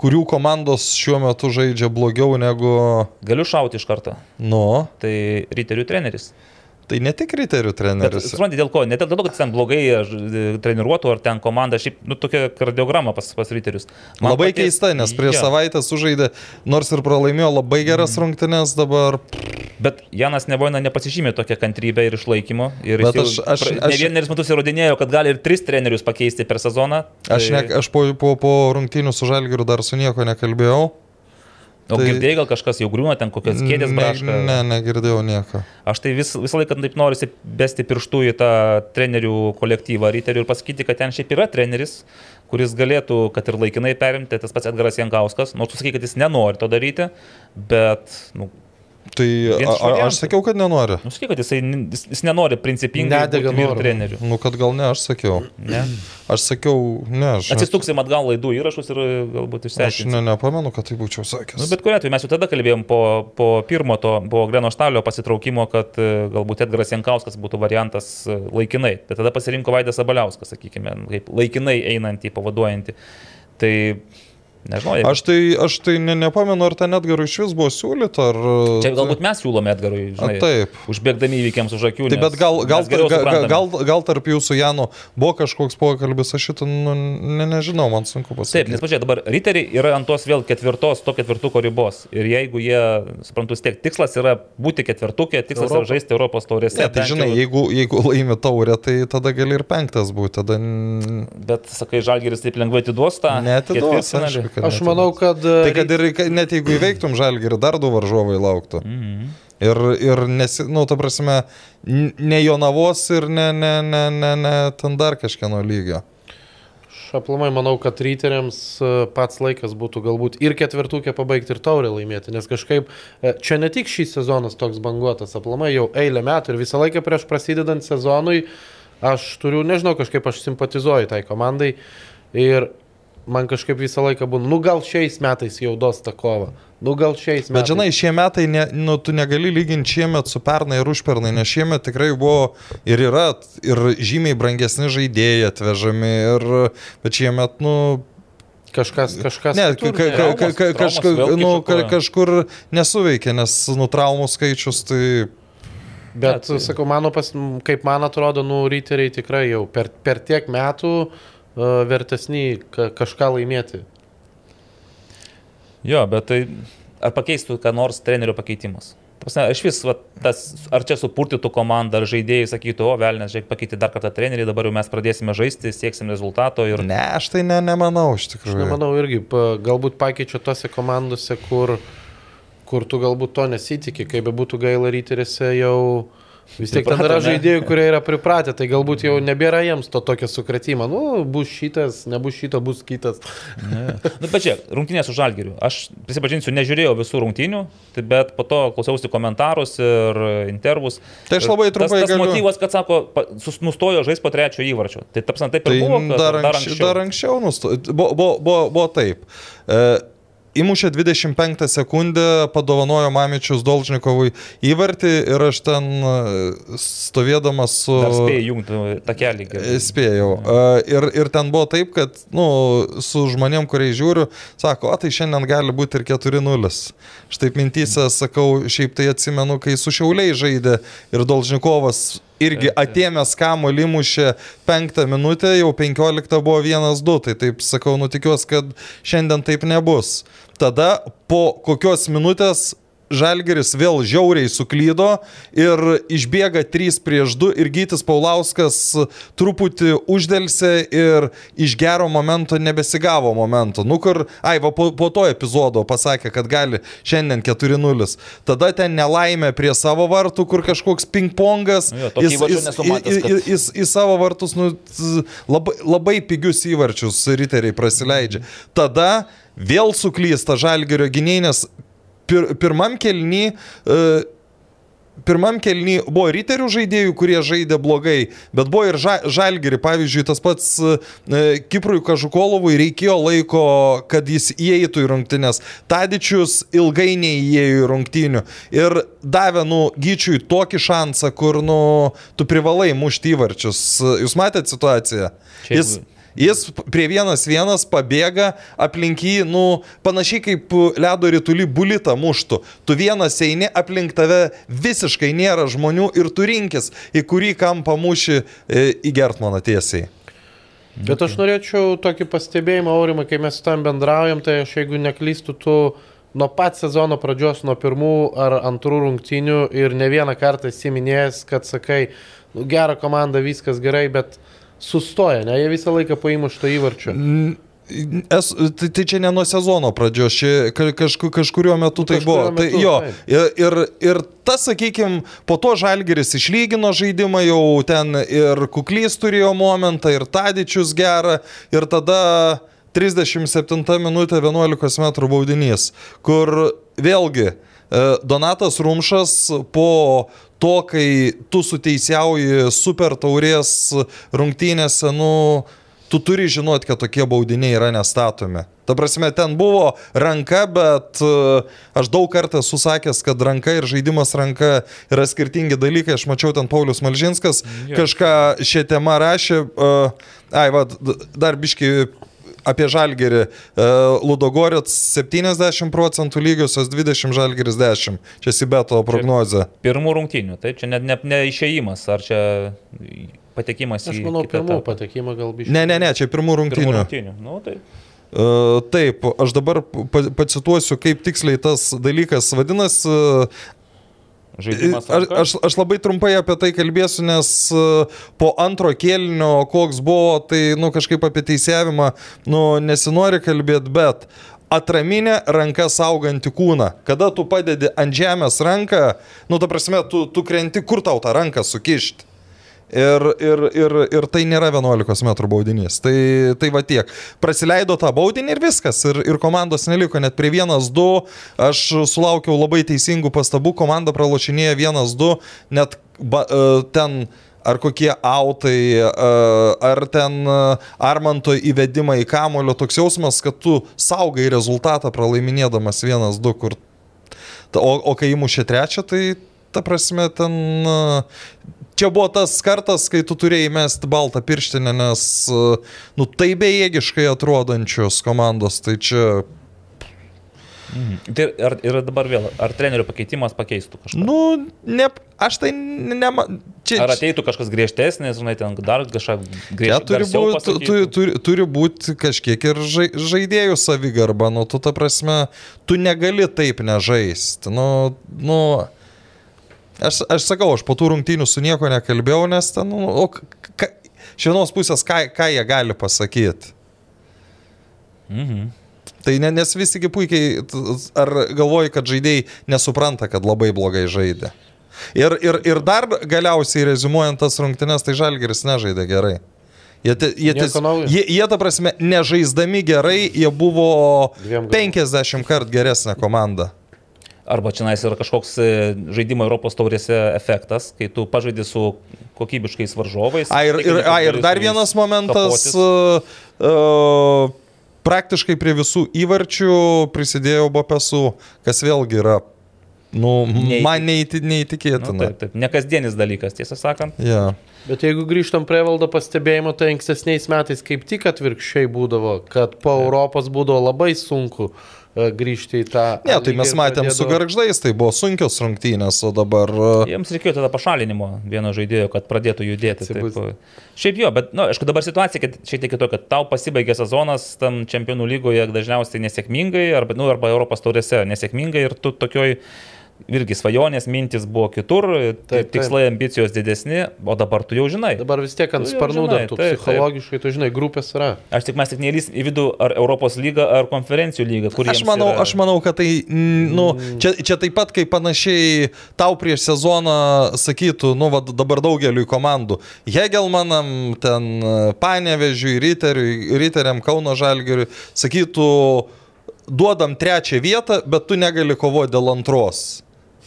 kurių komandos šiuo metu žaidžia blogiau negu, Galiu šauti iš karto. nu, Tai ryterių treneris. tai ne tik riterių Bet treneris. suprantate, dėl ko? Ne dėl to, kad ten blogai aš, e, treniruotų ar ten komanda, šiaip, nu, tokia kardiograma pas, pas ryterius. Man Labai paties- keista, nes prieš Jo. savaitę sužaidė, nors ir pralaimėjo labai geras Mhm. rungtynes, dabar Bet Janas Nevoina nepasižymė tokią kantrybę ir išlaikymą. Ir Bet aš- aš- aš- ne vienerius metus įrodinėjo, kad gali ir tris trenerius pakeisti per sezoną. aš, ne, aš po, po, po rungtynių su Žalgiriu dar su nieko nekalbėjau. O tai- girdėjai gal kažkas jau griūna ten kokias kėdės Ne, braška? ne, negirdėjau nieko. Aš tai vis, visą laiką taip noriu besti pirštų į tą trenerių kolektyvą ryterių ir pasakyti, kad ten šiaip yra treneris, kuris galėtų, kad ir laikinai perimti, tas pats Edgaras Jankauskas, nors tu sakai, kad jis nenori to daryti, bet, nu, Tai a, a, aš sakiau, kad nenori. nu sakai, kad jisai, jis, jis nenori principingai Nedega būti vyr noru. treneriu. Nu, kad gal ne, aš sakiau. Ne? Aš sakiau, ne, aš, Atsistuksim atgal laidų įrašus ir e, galbūt aš išsiaiškinsim. ne, nepamenu, kad tai būčiau sakęs. Nu, bet kuriuo atveju mes jau tada kalbėjom po, po pirmo to, po Greno Štalio pasitraukimo, kad e, galbūt Edgaras Jankauskas būtų variantas e, laikinai. Bet tada pasirinko Vaidas Abaliauskas, sakykime, kaip laikinai einantį, pavaduojantį. Tai nežinau, jeigu... Aš tai, aš tai ne, nepamenu, ar ten Edgarui iš vis buvo siūlyta, ar... Čia galbūt mes siūlome Edgarui, A, žinai, taip. užbėgdami įvykiams už akių. Tai nes bet gal, gal, gal, gal, gal tarp jūsų Janu buvo kažkoks pokalbis, aš šitą nu, ne, nežinau, man sunku Taip, pasakyti. nes pažiūrėk, dabar riteriai yra ant tos vėl ketvirtos, to ketvirtuko ribos. Ir jeigu jie, suprantu, tiek tikslas yra būti ketvirtukė, tikslas Europos. yra žaisti Europos taurėse. Ne, tai žinai, jau- jeigu, jeigu laimi taurę, tai tada gali ir penktas būti, tada... Bet, sakai, Žalgeris taip lengvai atiduos tą. Ketvirtfinalį? aišku, kad Aš manau, kad... Tai kad ir net jeigu įveiktum žalgirį, dar du varžovai lauktų. Mhm. Ir, ir nesi, nu, ta prasme, ne Jonavos ir ne, ne, ne, ne, ne ten dar kažkieno lygio. Aš aplamai manau, kad ryteriams e, pats laikas būtų galbūt ir ketvirtukė pabaigti ir taurę laimėti, nes kažkaip e, čia ne tik šis sezonas toks banguotas, aplamai jau eilę metų ir visą laiką prieš prasidedant sezonui aš turiu, nežinau, kažkaip aš simpatizuoju tai komandai ir man kažkaip visą laiką būna, nu gal šiais metais jau dos tą kovą, nu gal šiais metais. Bet žinai, šie metai, ne, nu, tu negali lyginti šiemet su pernai ir užpernai, nes šiemet tikrai buvo ir yra ir žymiai brangesni žaidėjai atvežami, ir, bet šiemet, nu, kažkas, kažkas. ne, kitur ka, ka, ka, ka, kažkur, nu, ka, kažkur nesuveikė, nes nu, traumų skaičius tai... Bet, Ne, tai- sakau, mano pas, kaip man atrodo, nu, ryteriai tikrai jau per, per tiek metų uh, vertesni ka, kažką laimėti. Jo, bet tai ar pakeistų ką nors trenerio pakeitimas? Prasme, Aš vis, va, tas, ar čia supurtytų komandą, ar žaidėjai sakytų, o velnės, žiūrėk, pakeiti dar kartą trenerį, dabar jau mes pradėsime žaisti, sieksim rezultato ir... Ne, aš tai ne, nemanau iš Aš tikrųjų. nemanau irgi, pa, galbūt pakeičia tose komandose, kur, kur tu galbūt to nesitikė, kaip be būtų gaila ryteriuose jau... Vis tiek ten yra žaidėjų, kurie yra pripratę, tai galbūt jau nebėra jiems to tokio sukretimo. Nu, bus šitas, nebus šito, bus kitas. Na, nu, bet čia, rungtynės su Žalgiriu. Aš prisipažinsiu, nežiūrėjau visų rungtynių, tai bet po to klausiausi komentarus ir intervus. Tai aš labai trumpai tas, tas galiu- motyvas, kad sako, pa- sus- nustojo žaisti po trečio įvarčio. Tai tapsant taip Tai ir buvo, kad dar, anksčiau, dar anksčiau nusto... buvo, buvo, buvo, buvo taip. E, Įmušė 25 sekundę, padovanojo Mamičius Dolžnikovui įvartį ir aš ten e, stovėdamas su... Dar spėjai jungti takelį. gerai. E, Spėjau. E, Ir, ir ten buvo taip, kad nu, su žmonėm, kurie žiūriu, sako, o tai šiandien gali būti ir 4-0. Štai mintysę sakau, šiaip tai atsimenu, kai su Šiauliai žaidė ir Dolžnikovas irgi atėmęs kamuolį mušė penktą minutę, jau penkioliktą buvo vienas du, tai taip sakau, nu tikiuosi, kad šiandien taip nebus. Tada po kokios minutės Žalgeris vėl žiauriai suklydo ir išbėga 3 prieš 2 ir Gytis Paulauskas truputį uždelsė ir iš gero momento nebesigavo momento. Nu kur, ai, va, po, po to epizodo pasakė, kad gali šiandien 4-0. Tada ten nelaimė prie savo vartų, kur kažkoks ping-pongas. Jis, jis, kad- jis, jis į savo vartus nu, labai, labai pigius įvarčius riteriai prasileidžia. Tada vėl suklysta Žalgerio gynėjai, nes pir, pirmam kelny uh, Pirmam kelny buvo riterių žaidėjų, kurie žaidė blogai, bet buvo ir ža, žalgeri. Pavyzdžiui, tas pats e, Kiprui Kažukolovui reikėjo laiko, kad jis įeitų į rungtynės. Tadičius ilgai neįėjo į rungtynių. Ir davė, nu, gyčiui tokį šansą, kur, nu, tu privalai mušti įvarčius. Jūs matėte situaciją? Šiaip- Jis, Jis prie vienas vienas pabėga, aplink jį, nu, panašiai kaip ledo rytulį bulitą muštų. Tu vienas eini, aplink tave visiškai nėra žmonių ir tu rinkis, į kurį kampą muši e, į Gertmaną tiesiai. Bet aš norėčiau tokį pastebėjimą, Aurimai, kai mes tam bendraujam, tai aš jeigu neklystu, tu nuo pat sezono pradžios, nuo pirmų ar antrų rungtynių ir ne vieną kartą esi minėjęs, kad sakai, nu, gera komanda, viskas gerai, bet sustoja, ne, jie visą laiką paimuštą įvarčių. Es, tai, tai čia ne nuo sezono pradžios, čia ka- kažku, kažkurio metu tai Kažkuriuo buvo. Tai, metu, jo, taip. ir, ir, ir tas, sakykime, po to Žalgeris išlygino žaidimą, jau ten ir Kuklys turėjo momentą, ir Tadičius gerą, ir tada 37 minutė 11 m baudinys, kur vėlgi e, Donatas Rumšas po to, kai tu suteisiauji super taurės rungtynėse, nu, tu turi žinoti, kad tokie baudiniai yra nestatomi. Ta prasme, ten buvo ranka, bet e, aš daug kartų esu sakęs, kad ranka ir žaidimas ranka yra skirtingi dalykai. Aš mačiau ten Paulius Malžinskas kažką šią temą rašė. e, Ai, va, d- dar biški apie Žalgerį. E, Ludogorets 70 procentų lygiosios, 20 Žalgeris 10. Čia Sibeto prognozė. Pirmų rungtynių, taip, čia net ne, ne išėjimas, ar čia patekimas Aš į... manau, kitą pirmų patekimą gal biškai. Ne, ne, ne, čia pirmų Pirmų rungtynių. rungtynių. Nu, tai E, Taip, aš dabar pa- pacituosiu, kaip tiksliai tas dalykas vadinasi. Žaidimas. Aš, aš, aš labai trumpai apie tai kalbėsiu, nes e, po antro kėlinio, koks buvo, tai, nu, kažkaip apie teisėjimą, nu, nesinori kalbėti, bet atraminė ranka sauganti kūną. Kada tu padedi ant žemės ranką, nu, ta prasme, tu, tu krenti, kur tau tą ranką sukišti. Ir, ir, ir, ir tai nėra 11 m baudinys. Tai, tai va tiek. Prasileido tą baudinį ir viskas. Ir, ir komandos neliko. Net prie 1-2 aš sulaukiau labai teisingų pastabų. Komanda pralošinėja 1-2. Net ba, e, ten ar kokie autai, e, ar ten e, Armanto įvedimą į kamulio. Toks jausmas, kad tu saugai rezultatą pralaiminėdamas 1-2. Kur... O, o kai įmušė trečią, tai ta prasme ten... Čia buvo tas kartas, kai tu turėjai mesti baltą pirštinę, nes, e, nu, tai bejėgiškai atrodančios komandos, tai čia, Tai ar, ir dabar vėl, ar trenerių pakeitimas pakeistų kažką? nu, ne, aš tai ne, čia, Ar ateitų kažkas griežtesnis, žinai, ten dar kažką čia griežtesnį. turi būti turi, turi, turi būt kažkiek ir žai, žaidėjų savigarba, nu, tu ta prasme, tu negali taip nežaisti, nu, nu, aš, aš sakau, aš po tų rungtynių su nieko nekalbėjau, nes ten, nu, o, ka, iš vienos pusės, ką, ką jie gali pasakyti. Mhm. Tai ne, nes visigi puikiai, t- ar galvoji, kad žaidėjai nesupranta, kad labai blogai žaidė. Ir, ir, ir dar galiausiai rezumuojant tas rungtynes, tai Žalgeris nežaidė gerai. Jie, te, jie, naujo. jie, jie, ta prasme, nežaisdami gerai, jie buvo Dviem galvom. 50 kart geresnė komanda. Arba čia nais yra kažkoks e, žaidimo Europos taurėse efektas, kai tu pažaidži su kokybiškais varžovais. A, ir, ir, a, ir dar vienas momentas. kapotis. Uh, praktiškai prie visų įvarčių prisidėjo Bopesu, kas vėlgi yra, nu, Neįtik- man neįti, Nu, neįtikėtina. taip, taip, nekasdienis dalykas, tiesą sakant. Ja. Bet jeigu grįžtam prie valdo pastebėjimo, tai ankstesniais metais kaip tik atvirkščiai būdavo, kad po Europos būdavo labai sunku grįžti į tą... Ne, tai mes matėm su pradėdavo- garždais, tai buvo sunkios rungtynės, o dabar... e, Jiems reikėjo tada pašalinimo vieno žaidėjo, kad pradėtų judėti. Taip. Šiaip jo, bet, na, nu, aišku, dabar situacija kad šiek tiek kitokia, kad tau pasibaigė sezonas tam čempionų lygoje dažniausiai nesėkmingai, arba, nu, arba Europos taurėse nesėkmingai ir tu tokioj irgi svajonės mintis buvo kitur, Taip, taip. tikslai ambicijos didesni, o dabar tu jau žinai. Dabar vis tiek ant sparnų dar tu taip, taip. psichologiškai, tu žinai, grupės yra. Aš tik mes tik neįlys į vidų ar Europos lygą, ar konferencijų lygą, kur Aš manau, yra... aš manau, kad tai, mm, nu, čia, čia taip pat kaip panašiai tau prieš sezoną sakytų, nu, va, dabar daugeliu komandų. Hegelmanam, ten Panevežiui, Riteriui, Riteriam Kauno Žalgiriui, sakytų, duodam trečią vietą, bet tu negali kovoti dėl antros.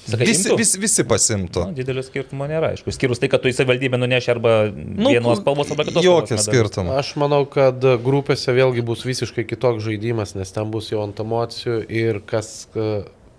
Sakai, Visi, imtų? visi, visi pasimtų. Nu, didelio skirtumo nėra, aišku. Skirus tai, kad tu į savivaldybę nuneši arba nu, vienos spalvos, arba kitos. Jokio skirtumo. Aš manau, kad grupėse vėlgi bus visiškai kitoks žaidimas, nes ten bus jau ant emocijų ir kas e,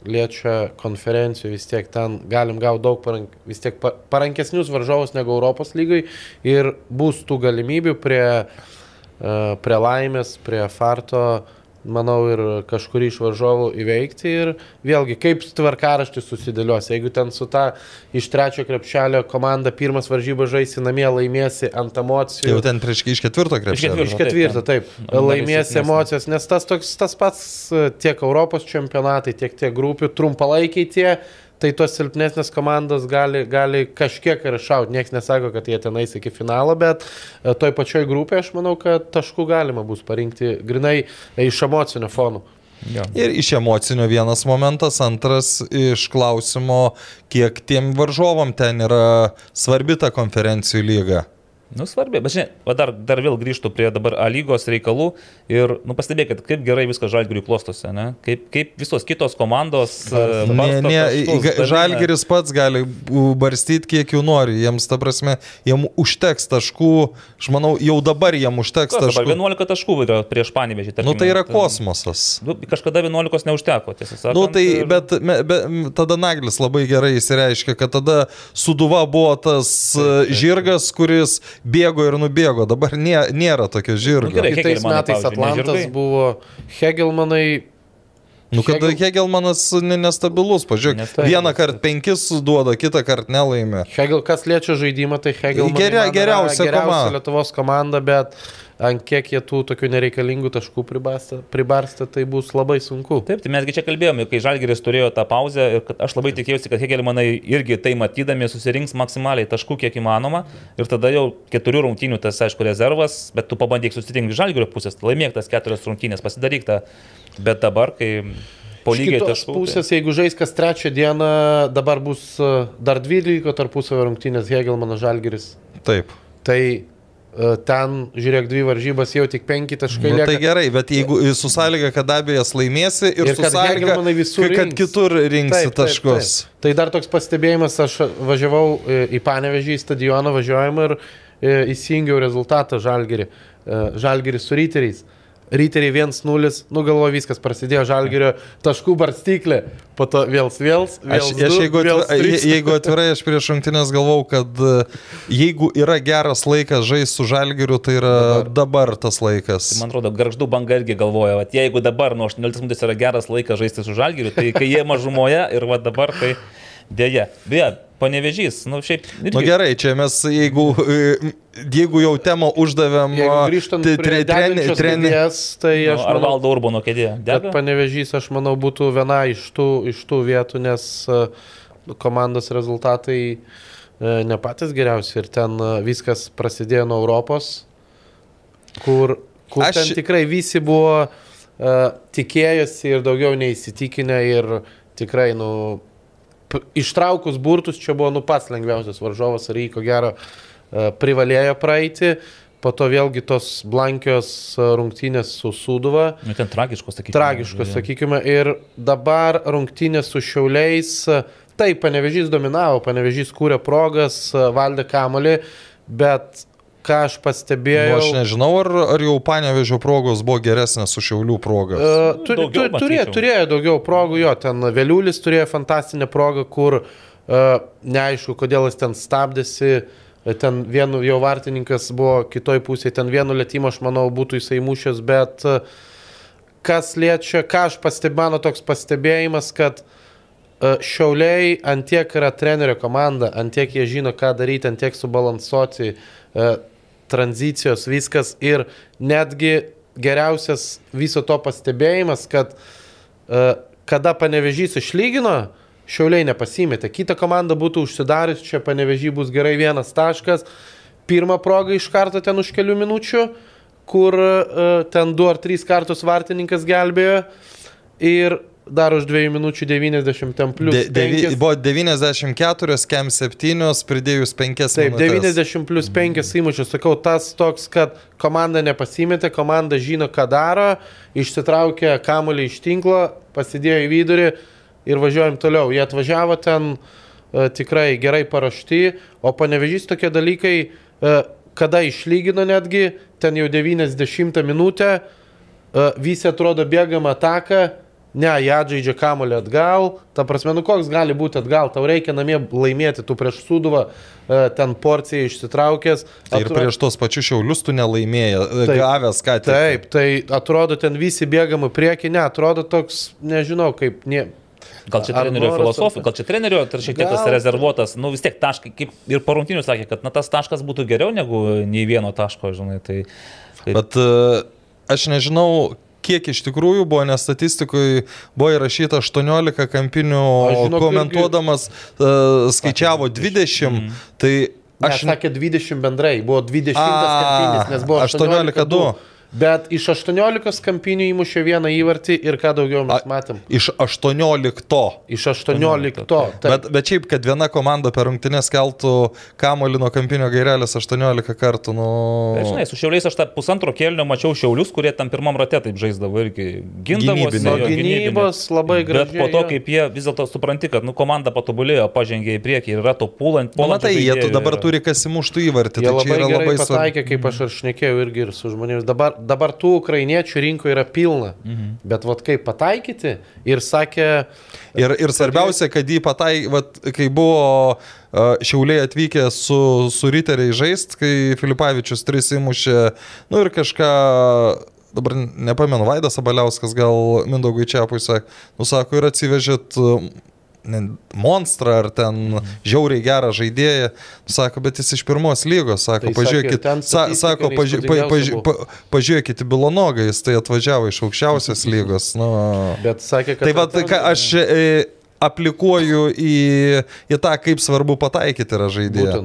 liečia konferencijų, vis tiek ten galim gauti daug parank, vis tiek pa- parankesnius varžovus negu Europos lygai ir bus tų galimybių prie, e, prie laimės, prie farto, manau, ir kažkurį iš varžovų įveikti ir vėlgi, kaip tvarkaraštis susidėlios. Jeigu ten su ta iš trečio krepšelio komanda pirmas varžybas žaisi namie, laimėsi ant emocijų. Jau ten prieš iš ketvirto krepšelio. Iš ketvirto, taip. Taip, ten. Laimės Dalis emocijas, nes tas, toks, tas pats e, tiek Europos čempionatai, tiek tie grupių trumpalaikiai tie, tai tos silpnesnės komandos gali, gali kažkiek ir šauti. Niekas nesako, kad jie tenais iki finalo, bet e, toj pačioj grupėje aš manau, kad taškų galima bus parinkti grinai e, iš emocinio fono. Jo. Ir iš emocinio vienas momentas, antras iš klausimo, kiek tiem varžovam ten yra svarbi ta konferencijų lyga. Nu, svarbi, bet žinai, va dar, dar vėl grįžtų prie dabar A lygos reikalų ir, nu, pastebėkit, kaip gerai viskas žalgiriui klostosi, ne? Kaip, kaip visos kitos komandos. e, Ne, ne, dalina. žalgeris pats gali barstyti, kiek jų nori. Jiems, ta prasme, jiems užteks taškų. Aš manau, jau dabar jiems užteks Kas Dabar taškų. 11 taškų yra prieš panevežį. Nu tai yra kosmosas. Nu, kažkada 11 neužteko, tiesą sakant. Nu tai, ir- bet, me, be, m, tada Naglis labai gerai įsireiškia, kad tada Suduva buvo tas e, žirgas, kuris bėgo ir nubėgo. Dabar nė, nėra tokio žirgo. Nu, gerai. Kitais metais Atlantas buvo Hegelmanai. Nu, kad Hegel- Hegelmanas ne- nestabilus, pažiūrėk, Nestabilus. vieną kartą penkis duoda, kitą kartą nelaimė. Hegel, kas liečia žaidimą, tai Hegel Geria- geriausia komanda. Lietuvos komanda, bet ant kiek jie tų tokių nereikalingų taškų pribarsta, pribarsta tai bus labai sunku. Taip, tai mesgi čia kalbėjome, kai Žalgeris turėjo tą pauzę ir kad aš labai tikėjausi, kad Hegelmanai irgi tai matydami susirinks maksimaliai taškų kiek įmanoma ir tada jau keturių rungtynių tas, aišku, rezervas, bet tu pabandyk susirinkti iš Žalgerio pusės, laimėk tas keturias rungtynės, pasidaryk tą. Bet dabar, kai po Iš lygiai taškų. tai- pusės, jeigu žais kas trečią dieną, dabar bus e, dar 12 tarpusavio rungtynės Hegelmanas Žalgeris. Taip. Tai ten, žiūrėk, dvi varžybas jau tik penki taškai. Nu, tai gerai, bet jeigu su sąlyga, kad abejas laimėsi ir, Ir su kad sąlyga, kad rinks. kitur rinksi taškus. Taip. Tai dar toks pastebėjimas, aš važiavau e, į Panevežį į stadioną važiuojamą ir e, įsijungiau rezultatą Žalgerį. E, Žalgerį su Ryteriais. Ryteriai 1-0, nu galvoju viskas prasidėjo Žalgerio taškų barstyklė, po to vėl vėl. Aš, aš jeigu, atvirai, je- jeigu atvirai, aš prieš rungtynės galvau, kad e, jeigu yra geras laikas žaisti su žalgiriu, tai yra dabar, dabar tas laikas. Man atrodo, garždų banga irgi galvoja, kad jeigu dabar nuo 18 minutės yra geras laikas žaisti su Žalgiriu, tai kai jie mažumoje ir va dabar tai dėja. Beje, panevežys, nu šiaip... Irgi- nu, gerai, čia mes, jeigu, e, jeigu jau temą uždavėm, tai prie tre- treni- degančios treni- kėdės, tai Nu, aš ar manau, valdo Urbono kėdė? panevežys, aš manau, būtų viena iš tų, iš tų vietų, nes e, komandos rezultatai e, ne patys geriausi ir ten viskas prasidėjo nuo Europos, kur, kur Aš- ten tikrai visi buvo uh, tikėjosi ir daugiau neįsitikinę ir tikrai, nu, ištraukus burtus čia buvo nu pats lengviausias varžovas ir jį ko gero uh, privalėjo praeiti. Po to vėlgi tos blankios e, rungtynės su Suduva, Nu, ten tragiškos, sakykime. tragiškos, sakykime, ir dabar rungtynės su Šiauliais, taip, panevežys dominavo, panevežys kūrė progas, valdė kamolį, bet ką aš Nu, pastebėjau... aš nežinau, ar, ar jau panevežio progos buvo geresnės su šiaulių progas. Uh, turi, Daugiau turi, turėjo, matyčiau. turėjo daugiau progų, jo, ten Vėliulis turėjo fantastinę progą, kur uh, neaišku, kodėl jis ten stabdėsi, e, ten vienu jau vartininkas buvo kitoj pusėje, ten vienu lėtimu, aš manau, būtų jisai mušęs, bet uh, kas liečia, ką aš pastebėjau, mano toks pastebėjimas, kad e, Šiauliai antiek yra trenerio komanda, antiek jie žino, ką daryti, antiek subalansuoti e, tranzicijos, viskas ir netgi geriausias viso to pastebėjimas, kad e, kada panevežys išlygino, Šiauliai nepasimėtė. Kita komanda būtų užsidarius, čia panevežy bus gerai vienas taškas. Pirmą progą iš karto ten už kelių minučių, kur uh, ten du ar trys kartus vartininkas gelbėjo. Ir dar už dviejų minučių 90 ten plus. De, devi, penkis. buvo 94, kem 7, pridėjus 5 Taip, minutės. 90 plus 5 įmušius. Sakau, tas toks, kad komanda nepasimėtė, komanda žino, ką daro, išsitraukė kamuolį iš tinklo, pasidėjo į vidurį ir važiuojam toliau. Jie atvažiavo ten e, tikrai gerai parašti, o panevežys tokie dalykai, e, kada išlygino netgi, ten jau 90 minutę, e, visi atrodo bėgama ataką, ne, jie atžaidžia kamulį atgal, ta prasme, nu koks gali būti atgal, tau reikia namie laimėti, tu prieš suduvą e, ten porciją išsitraukęs. Tai ir Atro- prieš tos pačius šiaulius tu nelaimėjai, Taip. gavęs ką tik. Taip, tai atrodo ten visi bėgama prieki, ne, atrodo toks, nežinau, kaip, ne, Gal čia trenerio filosofija, gal čia trenerio, tai šiek tiek tas rezervuotas, nu vis tiek taškai, kaip ir parungtinių sakė, kad na, tas taškas būtų geriau negu nei vieno taško, žinai. Tai, tai Bet e, aš nežinau, kiek iš tikrųjų buvo, nes statistikoje buvo įrašyta 18 kampinių, žinok, komentuodamas uh, skaičiavo 20, tai aš aš... sakė 20 bendrai, buvo 20 A, kampinis, nes buvo 18 18 du. Bet iš 18 kampinių įmušė vieną įvartį ir ką daugiau mes A- matėm. Iš 18. Iš 18 to. taip. Bet, bet šiaip, kad viena komanda per rungtynės keltų kamolį nuo kampinio gairelės 18 kartų, nu... Bet, žinai, su šiauliais aš tą pusantro kėlinio mačiau šiaulius, kurie tam pirmam rate taip žaisdavo irgi gindavosi. Gynybinė. gynybos labai Bet gražiai, po to, kaip jie vis dėlto supranti, kad nu, komanda patobulėjo, pažengė į priekį ir yra to pulant. Nu, matai, jie tu dabar yra. turi kas įmuštų įvartį. Jie Tai čia labai yra gerai labai pataikė, kaip aš ir šnekėjau irgi ir su žmonėmis. Dabar, dabar tų ukrainiečių rinkoje yra pilna. Mhm. Bet vad kaip pataikyti ir sakė, Ir, ir svarbiausia, kad jį patai, vat, kai buvo šiauliai atvykę su, su riteriai žaist, kai Filipavičius tris įmušė, nu ir kažką, dabar nepamenu, Vaidas Abaliauskas gal Mindaugui Čiapui sakė, nu sako, ir atsivežėt monstrą ar ten žiauriai gerą žaidėją, sako, bet jis iš pirmos lygos, sako, Tai pažiūrėkit, ten sa, sako, paži, pa, paži, pa, pažiūrėkit į Bilonogą, jis tai atvažiavo iš aukščiausios lygos. Nu. bet sakė, kad... Tai va, ką aš e, aplikuoju į, į tą, kaip svarbu pataikyti yra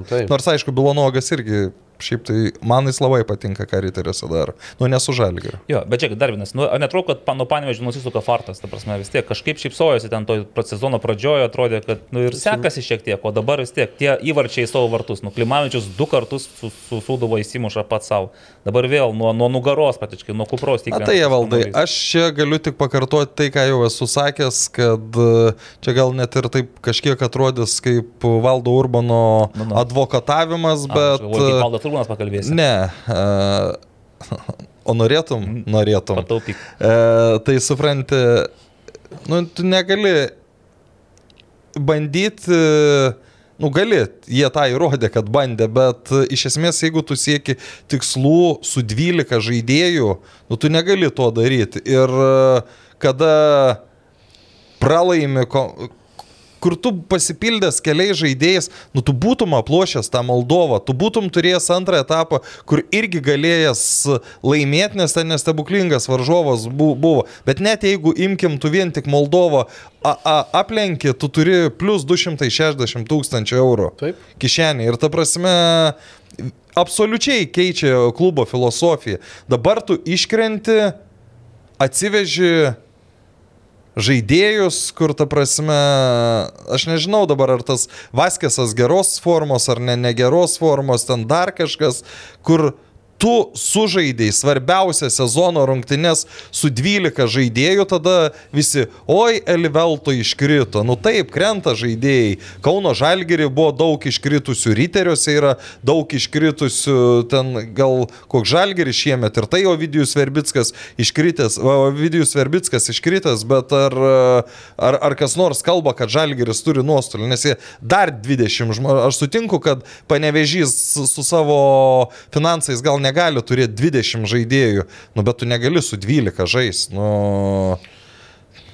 taip. Nors aišku, Bilonogas irgi, šiaip tai man jis labai patinka, ką riteriuose daro. Nu, nesu žalgiriu. Jo, bet čia dar vienas. Nu, netrodo, kad nuo panevežį nusisuka fartas, ta prasme, vis tiek kažkaip šypsojosi ten to sezono pradžioje, atrodė, kad nu, ir sekasi šiek tiek, o dabar vis tiek tie įvarčiai į savo vartus. Nu, Klimavičius du kartus su, su Sūduvo įsimuša pats savo. Dabar vėl nuo, nuo nugaros, patiškai, nuo kupros tik. Na tai, valdai, aš čia galiu tik pakartoti tai, ką jau esu sakęs, kad e, čia gal net ir taip kažkiek atrodys kaip Valdo Urbano Nu, nu. advokatavimas, bet... Bet... e, Valdas Turūnas pakalbėsi. Ne. Uh, o norėtum? Norėtum. Pataupyk. E, tai supranti, nu, tu negali bandyti, nu gali, jie tą įrodė, kad bandė, bet e, iš esmės, jeigu tu sieki tikslų su 12 žaidėjų, nu, tu negali to daryti. Ir e, kada pralaimi, kur tu pasipildęs keliais žaidėjais, nu tu būtum aplošęs tą Moldovą, tu būtum turėjęs antrą etapą, kur irgi galėjęs laimėti, nes ten nestebuklingas varžovas bu- buvo. Bet net jeigu imkim tu vien tik Moldovą a, a, aplenki, tu turi plus 260 tūkstančių eurų Taip. kišenį. Ir ta prasme, absoliučiai keičia klubo filosofiją. Dabar tu iškrenti, atsiveži žaidėjus, kur ta prasme, aš nežinau dabar, ar tas Vaskesas geros formos ar ne negeros formos, ten dar kažkas, kur tu sužaidėjai svarbiausią sezono rungtynes su 12 žaidėjų, tada visi, oi, Elivelto iškrito. Nu taip, krenta žaidėjai. Kauno Žalgiri buvo daug iškritusių, Riteriuose yra daug iškritusių, ten gal koks Žalgiris šiemet ir tai jo Vidijus Verbickas iškritęs, o Vidijus Verbickas iškritęs, bet ar, ar, ar kas nors kalba, kad Žalgiris turi nuostolį, nes jie dar 20 žmonių. Aš sutinku, kad panevežys su savo finansais gal negali negali turėti 20 žaidėjų, nu bet tu negali su 12 žais. Nu,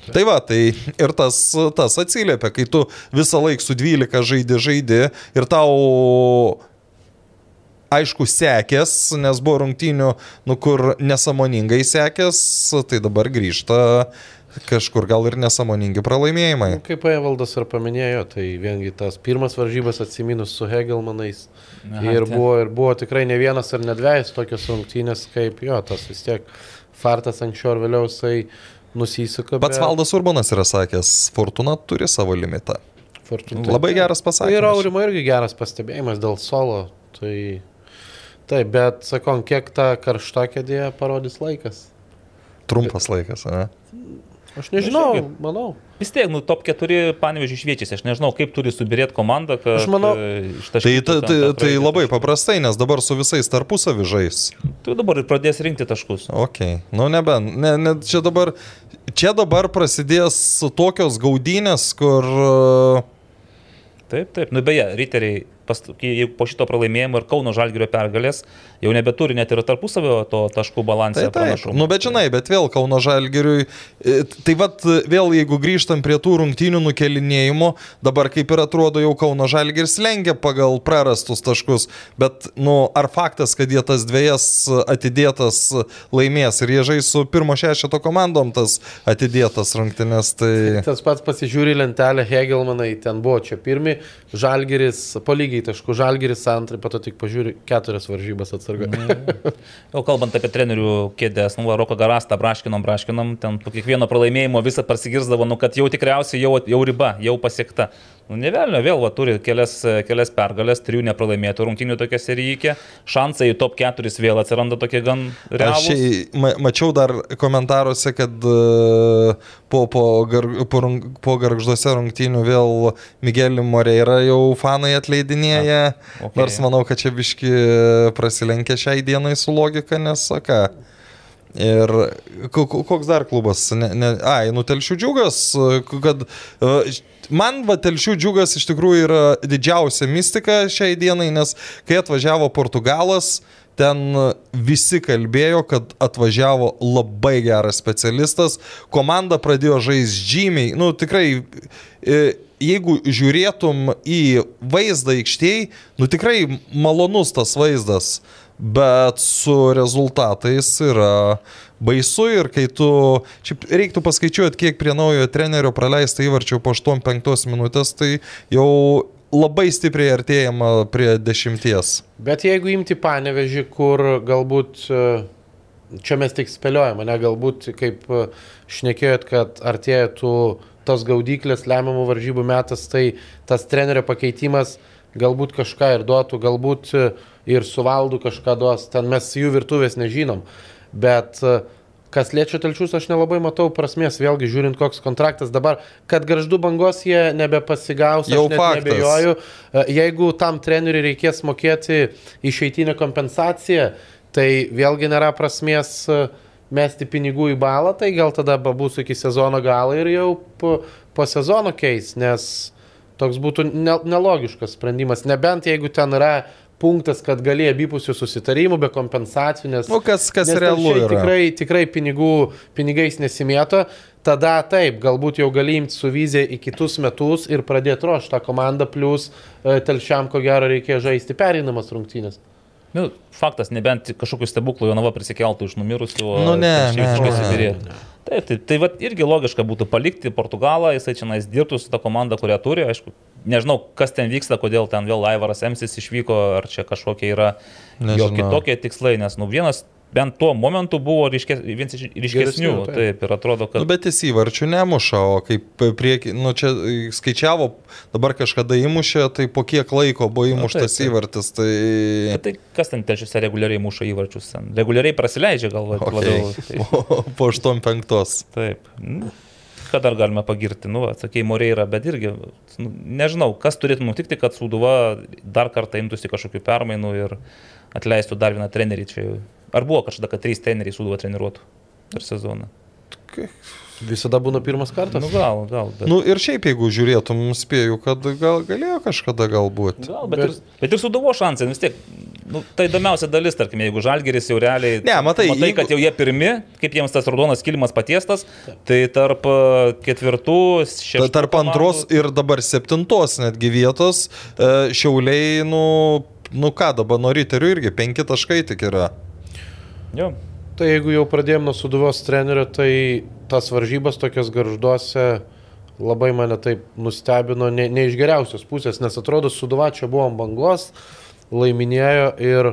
Tai va, tai ir tas, tas atsiliepia, kai tu visą laiką su 12 žaidži žaidži ir tau aišku, sekės, nes buvo rungtynių, nu kur nesamoningai sekės, tai dabar grįžta kažkur gal ir nesamoningi pralaimėjimai. Nu, Kaip Evaldas ir paminėjo, tai viengi tas pirmas varžybas atsiminus su Hegelmanais. Aha, ir, tai. buvo, ir buvo tikrai ne vienas ar ne dviejas tokios rungtynės, kaip jo, tas vis tiek fartas anksčiau ar vėliau jisai nusisuka. Pats bet- Valdas Urbanas yra sakęs, Fortuna turi savo limitą. Fortuna. Labai geras Ir pasakymas. Aurimo irgi geras pastebėjimas dėl solo. Tai taip, bet sakom, kiek tą karštą kėdėje parodys laikas. Trumpas laikas, ne? Aš nežinau, irgi. manau. Vis tiek, nu, top 4 panevežių šviečiasi. Aš nežinau, kaip turi subirėti komanda, kad... Aš manau- e, Tai, tai, ten tai, tai labai paprastai, nes dabar su visais tarpusavį žais. Tu dabar ir pradės rinkti taškus. Ok, nu nebent, ne, ne, čia dabar, čia dabar prasidės tokios gaudynės, kur... uh, Taip, taip. Nu beje, riteriai jeigu po šito pralaimėjimo ir Kauno Žalgirio pergalės jau nebeturi net ir tarpusavio to taškų balansą. Tai taip, nu bet žinai, bet vėl Kauno Žalgiriui. e, Tai vad vėl jeigu grįžtam prie tų rungtynių nukelinėjimo, dabar kaip ir atrodo jau Kauno Žalgiris lengia pagal prarastus taškus, bet nu ar faktas, kad jie tas dviejas atidėtas laimės ir jie žais su pirmo šešito komandom tas atidėtas rungtynės, tai... Tas pats pasižiūri lentelę Hegelmanai, ten buvo čia pirmi, Žalgeris, po lygiai taškų, Žalgeris antrai, pato tik pažiūri keturias varžybas atsargai. Jau kalbant apie trenerių kėdės, nu, Roko Garastą braškinom, braškinom, ten po kiekvieno pralaimėjimo visą prasigirzdavo, nu, kad jau tikriausiai jau, jau riba, jau pasiekta. Nu, nevelnio, vėl va, turi kelias, kelias pergalės, trijų nepralaimėtų rungtynių tokia serijykė, šansai į top 4 vėl atsiranda tokie gan Aš realūs. čia ma- mačiau dar komentaruose, kad e, po, po, gar, po, rung- po garžduose rungtynių vėl Miguelį Moreira jau fanai atleidinėja. okei. Nors manau, kad čia biški prasilenkia šiai dienai su logika, nes ką. Ir ko- ko- koks dar klubas? Ne, ne, ai, nu telšių džiugas, kad e, man va telšių džiugas iš tikrųjų yra didžiausia mistika šiai dienai, nes kai atvažiavo Portugalas, ten visi kalbėjo, kad atvažiavo labai geras specialistas, komanda pradėjo žaisti žymiai, nu tikrai, e, jeigu žiūrėtum į vaizdą aikštėje, nu tikrai malonus tas vaizdas, bet su rezultatais yra baisu ir kai tu, šiaip reiktų paskaičiuoti, kiek prie naujojo trenerio praleista įvarčio po 8-5 minutės, tai jau labai stipriai artėjama prie dešimties. Bet jeigu imti panevežį, kur galbūt, e, čia mes tik spėliojame, ne, galbūt kaip e, šnekėjot, kad artėja tų tos gaudyklės lemiamų varžybų metas, tai tas trenerio pakeitimas galbūt kažką ir duotų, galbūt e, ir suvaldu kažką duos, ten mes jų virtuvės nežinom. Bet e, kas liečia telčius, aš nelabai matau prasmės, vėlgi žiūrint, koks kontraktas dabar, kad garždų bangos jie nebepasigaus, Jau nebejoju. E, Jeigu tam treneriui reikės mokėti išeitinę kompensaciją, tai vėlgi nėra prasmės e, mesti pinigų į balą, tai gal tada bus iki sezono galo ir jau po, po sezono keis, nes toks būtų ne, nelogiškas sprendimas. Nebent jeigu ten yra punktas, kad gali abipusių susitarimų be kompensacijų, nes, Nu, kas, kas nes realu yra. tikrai, tikrai pinigų, pinigais nesimėto, tada taip, galbūt jau gali imti su vizija į kitus metus ir pradėti ruošti tą komandą, plus e, telšiam ko gero reikėjo žaisti pereinamas rungtynės. Nu, faktas, nebent kažkokiu stebuklu Jonava prisikeltų iš numirusių. Nu, ne, ne, ne, subyrėtų. Taip, tai, tai vat irgi logiška būtų palikti Portugalą, jisai čia nais dirbtų su ta komanda, kurią turi, aišku, nežinau, kas ten vyksta, kodėl ten vėl Aivaras Emsis išvyko, ar čia kažkokie yra jo Nežinau. kitokie tikslai, nes, nu, vienas bent tuo momentu buvo ryškes, vienas iš ryškesnių, Geresnių, taip. taip, ir atrodo, kad... Nu, bet jis įvarčių nemuša, o kaip prieki, nu čia skaičiavo, dabar kažkada įmušė, tai po kiek laiko buvo įmuštas taip. įvartis, tai... Bet tai kas ten telšiuose reguliariai muša įvarčius? Ten? Reguliariai prasileidžia gal vat, labiau. Okay. Tai, Po, po 8-5. taip. Ką dar galime pagirti? Nu, atsakėjai, Moreira, bet irgi, nu, nežinau, kas turėtų nutikti, kad Sūduva dar kartą imtųsi kažkokių permainų ir atleistų dar vieną trenerį čia. Ar buvo kažkada, kad trys treneriai Sūduva treniruotų per sezoną? Visada būna pirmas kartas. Nu, gal, gal. Bet... Nu ir šiaip, jeigu žiūrėtum, spėju, kad gal galėjo kažkada galbūt. Gal, bet, bet... Ir, bet ir Sūduvo šansai, nu, vis tiek Nu, tai įdomiausia dalis, tarkim, jeigu Žalgeris jau realiai... Ne, matai, matai jeigu- kad jau jie pirmi, kaip jiems tas raudonas kilimas patiestas, tai tarp e, ketvirtų, Ta- šeštų... Tarp antros komandų- ir dabar septintos netgi vietos e, šiauliai, nu, nu ką dabar nuo ryterių irgi penki taškai tik yra. Jo. Tai jeigu jau pradėjome nuo suduvos trenerio, tai tas varžybas tokias garžduose labai mane taip nustebino, ne, ne iš geriausios pusės, nes atrodo, suduva čia buvo ant bangos, laiminėjo ir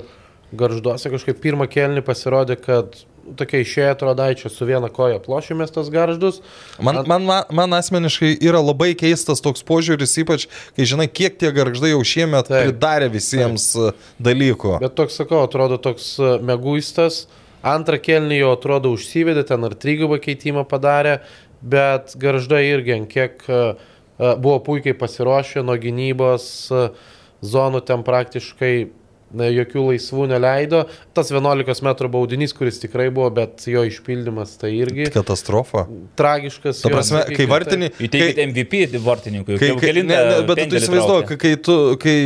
garžduose kažkaip pirmą kelnį pasirodė, kad tokia išėjo atrodaičia su viena koja plošimės tas garždus. Man, man, man, man asmeniškai yra labai keistas toks požiūris, ypač kai žinai, kiek tie garždai jau šiemet Taip. pridarė visiems e, dalykų. Bet toks, sakau, atrodo toks e, meguistas. Antrą kelnį jau atrodo užsivedė, ten ar trigubą keitimą padarė, bet garžda irgi, kiek e, buvo puikiai pasiruošę nuo gynybos zonų, ten praktiškai na, jokių laisvų neleido. Tas 11 m baudinys, kuris tikrai buvo, bet jo išpildymas tai irgi Katastrofa. tragiškas. Ta jo, prasme, sakykim, kai taip. vartini... Įteikit MVP vartininkui. Kai, kai, ne, ne, bet tu įsivaizduoji, kai, kai, tu, kai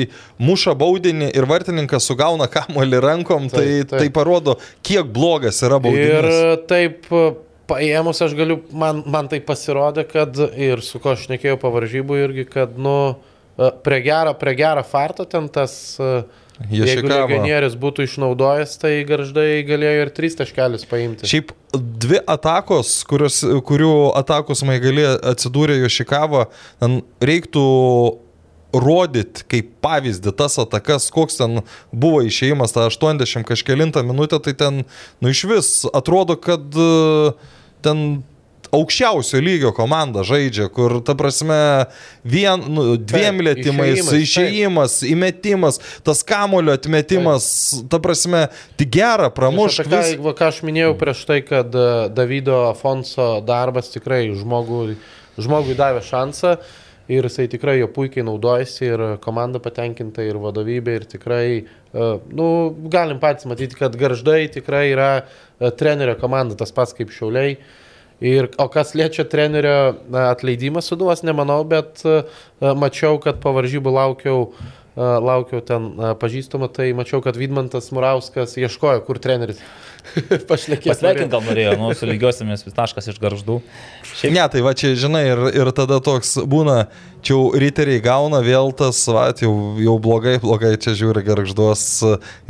muša baudinį ir vartininkas sugauna kamuolį rankom, tai, Taip, taip. tai parodo, kiek blogas yra Ir baudinys. taip e, paėmus aš galiu, man, man tai pasirodė, kad ir su ko aš nekėjau pavaržybų irgi, kad, nu, e, prie gerą, prie gerą farto ten tas, e, jeigu legionierius būtų išnaudojęs, tai garždai galėjo ir tris taškelius paimti. Šiaip dvi atakos, kurios, kurių atakos maigali atsidūrė Jošikavo, ten reiktų rodyti kaip pavyzdį tas atakas, koks ten buvo išėjimas, tą 80 kažkelintą minutę, tai ten, nu iš vis, atrodo, kad e, ten aukščiausio lygio komanda žaidžia, kur, ta prasme, vien, nu, dviem Taip, lėtimais, išėjimas, taip. išėjimas, įmetimas, tas kamulio atmetimas, ta prasme, tik gerą pramuš. Aš apie ką, va, ką aš minėjau prieš tai, kad e, Davido Afonso darbas tikrai žmogui, žmogui davė šansą ir jisai tikrai jo puikiai naudojasi ir komanda patenkinta ir vadovybė ir tikrai, e, nu, galim patys matyti, kad garždai tikrai yra e, trenerio komanda, tas pats kaip šiauliai. Ir, o kas liečia trenerio atleidimą suduvas, nemanau, bet e, mačiau, kad po varžybų laukiau, e, laukiau ten e, pažįstamą, tai mačiau, kad Vidmantas Murauskas ieškojo, kur treneris pašnekės. Pasveikint gal norėjo, nu, su lygiosiamis vis taškas iš garždų. Šiaip Ne, tai va čia, žinai, ir, ir tada toks būna, čia jau riteriai gauna vėl tas, va, jau, jau blogai, blogai čia žiūri garžduos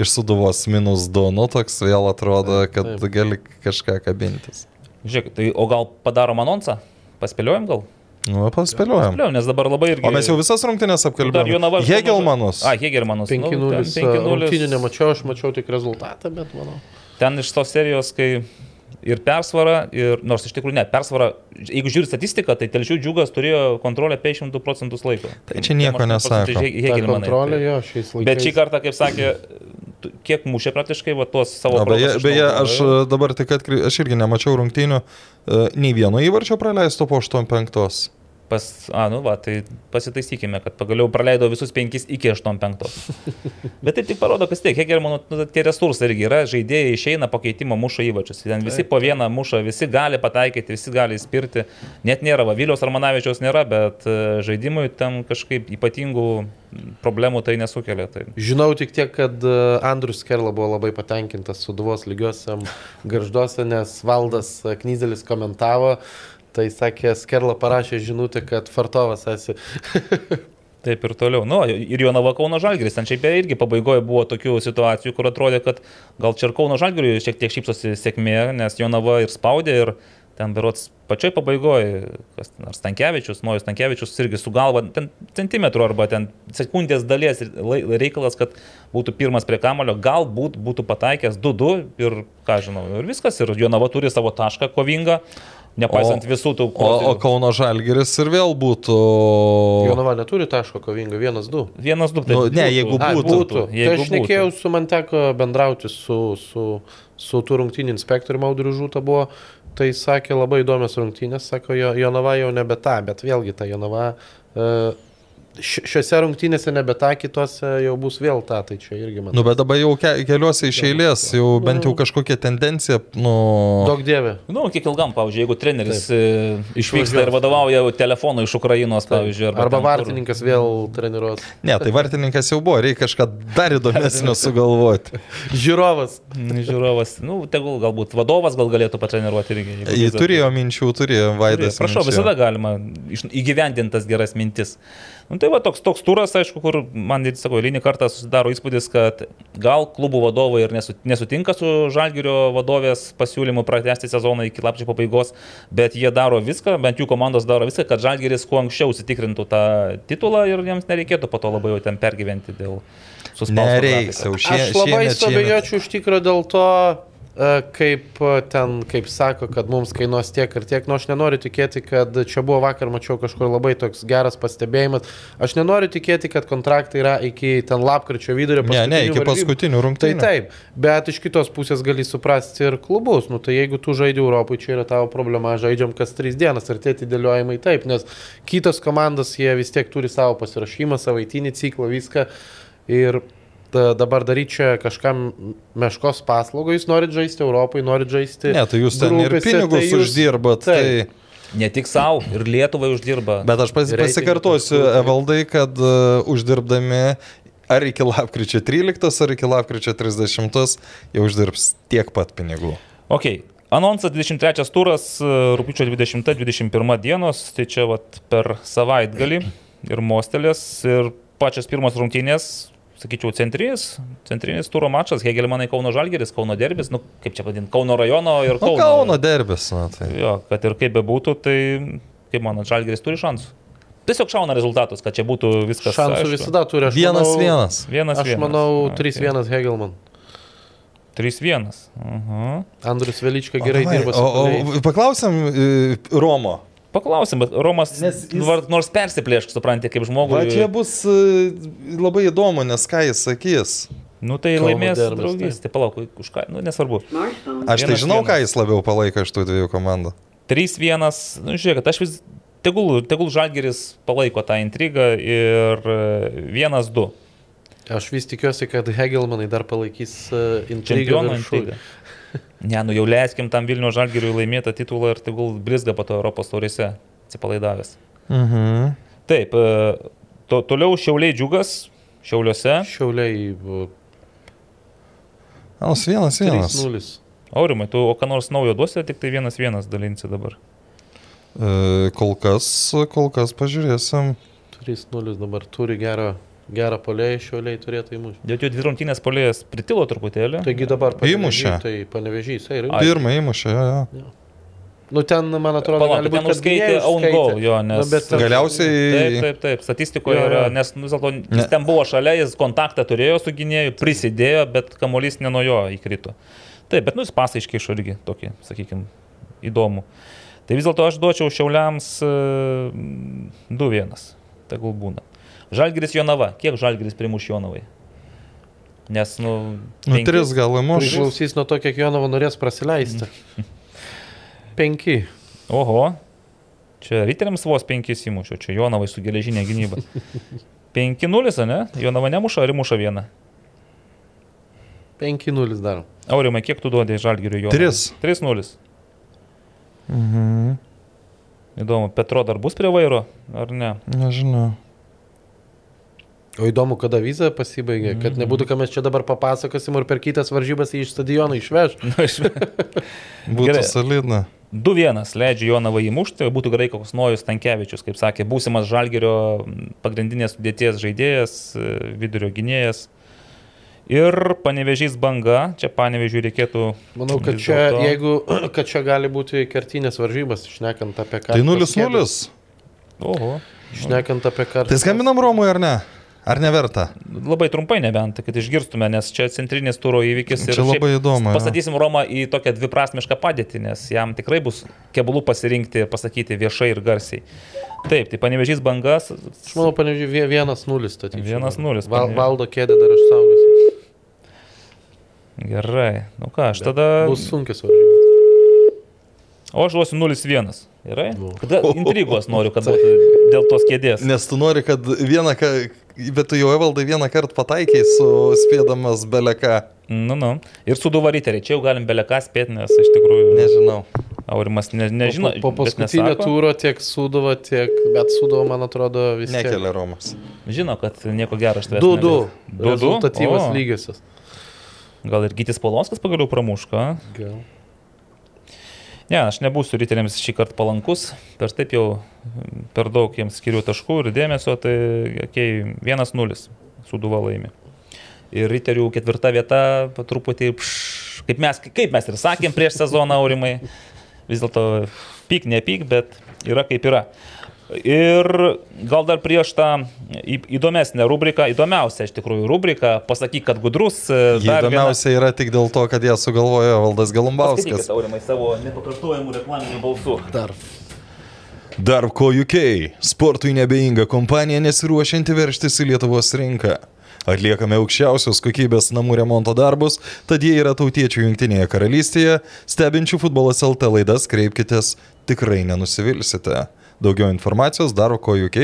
iš suduvos minus 2, nu toks vėl atrodo, kad Taip. gali kažką kabintis. Žiūrėk, tai o gal padarom anonsą? Paspėliojom gal? Nu, paspėliojam. Paspėliojom, nes dabar labai irgi... O mes jau visas rungtynės apkalbėjome. Hegelmanus. A, Hegelmanus. 5-0. Nu, ten 5-0. Rungtynį nemačiau, aš mačiau tik rezultatą, bet manau. Ten iš tos serijos, kai ir persvara, ir nors iš tikrųjų ne, persvara, jeigu žiūri statistiką, tai telšių džiugas turėjo kontrolę 52 procentus laiko. Tai čia nieko 8 procentų nesako. Kontrolė jo šiais laikais. Bet šį kartą, kaip sakė, kiek mušė praktiškai va, tuos savo Na, beje, beje, aš dabar tik atkreipiu, aš irgi nemačiau rungtynių, e, nei vieno įvarčio praleisto po 85. Pas, a, nu va, tai pasitaisykime, kad pagaliau praleido visus penkis iki 85. Bet tai tik parodo, kas tiek, kiek ir mano nu, tie resursai irgi yra, žaidėjai išeina pakeitimo muša įvačius. Ten visi po vieną muša, visi gali pataikyti, visi gali įspirti. Net nėra, va, Vilios Armanavičiaus nėra, bet e, žaidimui ten kažkaip ypatingų problemų tai nesukelia. Tai. Žinau tik tiek, kad e, Andrius Kerla buvo labai patenkintas suduvos lygiosiam garžduose, nes valdas Knyzelis komentavo, tai sakė, Skerla parašė žinutę, kad Fartovas esi. Taip ir toliau. Nu, ir Jonava Kauno Žalgiris. Ten šiaip irgi pabaigoje buvo tokių situacijų, kur atrodė, kad gal čia ir Kauno Žalgiriui šiek tiek šypsosi sėkmė, nes Jonava ir spaudė ir ten berots pačioj pabaigoje, kas ten, ar Stankievičius, Nojus Stankievičius irgi su galva, ten centimetrų arba ten sekundės dalies reikalas, kad būtų pirmas prie kamulio, galbūt būtų pataikęs 2-2 ir ką žinau, ir viskas. Ir Jonava turi savo tašką kovingą, nepaisant O- visų tų O, o kozirių. Kauno Žalgeris ir vėl būtų... Jonava neturi taško kovingo, vienas, du. Vienas, du, Nu, ne, jeigu A, būtų. būtų. Tai Jeigu aš nekėjau su, man teko bendrauti su, su, su tų rungtynių inspektoriumi Audriu Žūta buvo, tai sakė labai įdomios rungtynės, sako, jo, Jonava jau nebe ta, bet vėlgi ta Jonava, ši- šiuose rungtynėse nebe tą, kitose jau bus vėl tą, tai čia irgi man. Nu, bet dabar jau ke keliuose iš eilės, jau bent jau kažkokia tendencija, nu... Daug dievė. Nu, kiek ilgam, pavyzdžiui, jeigu treneris e, išvyksta ir vadovauja jau telefonu iš Ukrainos, pavyzdžiui, Arba, arba ten, kur- vartininkas vėl treniruos. Ne, tai vartininkas jau buvo, reikia kažką dar įdomesnio sugalvoti. Žiūrovas. Mm, Žiūrovas, nu, tegul galbūt vadovas gal galėtų patreniruoti irgi. dėlto- turėjo minčių, turėjo Vaidas. Prašau, minčių. visada galima iš- įgyvendintas geras mintis. Nu, tai va toks, toks turas, aišku, kur man, sakau, eilinį kartą susidaro įspūdis, kad gal klubų vadovai ir nesu, nesutinka su Žalgirio vadovės pasiūlymu pratesti sezoną iki lapčio pabaigos, bet jie daro viską, bent jų komandos daro viską, kad Žalgiris kuo anksčiau užsitikrintų tą titulą ir jiems nereikėtų po to labai jau ten pergyventi dėl suspausto Nereiks jau šie, Aš labai suabejočiau iš tikrųjų dėl to, kaip e, ten, kaip sako, kad mums kainuos tiek ir tiek. Nu, aš nenoriu tikėti, kad čia buvo vakar, mačiau kažkur labai toks geras pastebėjimas. Aš nenoriu tikėti, kad kontraktai yra iki ten lapkričio vidurio. Ne, ne, iki paskutinių varžybų. paskutinių Tai rungtynių. taip, bet iš kitos pusės gali suprasti ir klubus. Nu, tai jeigu tu žaidži Europai, čia yra tavo problema, žaidžiam kas tris dienas ir tie atidėliojimai taip, nes kitos komandos jie vis tiek turi savo pasirašymą, savaitinį ciklą, viską. Ir dabar daryti čia kažkam meškos paslaugą, jūs norit žaisti Europai, norit žaisti. Ne, tai jūs ten ir grupėse, pinigus tai jūs- uždirbat. Taip. Tai... Ne tik savo, ir Lietuvai uždirba. Bet aš pas, pasikartosiu, tai- Evaldai, kad uh, uždirbdami ar iki lapkričio 13, ar iki lapkričio 30 jau uždirbs tiek pat pinigų. Ok, anonsas 23 turas, e, rūpiučio 20-21 dienos, tai čia vat per savaitgalį ir mostelės ir pačios pirmos rungtynės, sakyčiau, centrinis, centrinis turo mačas, Hegelmanai Kauno Žalgeris, Kauno derbis, nu kaip čia vadinti, Kauno rajono ir O Kauno. Kauno derbis, na tai. Jo, kad ir kaip bebūtų, tai kaip manot, Žalgeris turi šansų. Tiesiog šauna rezultatus, kad čia būtų viskas. Šansų aišku. visada turi. Aš Vienas manau, vienas. Vienas Aš vienas. manau, Okay. 3-1 Hegelman. 3-1. Uh Andrius Velička gerai dirba. su O, o paklausim e, Romo. Paklausim, bet Romas Nes jis- nors persiplėšk, supranti, kaip žmogui. Va čia bus e, labai įdomu, nes ką jis sakys. Nu tai Kauno laimės derbis, draugys, tai palauk, už ką, nu nesvarbu. Aš tai Vienas žinau, ką vienas. jis labiau palaiko iš tų dviejų komandų. 3-1, nu žiūrėk, aš vis, tegul, tegul Žalgeris palaiko tą intrigą ir e, 1-2. Aš vis tikiuosi, kad Hegelmanai dar palaikys uh, intrigą. Čempionų viršų. Ne, nu jau leiskim tam Vilnių Žalgeriui laimėtą titulą ir tegul blizga po to Europos taurėse, atsipalaidavęs. Mhm. Taip, e, to, toliau Šiauliai džiugas, Šiauliuose. Šiauliai uh, Alas vienas, vienas. 3-0. Aurimai, tu o ką nors naujo duosi, tik tai vienas vienas dalinsi dabar. E, Kol kas, kol kas pažiūrėsim. 3-0 dabar turi gerą, gerą polėją, šiauliai turėtų įmušti. Dėl jų dvi rungtynės polėjas pritilo truputėlį. Taigi dabar Įmušė. Tai panevežys, tai ir Ai. Pirmą įmušė, jo, jo. Nu ten, man atrodo, Palauk, gali būti, gynėjus own skaitė. goal, jo, nes- Nu, bet Galiausiai Taip, taip, taip, statistikoje Jo, jo. yra, nes nu, vis dėlto Ne. jis ten buvo šalia, jis kontaktą turėjo su gynėju, prisidėjo, bet kamuolys ne nuo jo įkrito. Taip, bet nu jis pasą iškeišo irgi tokį, sakykime, įdomų. Tai vis dėlto aš duočiau Šiauliams e, 2-1, tegul būna. Žalgiris Jonava, kiek Žalgiris primuš Jonavai? Nes, nu, Nu, penkis? tris gal įmuš. Priklausys nuo to, kiek Jonava norės praleisti. Penki. Oho, čia riteriams vos 5 įmušio, čia Jonavai su geležinė gynyba. 5-0, ne? Jonava nemuša ar muša vieną? 5-0 darom. Aurimai, kiek tu duodai žalgiriui jo? Tris. 3-0. Mhm. Įdomu, Petro dar bus prie vairo, ar ne? Nežinau. O įdomu, kada viza pasibaigė, kad Mhm. nebūtų, ką mes čia dabar papasakosim ir per kitas varžybas jį iš stadiono išveš. Nu, Būtų Gerai. solidna. 2-1 leidžia Jonavą įmušti, būtų gerai koks Nojus Tankievičius, kaip sakė, būsimas Žalgerio pagrindinės sudėties žaidėjas, e, vidurio gynėjas. Ir panevežys banga, čia panevežiui reikėtų... Manau, kad čia, dėlto- jeigu, kad čia gali būti kertinės varžybas, šnekant apie ką. Tai 0-0. Oho. Šnekant apie ką. Tai skambinam Romui ar ne? Ar neverta? Labai trumpai nebent, kad išgirstume, nes čia centrinis turo įvykis. ir Čia labai įdomu. Pastatysim Romą į tokią dviprasmišką padėtį, nes jam tikrai bus keblų pasirinkti ir pasakyti viešai ir garsiai. Taip, tai panevežys bangas. Aš manau, vienas nulis statyti. 1:0 Val, valdo kėdę dar aš saugosiu. Gerai, nu ką, aš tada... Bus sunkios varžybos. O aš duosiu 0-1. Gerai? Nu. Kada intrigos noriu, kad būtų dėl tos kėdės. Nes tu nori, kad vieną bet tu jau evaldai vieną kartą pataikiai su spėdamas beleką. Nu, nu. Ir suduva riteriai. Čia jau galim beleką spėti, nes iš tikrųjų Nežinau. Aurimas ne, nežino. Po, po paskutinio tūro tiek Sudova, tiek, bet Sudova, man atrodo, vis tiek. Nekelia Romas. Žino, kad nieko gero aš tavęs. 2-2. nežinau. 2-2? Rezultatyvas O, lygiosios. Gal ir Gytis Polonskas pagaliau pramuška. Gal. Ne, aš nebūsiu riteriams šį kartą palankus, per taip jau per daug jiems skiriu taškų ir dėmesio, tai okay, 1-0 suduva laimi. Ir riterių ketvirta vieta, truputį, pš, kaip mes, kaip mes ir sakėm prieš sezoną aurimai, vis dėlto pyk, nepyk, bet yra kaip yra. Ir gal dar prieš tą įdomesnę rubriką, įdomiausią iš tikrųjų rubriką, pasakyk, kad gudrus. e, Jie dar viena- įdomiausia yra tik dėl to, kad jie sugalvojo Valdas Galumbauskas. Paskaitykit, aurimai, savo nepakartojimų reklaminių balsų. Dar. Darko UK. Sportui nebeinga kompanija nesiruošianti verštis į Lietuvos rinką. Atliekame aukščiausios kokybės namų remonto darbus, tad jei yra tautiečių jungtinėje karalystėje, stebinčių futbolas LT laidas, kreipkitės, tikrai nenusivilsite. Daugiau informacijos Darko UK,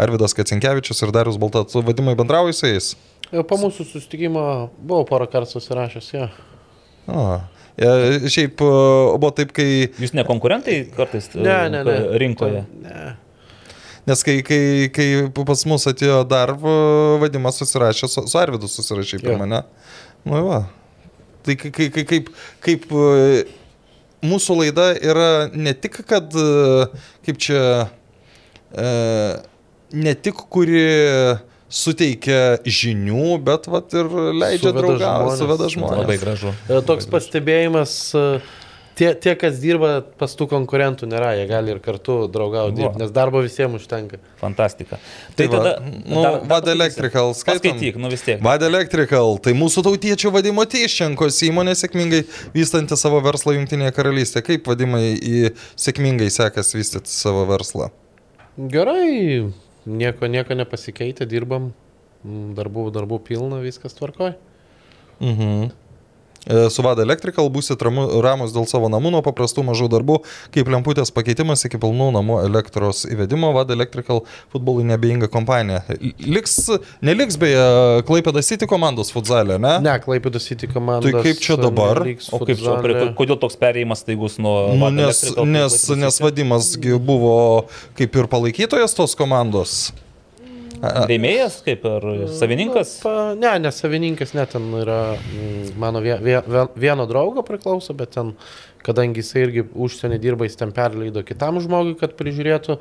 Arvidas Kacinkievičius ir Darius Baltas su vadimai bendraujusiais. Jau po mūsų susitikimo buvau porą kartų susirašęs, jo. O, e, šiaip e, buvo taip, kai Jūs ne konkurentai kartais e, Ne, ne, ne. rinkoje? Ne. Nes kai, kai, kai pas mus atėjo dar vadimas susirašė, su, su Arvidu susirašė per Jo. mane. Nu va. Tai kai- kai- kai- kaip, kaip e, mūsų laida yra ne tik, kad e, kaip čia, e, ne tik kuri suteikia žinių, bet vat ir leidžia draugauti, suveda žmonės. Labai gražu. E, Toks pastebėjimas, e, tie, tie, kas dirba pas tų konkurentų, nėra, jie gali ir kartu draugauti, dirbti, nes darbo visiems užtenka. Fantastika. Tai Tai va, tada... nu, dar- Vad. Electrical skaitom? Paskaityk, nu vis tiek. Vad Electrical, tai mūsų tautiečio vadimo Teiščenkos įmonė sėkmingai vystanti savo verslą Junktinėje karalystėje. Kaip vadimai į sėkmingai sekas vystyti savo verslą? Gerai, nieko, nieko nepasikeitė, dirbam, darbų, darbų pilna, viskas tvarkoj. Mhm. E, Su Vada Electrical būsit ramu- ramus dėl savo namų nuo paprastų mažų darbų, kaip lemputės pakeitimas iki pilnų namų elektros įvedimo. Vada Electrical futbolui nebeinga kompanija. Liks, neliks beje Klaipėda City komandos futsalė, ne? Ne, Klaipėdos City komanda. Tai kaip čia dabar? O kaip čia, prie- kodėl toks perėjimas staigus nuo... Nu, nes, nes, nes City? vadimas gi buvo kaip ir palaikytojas tos komandos. Rėmėjas, kaip ir savininkas? Pa, ne, ne savininkas, net ten yra mm, mano vie, vie, vie- vieno draugo priklauso, bet ten, kadangi jisai irgi užsienį dirba, jis ten perleido kitam žmogui, kad prižiūrėtų.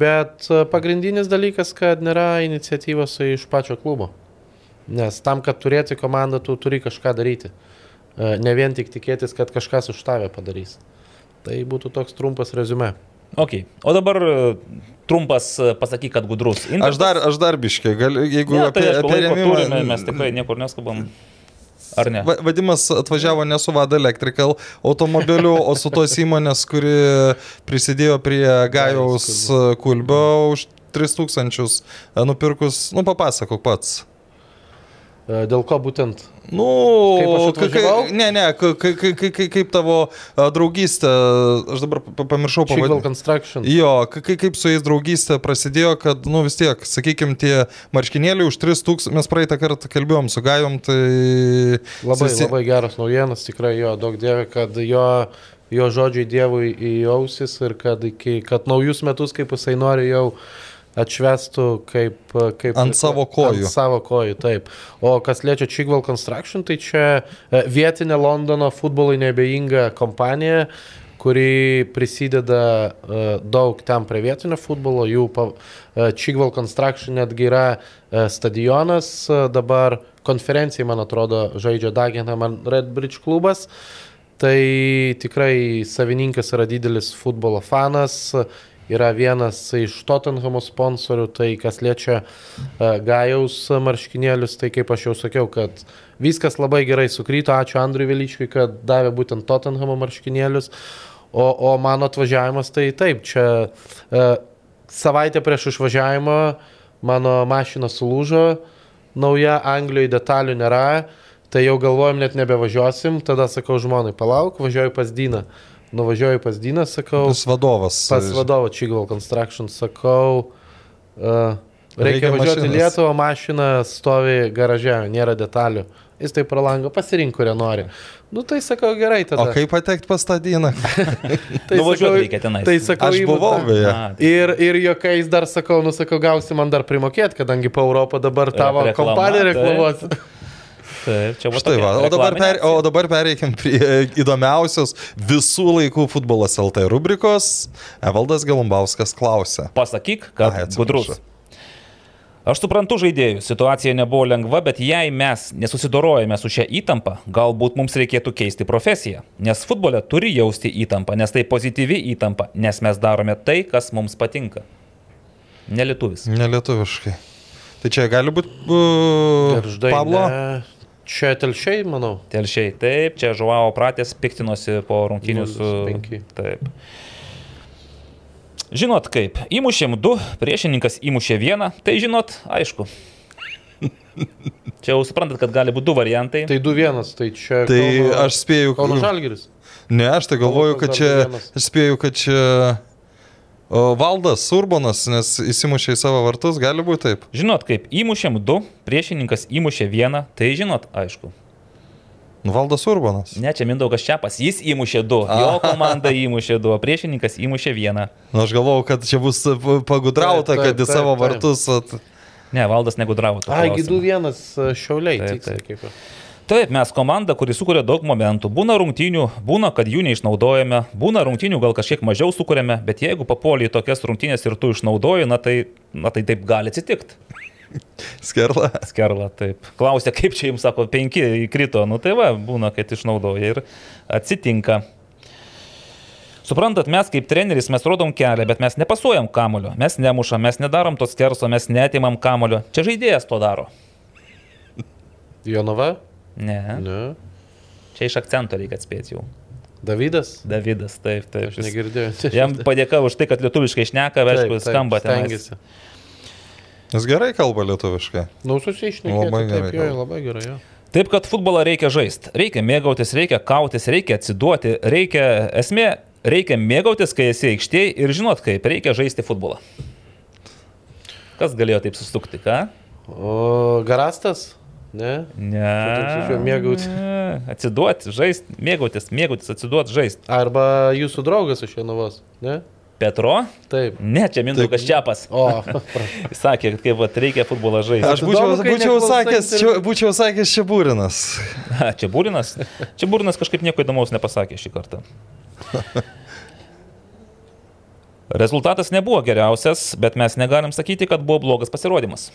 Bet e, pagrindinis dalykas, kad nėra iniciatyvos iš pačio klubo. Nes tam, kad turėti komandą, tu turi kažką daryti. E, Ne vien tik tikėtis, kad kažkas už tave padarys. Tai būtų toks trumpas rezume. Ok. O dabar e, trumpas e, pasakyk, kad gudrus. Aš dar, aš dar biškai, gal, jeigu Ne, apie, tai apie rėmimą. turime, mes tikrai niekur neskubam. Ar ne? Va- Vadimas atvažiavo ne su Vada Electrical automobiliu, o su tos įmonės, kuri prisidėjo prie Gajaus kulbio už 3000 nupirkus, nu papasakok pats. Dėl ko būtent? Nu, Kaip aš ka- atvažiavau? ka- ne, ne, ka- ka- ka- ka- ka- kaip tavo draugystė, aš dabar pa- pamiršau. Construction. Jo, ka- ka- kaip su jais draugystė prasidėjo, kad, nu vis tiek, sakykime, tie marškinėliai už 3000, mes praeitą kartą kalbėjom su Gajom, tai... Labai, susi- labai geras naujienas, tikrai jo, daug dievė, kad jo, jo žodžiai Dievui į ausis ir kad, iki, kad naujus metus, kaip jisai nori, jau atšvestų kaip, kaip Ant savo kojų. Ant savo kojų, taip. O kas liečia Chigwell Construction, tai čia e, vietinė Londono futbolui nebeinga kompanija, kuri prisideda uh, daug ten prie vietinio futbolo, jų uh, Chigwell Construction netgi yra uh, stadionas, uh, dabar konferencijai, man atrodo, žaidžia Dagenham Redbridge klubas. Tai tikrai savininkas yra didelis futbolo fanas, yra vienas iš Tottenhamo sponsorių, tai kas liečia uh, Gajaus marškinėlius, tai kaip aš jau sakiau, kad viskas labai gerai sukryto, ačiū Andriui Velyčkui, kad davė būtent Tottenhamo marškinėlius, o, o mano atvažiavimas tai taip, čia uh, savaitę prieš išvažiavimą mano mašina sulūžo, nauja Anglijoje detalių nėra, tai jau galvojom net nebevažiuosim, tada sakau žmonai, palauk, važiuoju pas Dyną. Nuvažiuoju pas Dyną, sakau, Pas vadovas. pas vadovą Chigwell Construction, sakau, Uh, reikia, Reikia važiuoti į. Lietuvą, mašina stovi garaže, nėra detalių. Jis tai pralango, pasirink, kurią nori. Nu tai sakau gerai tada. O kaip patekti pas tą dieną? tai Nuvažiuot sakau- reikia tenais. Tai sakau, Aš buvau beje. A, Ir, ir jokiais dar sakau, nu sakau, gausi man dar primokėti, kadangi po Europą dabar tavo Reklama, kompanija taip. Taip, čia va Štai va, o dabar, per, o dabar pereikim prie įdomiausios visų laikų futbolas LT rubrikos. Evaldas Galumbauskas klausia. Pasakyk, kad Ai, gudrus. Aš suprantu žaidėjus, situacija nebuvo lengva, bet jei mes nesusidorojame su šia įtampa, galbūt mums reikėtų keisti profesiją. Nes futbole turi jausti įtampą, nes tai pozityvi įtampa, nes mes darome tai, kas mums patinka. Nelietuvis. Nelietuviškai. Tai čia gali būti uh. Pablo. Ne. Čia telšiai, manau. Telšiai, taip, čia Žuavo pratės piktinosi po rungtynių su... 0-5. Taip. Žinot kaip, įmušėm du, priešininkas įmušė vieną, tai žinot, aišku. Čia jau suprantat, kad gali būti du variantai. Tai 2-1, tai čia. Tai Kauno- aš spėju, Kauno Žalgiris. Ne, aš tai galvoju, kad čia, aš spėju, kad čia Valdas Urbonas, nes įsimušė į savo vartus, gali būti taip. Žinot kaip, įmušėm du, priešininkas įmušė vieną, tai žinot, aišku. Nu, Valdas Urbonas. Ne, čia Mindaugas Čiapas, jis įmušė du, jo komanda įmušė du, o priešininkas įmušė vieną. Nu, aš galvoju, kad čia bus pagudrauta, Taip, taip, kad į savo taip. vartus. At... Ne, valdas negudravo. tuo Ai, klausimu. 2-1 šiauliai. Taip, Taip, taip. taip. Taip, mes komanda, kuri sukuria daug momentų. Būna rungtynių, būna, kad jų neišnaudojame, būna rungtynių gal kažkiek mažiau sukūrėme, bet jeigu papuoliai į tokias rungtynės ir tu išnaudoji, na tai, na tai taip gali atsitikti. Skerla. Skerla, taip. Klausia, kaip čia jums sako, penki įkrito, nu tai va, būna, kad išnaudoja ir atsitinka. Suprantat, mes kaip treneris mes rodom kelią, bet mes nepasuojam kamulio, mes nemušam, mes nedarom to skerso, mes netimam kamulio. Čia žaidėjas to daro. Jonava? Ne. Ne. Čia iš akcento reikia atspėti jau. Davidas? Davidas, taip, taip. Aš negirdėjau. Jam padėka už tai, kad lietuviškai šneka, aišku, skamba ten. Jis gerai kalba lietuviškai. Nu, susišnekėti. Labai gerai gerai. Jo, labai gerai, jo. Taip, kad futbolą reikia žaisti. Reikia mėgautis, reikia kautis, reikia atsiduoti, reikia, esmė, reikia mėgautis, kai esi aikštėje ir žinot kaip, reikia žaisti futbolą. Kas galėjo taip sustukti, ką? O garastas? Ne? Ne. mėgautis. Atsiduoti, žaisti, mėgautis, mėgautis, atsiduoti, žaisti. Arba jūsų draugas iš Jonavos? Ne? Petro? Taip. Ne, čia Mindaugas Čiapas. O, Jis sakė, kad kaip vat, reikia futbolą žaisti. Aš būčiau, būčiau, sakęs, čia, būčiau sakęs čia būrinas. A, čia Būrinas? Čia Būrinas kažkaip nieko įdomaus nepasakė šį kartą. Rezultatas nebuvo geriausias, bet mes negalim sakyti, kad buvo blogas pasirodymas.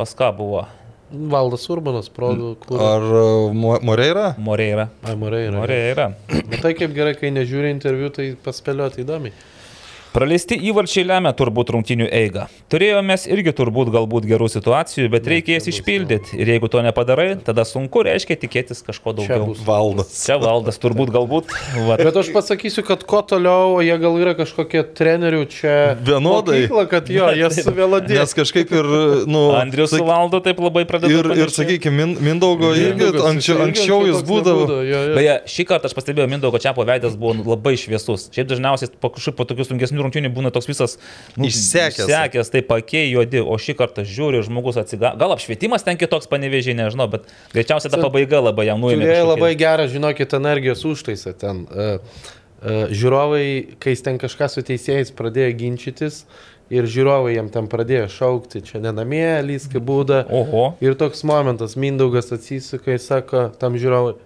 Pas ką buvo? Valdas Urbanas, prodų klubas. Ar Mo- Moreira? Moreira. Ai, Morai yra. Moreira. Matai, kaip gerai, kai nežiūri interviu, tai paspėlioti įdomiai. Praleisti įvarčiai lemia turbūt rungtinių eigą. Turėjome irgi turbūt galbūt gerų situacijų, bet reikia jas išpildyti. Ir jeigu to nepadarai, tada sunku reiškia tikėtis kažko Čia daugiau. bus. Valdas. Čia valdas turbūt galbūt. Va, Bet aš pasakysiu, kad kuo toliau, jie gal yra kažkokie trenerių čia. Vienodai. Mokykla, kad jo, jie suvienodė. Nes kažkaip ir, nu, Andrius su sak- valdu taip labai pradeda. ir, ir sakykime, Mindaugo irgi anksčiau, anksčiau jis būdavo. Beje, šį kartą aš pastebėjau, Mindaugo Čiapo veidas buvo labai šviesus. Šiaip dažniausiai po, po tokių sunkesnių rungtynių būna toks visas nu, Išsekęs. Išsekęs, tai pakei juodi, o šį kartą žiūri, žmogus atsiga. Gal apšvietimas ten kitoks panevežiai, nežinau, bet greičiausiai ta pabaiga labai jam. Turėjo kažkokį- labai gerą, žinokit, energijos užtaisą ten. Uh, uh, žiūrovai, kai ten kažką su teisėjais pradėjo ginčytis ir žiūrovai jam ten pradėjo šaukti, čia nenamie, lyski būda. Oho. Ir toks momentas, Mindaugas atsisuka ir sako tam žiūrovui,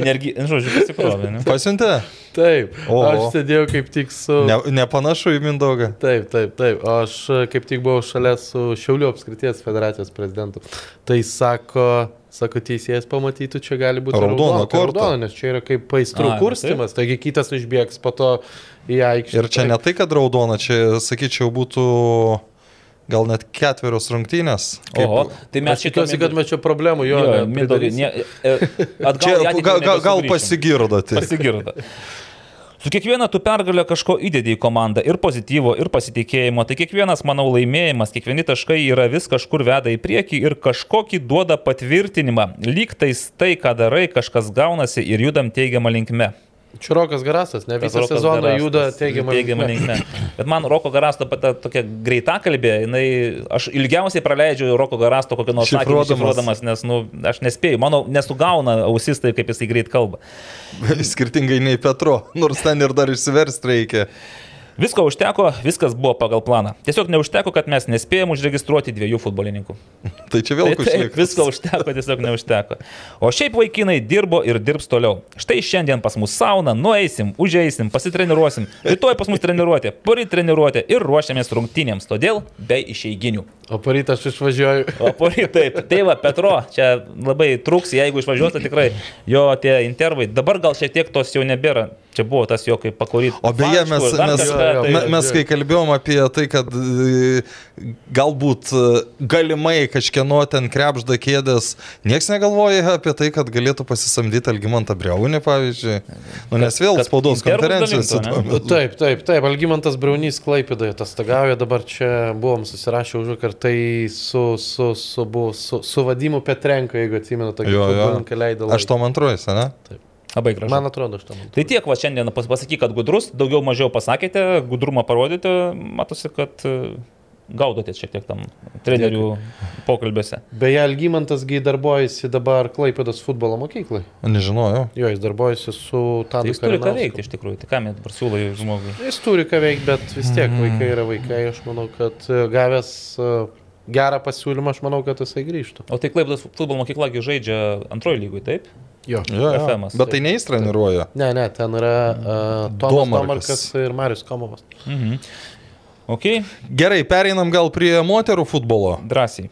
Energija, nu, žodžiu, pasikrovė. Pasiuntė? taip, o. Aš sėdėjau kaip tik su... Ne, nepanašu į Mindaugą. Taip, taip, taip. O aš e, kaip tik buvau šalia su Šiaulių apskrities federacijos prezidentu. Tai sako, sako teisėjas pamatytų, čia gali būti raudona, tai kortą. raudona, nes čia yra kaip paistrų kurstimas, taigi kitas išbėgs po to į aikštę. Ir čia ne tai, kad raudona, čia, sakyčiau, būtų gal net ketverios rungtynės. Kaip- Oho, tai mes tikiuosi, kad mes čia problemų jo, Jo, Mindaugai, ne, e, atgal Čia gal, gal, gal nebesugrįšim. pasigirdo. tai. Pasigirdo. Su kiekviena tu pergalė kažko įdėdį į komandą ir pozityvo, ir pasitikėjimo. Tai kiekvienas, manau, laimėjimas, kiekvieni taškai yra vis kažkur veda į priekį ir kažkokį duoda patvirtinimą. Lyg tais tai, ką darai, kažkas gaunasi ir judam teigiamą linkme. Čiurokas Garasas, ne visą Rokas sezoną Garastas juda teigiamą teigiamą linkme. Bet man Roko Garasto pata tokia greita kalbė, jinai, aš ilgiausiai praleidžiu Roko Garasto kokį nors sakinį Šifruodamas. nes, nu, aš nespėju, mano nesugauna ausistai, kaip jisai greit kalba. Skirtingai nei Petro, nors ten ir dar išsiversti reikia. Visko užteko, viskas buvo pagal planą. Tiesiog neužteko, kad mes nespėjom užregistruoti dviejų futbolininkų. Tai čia vėl Tai, taip, visko užteko, tiesiog neužteko. O šiaip vaikinai dirbo ir dirbs toliau. Štai šiandien pas mus sauna, nueisim, užeisim, pasitreniruosim. Rytoj pas mus treniruotė, poryt treniruotė ir ruošiamės rungtynėms. Todėl be išeiginių. O poryt aš išvažiuoju. O poryt taip. Tai va, Petro, čia labai truks, jeigu išvažiuos, tai tikrai jo tie intervai. Dabar gal šiek tiek tos jau nebėra. Čia buvo tas jo kaip pakoryti. O beje, mes, mes, Jo, jo, me- jo, mes jo. kai kalbėjom apie tai, kad e, galbūt e, galimai kažkieno ten krepžda kėdės, niekas negalvoja apie tai, kad galėtų pasisamdyti Algimantą Briaunį, pavyzdžiui. Nu, nes vėl Kad spaudos ne? metu. Taip, taip, taip. Algymantas Braunys Klaipėdoje atostagauja, dabar čia buvom susirašę už vakar, tai su, su, su, su, su, su Vadimu Petrenko, jeigu atsimenu, tokį Jo, jo. futbolininką leido. Aš to antruoju, ne? Labai gražu. Man atrodo, aš tam. Tai tiek, va šiandien pas- pasakyk, kad gudrus, daugiau mažiau pasakėte, gudrumą parodėte, matosi, kad e, gaudotės šiek tiek tam trenerių pokalbiuose. Beje, Algymantasgi darbuojasi dabar Klaipėdos futbolo mokyklai. Nežinojau. Jo, jis darbuojasi su Tai Tadu jis turi ką veikti iš tikrųjų, tai ką mes dabar siūlai žmogui. Jis turi ką veikti, bet vis tiek vaikai yra vaikai. Aš manau, kad e, gavęs e, gerą pasiūlymą, aš manau, kad jisai grįžtų. O tai Klaipėdas futbolo mokykla gi žaidžia antrojo lygui, taip? Jo. Jo, jo. FM-as, Bet tai ne jis treniruoja. Ne, ne, ten yra uh, Tomas Domarkas. Domarkas ir Marius Komovas. Mhm. Ok, Gerai, pereinam gal prie moterų futbolo. drąsiai.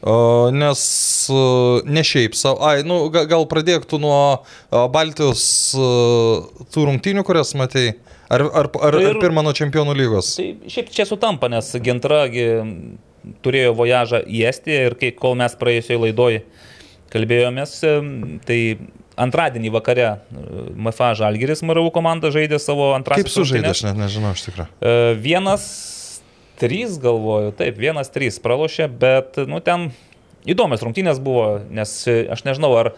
O, nes e, ne šiaip savo. Ai, nu, ga- gal pradėk tu nuo e, Baltijos e, tų rungtynių, kurias matei. Ar, ar, ar, ar Ir- pirmą nuo čempionų lygos? Tai šiaip čia sutampa, nes Gentragi turėjo vojažą į Estiją ir kai, kol mes praėjusioje laidoje kalbėjomės, tai antradienį vakare e, MFA Žalgiris MRU komanda žaidė savo antrąjį. Kaip sužaidė, aš net nežinau, iš tikrųjų. E, Vienas, trys galvoju, taip, vienas, trys pralošė, bet, nu, ten įdomios rungtynės buvo, nes e, aš nežinau, ar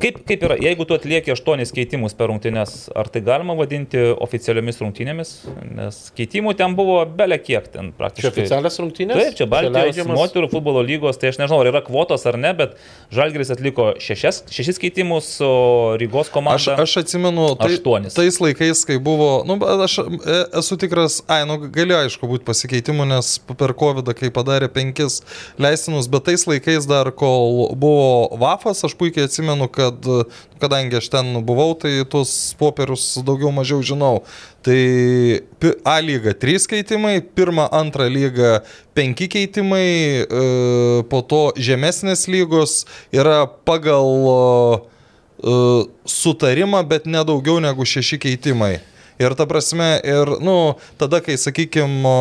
kaip, kaip yra, jeigu tu atlieki aštuonis keitimus per rungtynės, ar tai galima vadinti oficialiomis rungtynėmis, nes keitimų ten buvo belė kiek ten Čia praktiškai. oficialias rungtynės? Taip, čia Baltijos leidžiamas- moterų futbolo lygos, tai aš nežinau, ar yra kvotos ar ne, bet Žalgiris atliko šešias, šešis keitimus, o Rygos Aš, komanda. aš atsimenu, tai, Aštuonis. tais laikais, kai buvo, nu, bet aš e, esu tikras, ai, nu, galėjo aišku būti pasikeitimų, nes per COVID, kai padarė penkis leistinus, bet tais laikais dar, kol buvo VAFas, aš puikiai atsimenu, kad, e, kadangi aš ten buvau, tai tuos popierius daugiau mažiau žinau. Tai A lyga 3 keitimai, pirmą, antrą lygą 5 keitimai, e, po to žemesnės lygos yra pagal e, sutarimą, bet nedaugiau negu šeši keitimai. Ir ta prasme, ir, nu, tada, kai, sakykime,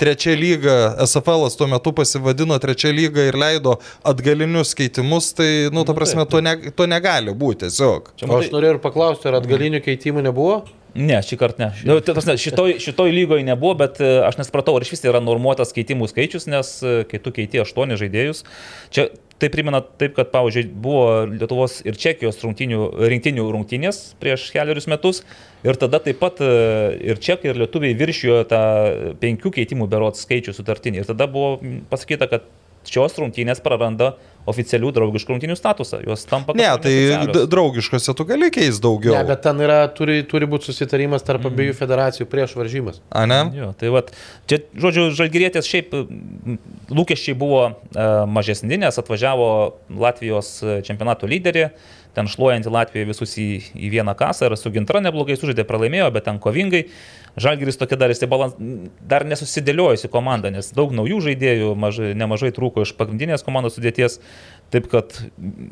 trečia lyga, SFL tuo metu pasivadino trečia lyga ir leido atgalinius keitimus, tai, nu, ta prasme, to, ne, to negali būti tiesiog. Čia, O aš matai- norėjau ir paklausti, ar atgalinių keitimų nebuvo? Ne, šį kartą ne. Nu, tai tas ne, šitoj, šitoj lygoje nebuvo, bet e, aš nespratau, ar iš vis yra normuotas keitimų skaičius, nes e, kai tu keiti aštuoni žaidėjus, čia tai primena taip, kad, pavyzdžiui, buvo Lietuvos ir Čekijos rungtinių, rinktinių rungtynės prieš keliarius metus ir tada taip pat e, ir Čekai, ir Lietuviai viršijo tą penkių keitimų berots skaičių sutartinį. Ir tada buvo pasakyta, kad šios rungtynės praranda oficialių draugiškų rungtynių statusą. Jos tampa Ne, tai draugiškose tu gali keisti daugiau. Ne, bet ten yra, turi, turi būti susitarimas tarp Mm. abiejų federacijų prieš varžymas. A ne? Jo, tai vat, čia, žodžiu, žalgyrėtės šiaip lūkesčiai buvo e, mažesni, nes atvažiavo Latvijos e, čempionato lyderė, ten šluojantį Latviją visus į, į vieną kasą ir su Gintra neblogai sužaidė, pralaimėjo, bet ten kovingai. Žalgiris tokia dar, balans, dar nesusidėliojusi komanda, nes daug naujų žaidėjų, mažai, nemažai trūko iš pagrindinės komandos sudėties. Taip kad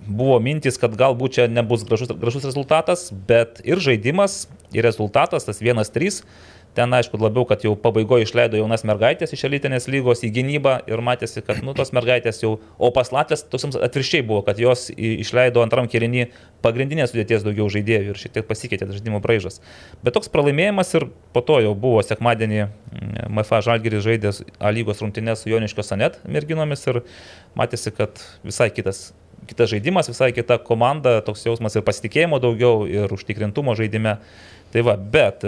buvo mintis, kad galbūt čia nebus gražus, gražus rezultatas, bet ir žaidimas, ir rezultatas, tas 1-3. Ten, aišku, labiau, kad jau pabaigoje išleido jaunas mergaitės iš elitinės lygos į gynybą ir matėsi, kad, nu, tos mergaitės jau, o pas Latvijas toks atvirkščiai buvo, kad jos išleido antram kirinį pagrindinės sudėties daugiau žaidėjų ir šiek tiek pasikeitė žaidimo braižas. Bet toks pralaimėjimas ir po to jau buvo sekmadienį mm, MFA Žalgiris žaidęs A lygos rungtynės su Joniškio Sanet merginomis ir matėsi, kad visai kitas kitas žaidimas, visai kita komanda, toks jausmas ir pasitikėjimo daugiau, ir užtikrintumo žaidime. Tai va, bet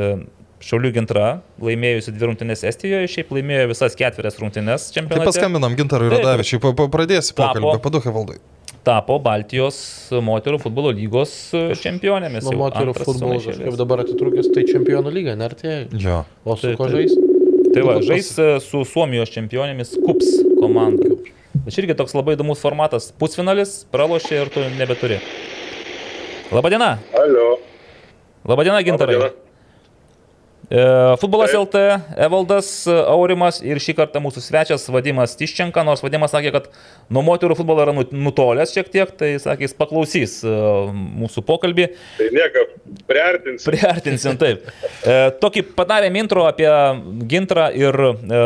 Šaulių gintra, laimėjusi dvi rungtynės Estijoje, šiaip laimėjo visas ketverias rungtynės Tai čempionate. paskambinam Gintarui. Radavičiui, pa- pa- pradėsi Tapo. pokalbį, padukai valdai. Tapo Baltijos moterų futbolo lygos čempionėmis. Jau moterų futbolo kažkaip dabar atitrūkęs, tai čempionų lyga, nertė. Jo. O su Taip, ko taip. žais? Tai va, Nu, žais e, su Suomijos čempionėmis KUPS komanda. Čia irgi toks labai įdomus formatas. Pusfinalis, pralošė ir tu nebeturi. Labadiena. Alio. Labadiena, Gintarai. Labadiena. E, Futbolas. LT, Evaldas e, Aurimas ir šį kartą mūsų svečias Vadimas Tiščenka, nors Vadimas sakė, kad nuo moterų futbolo yra nu- nutolęs šiek tiek, tai sakė, jis paklausys e, mūsų pokalbį. Tai nieko, priartinsim. Priartinsim taip. Tokį padarėm intro apie Gintrą ir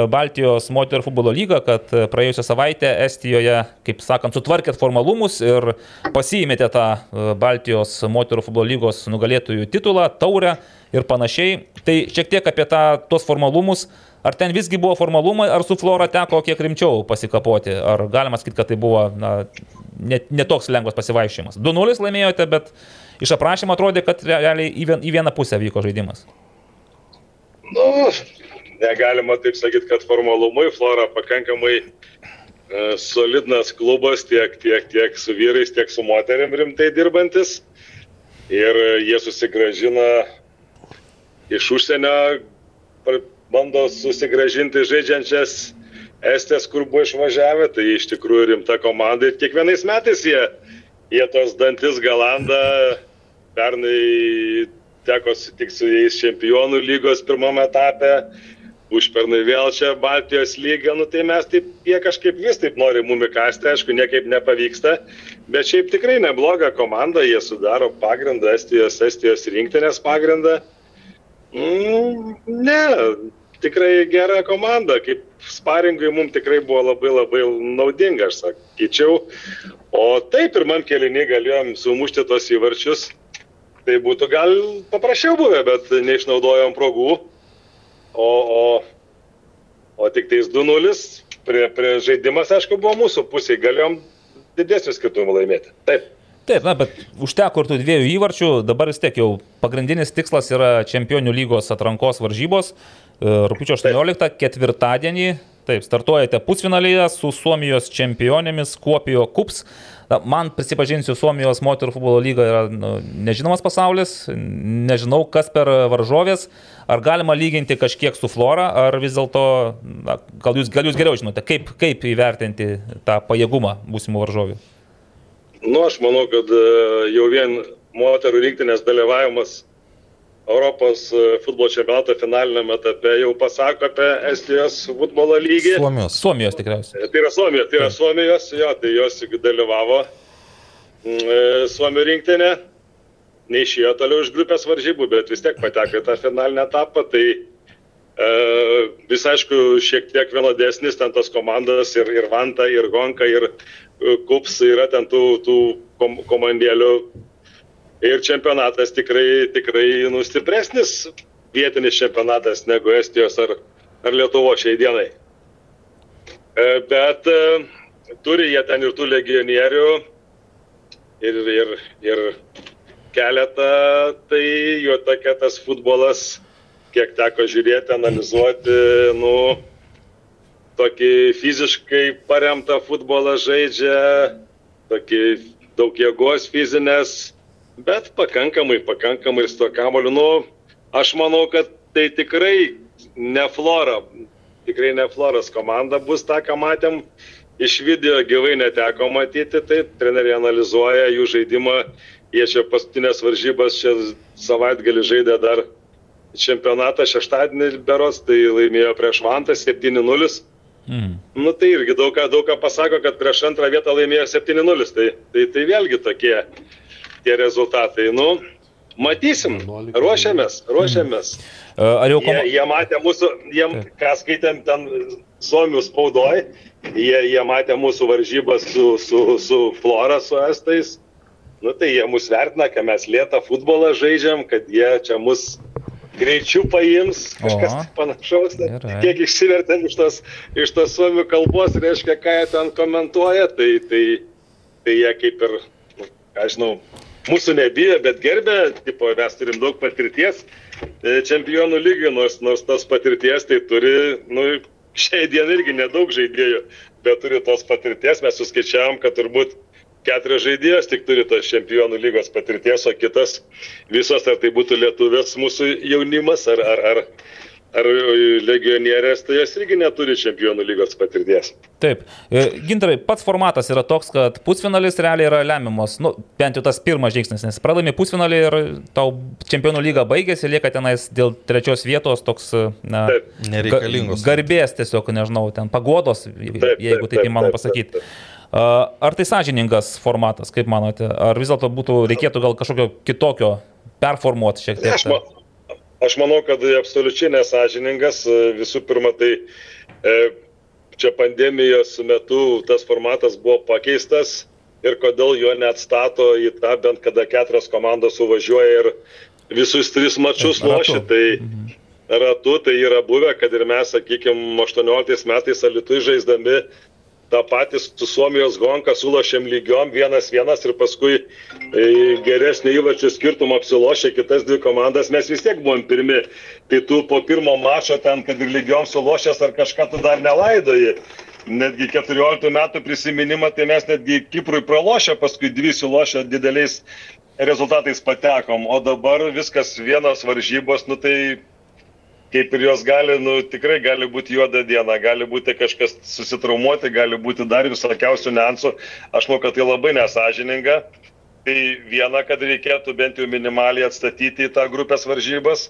Baltijos moterų futbolo lygą, kad praėjusią savaitę Estijoje, kaip sakant, sutvarkėt formalumus ir pasiėmėte tą Baltijos moterų futbolo lygos nugalėtojų titulą, taurę ir panašiai. Tai šiek tiek apie tą, tuos formalumus. Ar ten visgi buvo formalumai, ar su Flora teko kiek rimčiau pasikapoti? Ar galima sakyti, kad tai buvo na, net netoks lengvas pasivaišėjimas? 2-0 laimėjote, bet iš aprašymo atrodė, kad realiai į, vien, į vieną pusę vyko žaidimas. Nu, negalima taip sakyti, kad formalumai Flora pakankamai e, solidnas klubas tiek, tiek, tiek su vyrais, tiek su moterim rimtai dirbantis. Ir e, jie susigražina iš užsienio, bando susigražinti žaidžiančias Estės, kur buvo išvažiavę. Tai iš tikrųjų rimta komanda ir kiekvienais metais jie, jie tos dantis galanda. Pernai teko sutikti su jais čempionų lygos pirmame etape, užpernai vėl čia Baltijos lyga, nu tai mes taip, jie kažkaip vis taip nori mumi kasti, aišku, niekaip nepavyksta, bet šiaip tikrai nebloga komanda, jie sudaro pagrindą, Estijos, Estijos rinktinės pagrindą. Mm, ne, tikrai gera komanda, kaip sparingui mums tikrai buvo labai labai naudinga, aš sakyčiau. O taip, pirmam kelinį galėjom sumušti tos įvarčius, tai būtų gal paprasčiau buvę, bet neišnaudojom progų. O, o, o tik tais 2-0 prie, prie žaidimas, aišku, buvo mūsų pusėje, galėjom didesnių skirtumų laimėti. Taip. Taip, na, bet užteko ir tų dviejų įvarčių, dabar vis tiek jau pagrindinis tikslas yra Čempionių lygos atrankos varžybos. E, Rūpiučio 18 ketvirtadienį, taip, startuojate pusfinalyje su Suomijos čempionėmis Kuopijo Kups. Na, man prisipažinsiu, Suomijos moterų futbolo lyga yra nu, nežinomas pasaulis, nežinau, kas per varžovės. Ar galima lyginti kažkiek su Flora, ar vis dėlto, gal, jūs, gal jūs geriau žinote, kaip, kaip įvertinti tą pajėgumą būsimų varžovių? Nu, aš manau, kad e, jau vien moterų rinktinės dalyvavimas Europos e, futbolo čempionato finalinėme etape jau pasako apie Estijos futbolo lygį. Suomijos. Suomijos tikriausiai. Tai yra Suomija, tai yra Suomijos, jo, tai jos dalyvavo mm, e, Suomijų rinktinė, neišėjo toliau iš grupės varžybų, bet vis tiek pateko į tą finalinę etapą, tai e, vis aišku, šiek tiek vienodesnis ten tos komandos ir, ir Vanta, ir Gonka, ir e, Kups yra ten tų, tų kom, komandėlių. Ir čempionatas tikrai, tikrai nustipresnis vietinis čempionatas negu Estijos ar, ar Lietuvo šiai dienai. E, Bet e, turi jie ten ir tų legionierių ir, ir, ir keletą, tai jo tokia tas futbolas, kiek teko žiūrėti, analizuoti, nu, tokį fiziškai paremtą futbolą žaidžia, tokį daug jėgos fizinės, bet pakankamai, pakankamai su to kamoliu. Nu, aš manau, kad tai tikrai ne Flora, tikrai ne Floras komanda bus tą, ką matėm. Iš video gyvai neteko matyti, taip, treneriai analizuoja jų žaidimą, jie čia paskutinės varžybas čia savaitgalį žaidė dar čempionatą šeštadienį beros, tai laimėjo prieš Vantą 7-0. Mm. Nu tai irgi daug ką, daug ką pasako, kad prieš antrą vietą laimėjo 7-0. Tai, tai, tai vėlgi tokie tie rezultatai. Nu, matysim, 11. ruošiamės, ruošiamės. E, Ar jau Jie, komanda... jie matė mūsų, jie, ką skaitėm ten Suomių spaudoj, jie, jie matė mūsų varžybas su, su, su Flora, su Estais. Nu tai jie mus vertina, kad mes lėtą futbolą žaidžiam, kad jie čia mus greičiau paims, kažkas O. panašaus. Tai Gerai. Kiek išsivertėm iš tos, iš tos suomių kalbos, reiškia, ką jie ten komentuoja, tai, tai tai jie kaip ir, aš žinau, mūsų nebijo, bet gerbė, tipo, mes turim daug patirties e, čempionų lygių, nors, nors tos patirties tai turi, nu, šiai dienai irgi nedaug žaidėjų, bet turi tos patirties, mes suskaičiavom, kad turbūt keturios žaidėjos tik turi tos čempionų lygos patirties, o kitas visos, ar tai būtų lietuvės mūsų jaunimas, ar, ar, ar, ar legionierės, tai jos irgi neturi čempionų lygos patirties. Taip. E, Gintarai, pats formatas yra toks, kad pusfinalis realiai yra lemiamas, nu, bent jau tas pirmas žingsnis, nes pralaimi pusfinalį ir tau čempionų lyga baigėsi, lieka tenais dėl trečios vietos toks, na, Taip. Nereikalingos. ga- Garbės tiesiog, nežinau, ten pagodos, Taip, jeigu taip, taip įmanoma taip, pasakyti. taip, taip. Ar tai sąžiningas formatas, kaip manote? Ar vis dėlto būtų, reikėtų gal kažkokio kitokio performuoti šiek tiek? Aš, ma, aš manau, kad absoliučiai nesažiningas. Visų pirma, tai e, čia pandemijos metu tas formatas buvo pakeistas ir kodėl jo neatstato į tą bent kada keturios komandos suvažiuoja ir visus tris mačius lošia. Tai ratu tai yra buvę, kad ir mes, sakykime, 18 metais Alitui žaisdami tą patį su Suomijos Gonka sulošėm lygiom vienas vienas ir paskui e, geresnį įvačių skirtumą apsilošė kitas dvi komandas, mes vis tiek buvom pirmi. Tai tu po pirmo mačo ten, kad ir lygiom sulošęs ar kažką tu dar nelaidoji. Netgi 14 metų prisiminimą, tai mes netgi Kiprui pralošę, paskui dvi sulošę dideliais rezultatais patekom, o dabar viskas vienos varžybos, nu tai kaip ir jos gali, nu, tikrai gali būti juoda diena, gali būti kažkas susitraumuoti, gali būti dar visokiausių niansų. Aš manau, kad tai labai nesažininga. Tai viena, kad reikėtų bent jau minimaliai atstatyti tą grupės varžybas,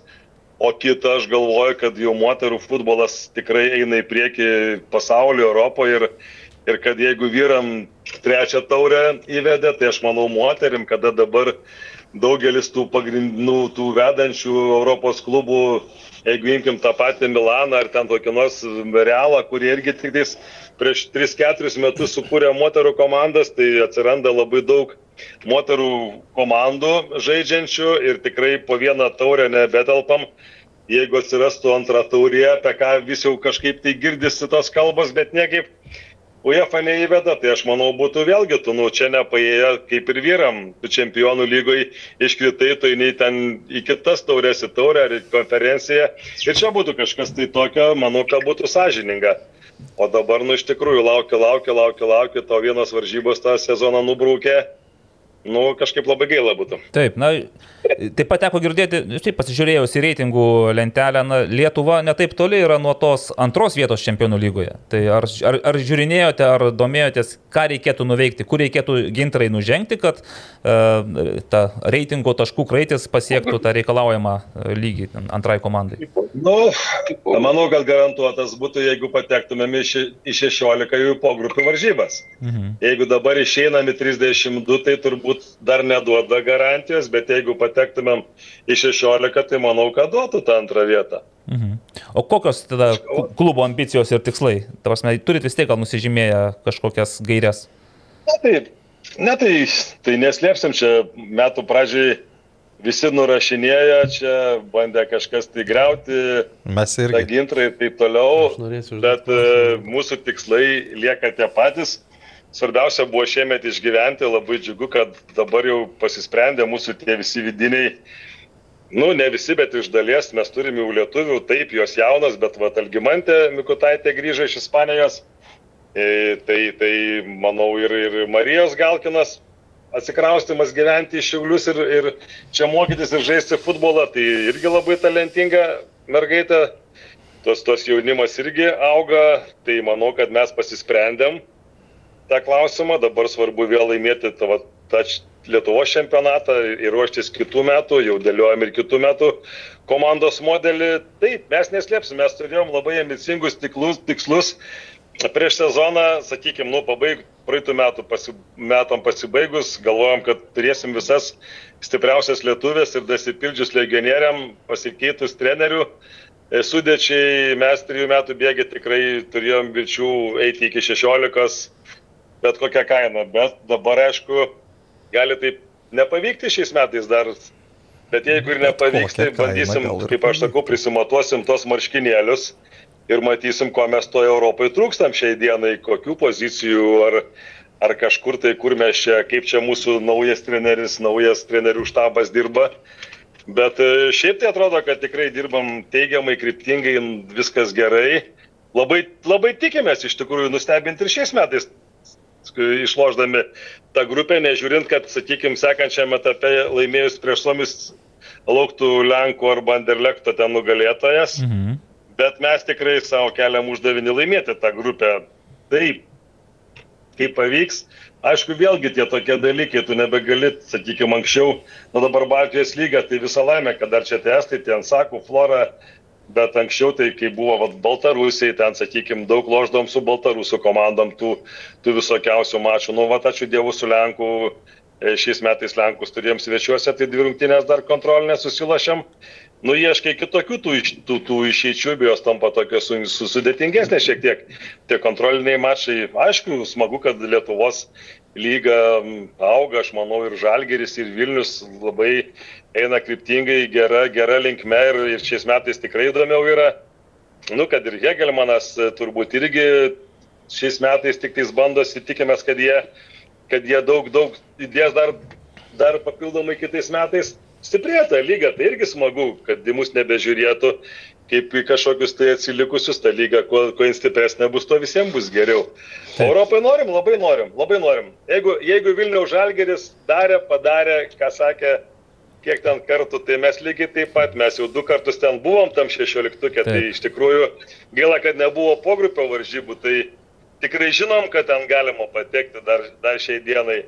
o kita, aš galvoju, kad jau moterų futbolas tikrai eina į priekį pasaulio, Europoje ir, ir kad jeigu vyram trečią taurę įvedė, tai aš manau moterim, kada dabar daugelis tų pagrindinių, tų vedančių Europos klubų jeigu imkim tą patį Milaną ar ten kokį nors Realą, kurie irgi tik tais prieš 3-4 metus sukūrė moterų komandas, tai atsiranda labai daug moterų komandų žaidžiančių ir tikrai po vieną taurę nebetelpam. Jeigu atsirastų antrą taurė, apie ką vis jau kažkaip tai girdisi tos kalbos, bet niekaip UEFA neįveda, tai aš manau būtų vėlgi, tu nu čia nepaėję kaip ir vyram, tu čempionų lygoj iškritai, tai nei ten į kitas taurės į taurę ar į konferenciją. Ir čia būtų kažkas tai tokio, manau, kad būtų sąžininga. O dabar, nu iš tikrųjų, laukia, laukia, laukia, laukia, tau vienos varžybos tą sezoną nubrūkė. Nu, kažkaip labai gaila būtų. Taip, na, taip pat teko girdėti, taip pasižiūrėjus į reitingų lentelę, na, Lietuva netaip toli yra nuo tos antros vietos čempionų lygoje. Tai ar, ar, ar žiūrinėjote, ar domėjotės, ką reikėtų nuveikti, kur reikėtų gintarai nužengti, kad uh, ta reitingo taškų kraitis pasiektų tą reikalaujamą e, lygį antrai komandai? Nu, manau, kad garantuotas būtų, jeigu patektumėm į 16 jų pogrupių varžybas. Mhm. Jeigu dabar išeinam į 32, tai turbūt dar neduoda garantijos, bet jeigu patektumėm į 16, tai manau, kad duotų tą antrą vietą. Mhm. O kokios tada klubo ambicijos ir tikslai? Tavasme, turit vis tiek gal nusižymėję kažkokias gairias? Na tai, ne, tai, tai neslėpsim, čia metų pradžiai visi nurašinėja, čia bandė kažkas tai greuti, Mes irgi. gintrą ir taip toliau. Bet e, mūsų tikslai lieka tie patys. Svarbiausia buvo šiemet išgyventi, labai džiugu, kad dabar jau pasisprendė mūsų tie visi vidiniai, nu ne visi, bet iš dalies mes turime jau lietuvių, taip, jos jaunas, bet va, Algimantė Mikutaitė grįžo iš Ispanijos, e, tai, tai manau ir, ir Marijos Galkinas atsikraustimas gyventi į Šiaulius ir, ir čia mokytis ir žaisti futbolą, tai irgi labai talentinga mergaitė. Tos, tos jaunimas irgi auga, tai manau, kad mes pasisprendėm tą klausimą, dabar svarbu vėl laimėti tą, tą Lietuvos čempionatą ir ruoštis kitų metų, jau dėliojam ir kitų metų komandos modelį. Taip, mes neslėpsim, mes turėjom labai ambicingus tiklus, tikslus. Prieš sezoną, sakykime, nu, pabaig, praeitų metų pasi, metam pasibaigus, galvojom, kad turėsim visas stipriausias lietuvės ir dasipildžius legionieriam, pasikeitus trenerių. e, Sudėčiai mes trijų metų bėgi tikrai turėjom vilčių eiti iki 16, bet kokią kainą. Bet dabar, aišku, gali taip nepavykti šiais metais dar. Bet jeigu ir nepavyks, tai bandysim, kaip aš sakau, prisimatuosim tos marškinėlius ir matysim, ko mes toje Europoje trūkstam šiai dienai, kokių pozicijų, ar, ar kažkur tai, kur mes čia, kaip čia mūsų naujas treneris, naujas trenerių štabas dirba. Bet e, šiaip tai atrodo, kad tikrai dirbam teigiamai, kryptingai, viskas gerai. Labai, labai tikimės iš tikrųjų nustebinti ir šiais metais išloždami tą grupę, nežiūrint, kad, sakykime, sekančiame etape laimėjus prieš Suomis lauktų Lenkų arba Anderlekto ten nugalėtojas. Mhm. Bet mes tikrai savo keliam uždavinį laimėti tą grupę. Taip, kaip pavyks. Aišku, vėlgi tie tokie dalykai, tu nebegali, sakykime, anksčiau, nu dabar Baltijos lyga, tai visą laimę, kad dar čia tie estai, ten sakų, flora, bet anksčiau tai, kai buvo vat, Baltarusiai, ten, sakykime, daug loždom su Baltarusų komandom tų, tų visokiausių mačų. Nu, va, ačiū Dievui su Lenku, e, šiais metais Lenkus turėjom svečiuose, tai dvi rungtynės dar kontrolinės susilašėm nu, ieškai kitokių tų, tų, tų išeičių, jos tampa tokios su, su, sudėtingesnės šiek tiek. Tie kontroliniai mačai, aišku, smagu, kad Lietuvos lyga auga, aš manau, ir Žalgeris, ir Vilnius labai eina kryptingai, gera, gera linkme ir, ir šiais metais tikrai įdomiau yra. Nu, kad ir Hegelmanas e, turbūt irgi šiais metais tik tais bandosi, tikimės, kad jie, kad jie daug, daug įdės dar, dar papildomai kitais metais stiprėja ta lyga, tai irgi smagu, kad į mus nebežiūrėtų kaip į kažkokius tai atsilikusius, ta lyga, kuo, kuo stipresnė bus, to visiems bus geriau. Taip. Europai norim, labai norim, labai norim. Jeigu, jeigu Vilniaus Žalgeris darė, padarė, ką sakė, kiek ten kartų, tai mes lygiai taip pat, mes jau du kartus ten buvom tam šešioliktukė, tai iš tikrųjų gaila, kad nebuvo pogrupio varžybų, tai tikrai žinom, kad ten galima patekti dar, dar šiai dienai.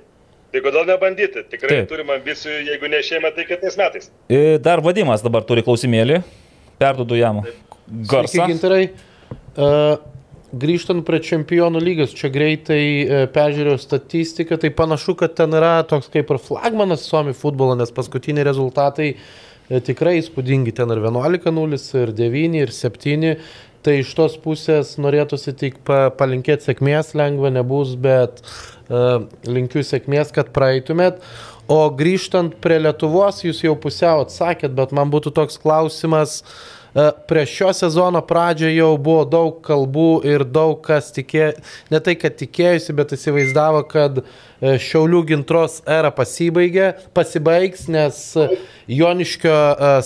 Tai kodėl nebandyti? Tikrai Taip. turim ambicijų, jeigu ne šiemet, tai kitais metais. E, dar vadimas dabar turi klausimėlį. Perduodu jam. Garsą. Gintarai, uh, grįžtant prie čempionų lygos, čia greitai uh, peržiūrėjau statistiką, tai panašu, kad ten yra toks kaip ir flagmanas Suomi futbolo, nes paskutiniai rezultatai uh, tikrai įspūdingi. Ten ir 11-0, ir 9, ir 7. Tai iš tos pusės norėtųsi tik pa, palinkėti sėkmės, lengva nebus, bet uh, linkiu sėkmės, kad praeitumėt. O grįžtant prie Lietuvos, jūs jau pusiau atsakėt, bet man būtų toks klausimas. Uh, Prieš šio sezono pradžią jau buvo daug kalbų ir daug kas tikėjo, ne tai, kad tikėjusi, bet įsivaizdavo, kad Šiaulių gintros era pasibaigė, pasibaigs, nes Joniškio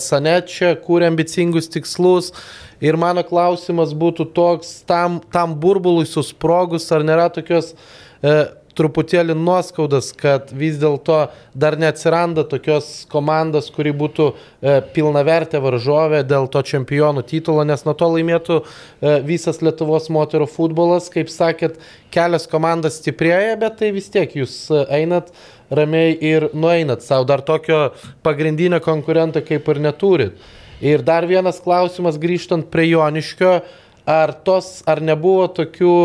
Sanečia kūrė ambicingus tikslus. Ir mano klausimas būtų toks, tam, tam burbului susprogus, ar nėra tokios e, truputėlį nuoskaudas, kad vis dėlto dar neatsiranda tokios komandos, kuri būtų e, pilnavertė varžovė dėl to čempionų titulo, nes nuo to laimėtų e, visas Lietuvos moterų futbolas. Kaip sakėt, kelias komandas stiprėja, bet tai vis tiek jūs einat ramiai ir nueinat savo. Dar tokio pagrindinio konkurento kaip ir neturit. Ir dar vienas klausimas grįžtant prie Joniškio, ar, tos, ar nebuvo tokių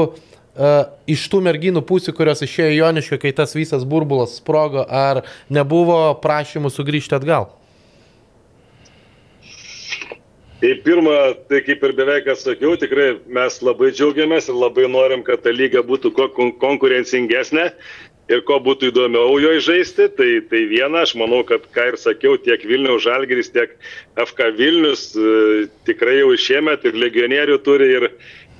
uh, iš tų merginų pusių, kurios išėjo Joniškio, kai tas visas burbulas sprogo, ar nebuvo prašymų sugrįžti atgal? Tai pirmą, tai kaip ir beveik atsakiau, tikrai mes labai džiaugiamės ir labai norim, kad ta lyga būtų konkurencingesnė ir ko būtų įdomiau jo žaisti, tai, tai viena, aš manau, kad, ką ir sakiau, tiek Vilniaus Žalgiris, tiek FK Vilnius e, tikrai jau šiemet ir legionierių turi ir,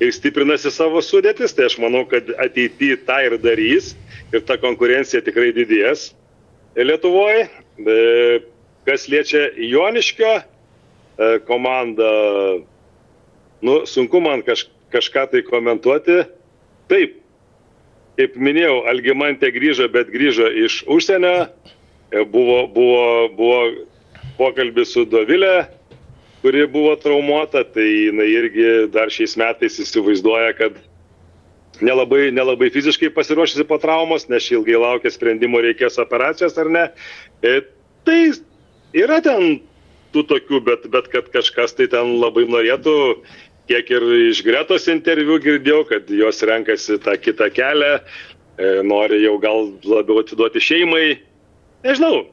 ir stiprinasi savo sudėtis, tai aš manau, kad ateityje tą ir darys ir ta konkurencija tikrai didės Lietuvoje. Kas liečia Joniškio e, komandą, nu, sunku man kaž, kažką tai komentuoti. Taip, kaip minėjau, Algimantė grįžo, bet grįžo iš užsienio. E, buvo, buvo, buvo pokalbis su Dovilė, kuri buvo traumuota, tai jinai irgi dar šiais metais įsivaizduoja, kad nelabai, nelabai fiziškai pasiruošusi po traumos, nes ilgai laukia sprendimo, reikės operacijos ar ne. E, tai yra ten tų tokių, bet, bet kad kažkas tai ten labai norėtų kiek ir iš Gretos interviu girdėjau, kad jos renkasi tą kitą kelią, e, nori jau gal labiau atiduoti šeimai. Nežinau,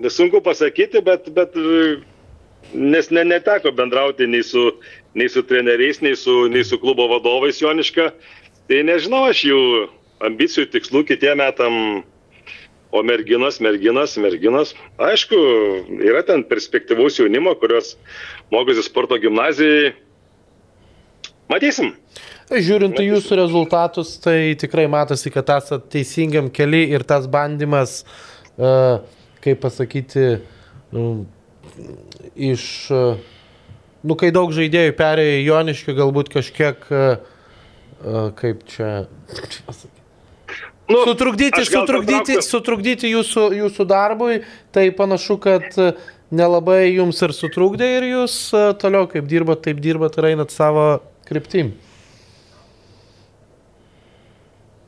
nesunku pasakyti, bet, bet nes ne, neteko bendrauti nei su, nei su treneriais, nei su, nei su klubo vadovais Joniška. Tai nežinau aš jų ambicijų, tikslų kitiem metam. O merginos, merginos, merginos, aišku, yra ten perspektyvaus jaunimo, kurios mokosi sporto gimnazijai, Matysim. Žiūrint į jūsų rezultatus, tai tikrai matosi, kad esate teisingam keli ir tas bandymas, uh, kaip pasakyti, nu, iš, uh, nu, kai daug žaidėjų perėjo į Joniškį, galbūt kažkiek, uh, uh, kaip čia pasakyti. Nu, Sutrukdyti, sutrukdyti, sutrukdyti jūsų, jūsų darbui, tai panašu, kad e, nelabai jums ir sutrukdė ir jūs e, toliau kaip dirbat, taip dirbat ir einat savo kryptim.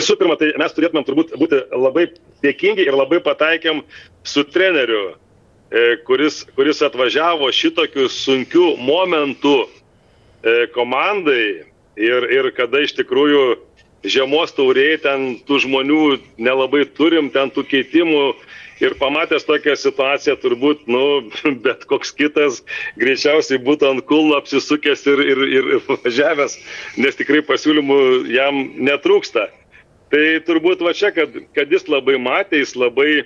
Visų pirma, tai mes turėtumėm turbūt būti labai dėkingi ir labai pataikėm su treneriu, e, kuris, kuris atvažiavo šitokių sunkių momentų e, komandai ir, ir kada iš tikrųjų žiemos tauriai ten tų žmonių nelabai turim, ten tų keitimų. Ir pamatęs tokią situaciją, turbūt, nu, bet koks kitas greičiausiai būtų ant kulno apsisukęs ir, ir, ir važiavęs, nes tikrai pasiūlymų jam netrūksta. Tai turbūt va čia, kad, kad jis labai matė, jis labai,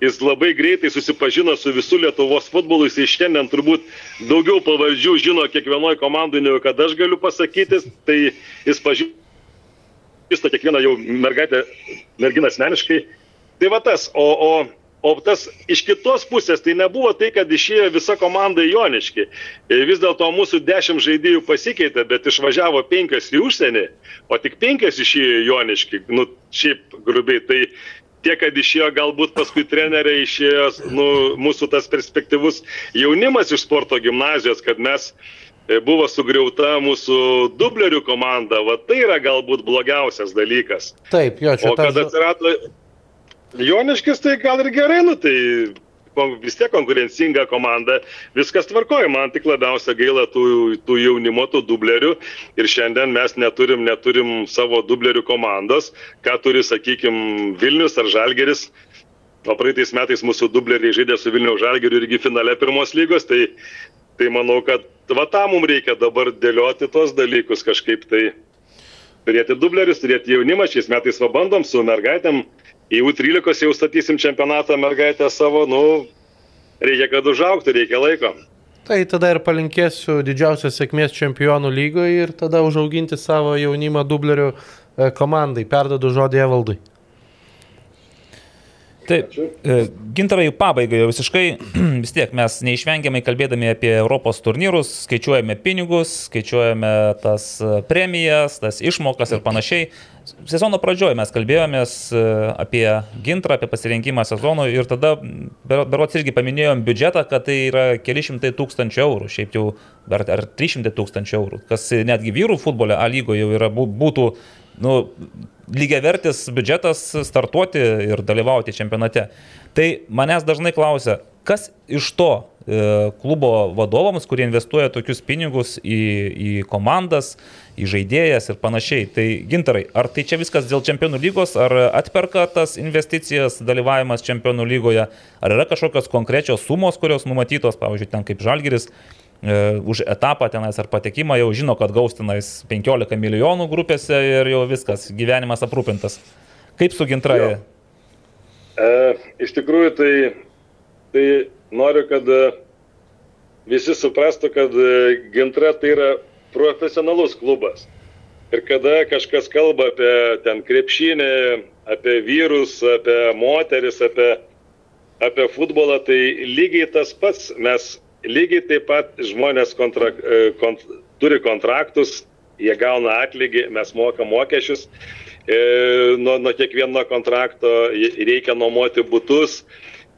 jis labai greitai susipažino su visų Lietuvos futbolu, jis šiandien turbūt daugiau pavardžių žino kiekvienoje komandoje, negu kad aš galiu pasakyti, tai jis pažįsta kiekvieną jau mergaitę, merginą asmeniškai. Tai va tas, o, o, o tas iš kitos pusės, tai nebuvo tai, kad išėjo visa komanda. E, Vis dėlto mūsų dešimt žaidėjų pasikeitė, bet išvažiavo penkias į užsienį, o tik penkias išėjo į Joniškį. Nu, šiaip grubiai, tai tie, kad išėjo galbūt paskui treneriai, išėjo nu, mūsų tas perspektyvus jaunimas iš sporto gimnazijos, kad mes e, buvo sugriauta mūsų dublerių komanda, va tai yra galbūt blogiausias dalykas. Taip, jo, čia O kad atsirado Joniškis, tai gal ir gerai, nu tai vis tiek konkurencinga komanda, viskas tvarkoja, man tik labiausia gaila tų, tų jaunimo, tų dublerių ir šiandien mes neturim, neturim savo dublerių komandos, ką turi, sakykime, Vilnius ar Žalgeris. O praeitais metais mūsų dubleriai žaidė su Vilniaus Žalgeriu irgi finale pirmos lygos, tai, tai manau, kad va tą mums reikia dabar dėlioti tos dalykus kažkaip tai turėti dublerius, turėti jaunimą. Šiais metais va bandom su mergaitėm. Į U13 jau statysim čempionatą mergaitę savo, nu, reikia, kad užauktų, reikia laiko. Tai tada ir palinkėsiu didžiausios sėkmės čempionų lygoje ir tada užauginti savo jaunimą dublerių e, komandai. Perdodu žodį Evaldui. Taip, e, gintarai, pabaigai jau visiškai, vis tiek mes neišvengiamai kalbėdami apie Europos turnyrus, skaičiuojame pinigus, skaičiuojame tas e, premijas, tas išmokas ir panašiai. Sezono pradžioje mes kalbėjomės e, apie gintrą, apie pasirinkimą sezonų ir tada bero- berots irgi paminėjom biudžetą, kad tai yra keli šimtai tūkstančių eurų, šiaip jau ar, ar 300 tūkstančių eurų, kas netgi vyrų futbole A lygoje jau yra, bū- būtų nu, lygiavertis biudžetas startuoti ir dalyvauti čempionate. Tai manęs dažnai klausia, kas iš to e, klubo vadovams, kurie investuoja tokius pinigus į, į komandas, į žaidėjas ir panašiai. Tai gintarai, ar tai čia viskas dėl čempionų lygos, ar atperka tas investicijas, dalyvavimas čempionų lygoje, ar yra kažkokios konkrečios sumos, kurios numatytos, pavyzdžiui, ten kaip Žalgiris, e, už etapą tenais ar patekimą jau žino, kad gaus tenais 15 milijonų grupėse ir jau viskas, gyvenimas aprūpintas. Kaip su gintraje? E, iš tikrųjų, tai, tai noriu, kad e, visi suprastų, kad e, Gintra tai yra profesionalus klubas. Ir kada kažkas kalba apie ten krepšinį, apie vyrus, apie moteris, apie, apie futbolą, tai lygiai tas pats. Mes lygiai taip pat žmonės kontra, e, kont, turi kontraktus, jie gauna atlygį, mes mokam mokesčius. E, nuo, nuo kiekvieno kontrakto reikia nuomoti būtus,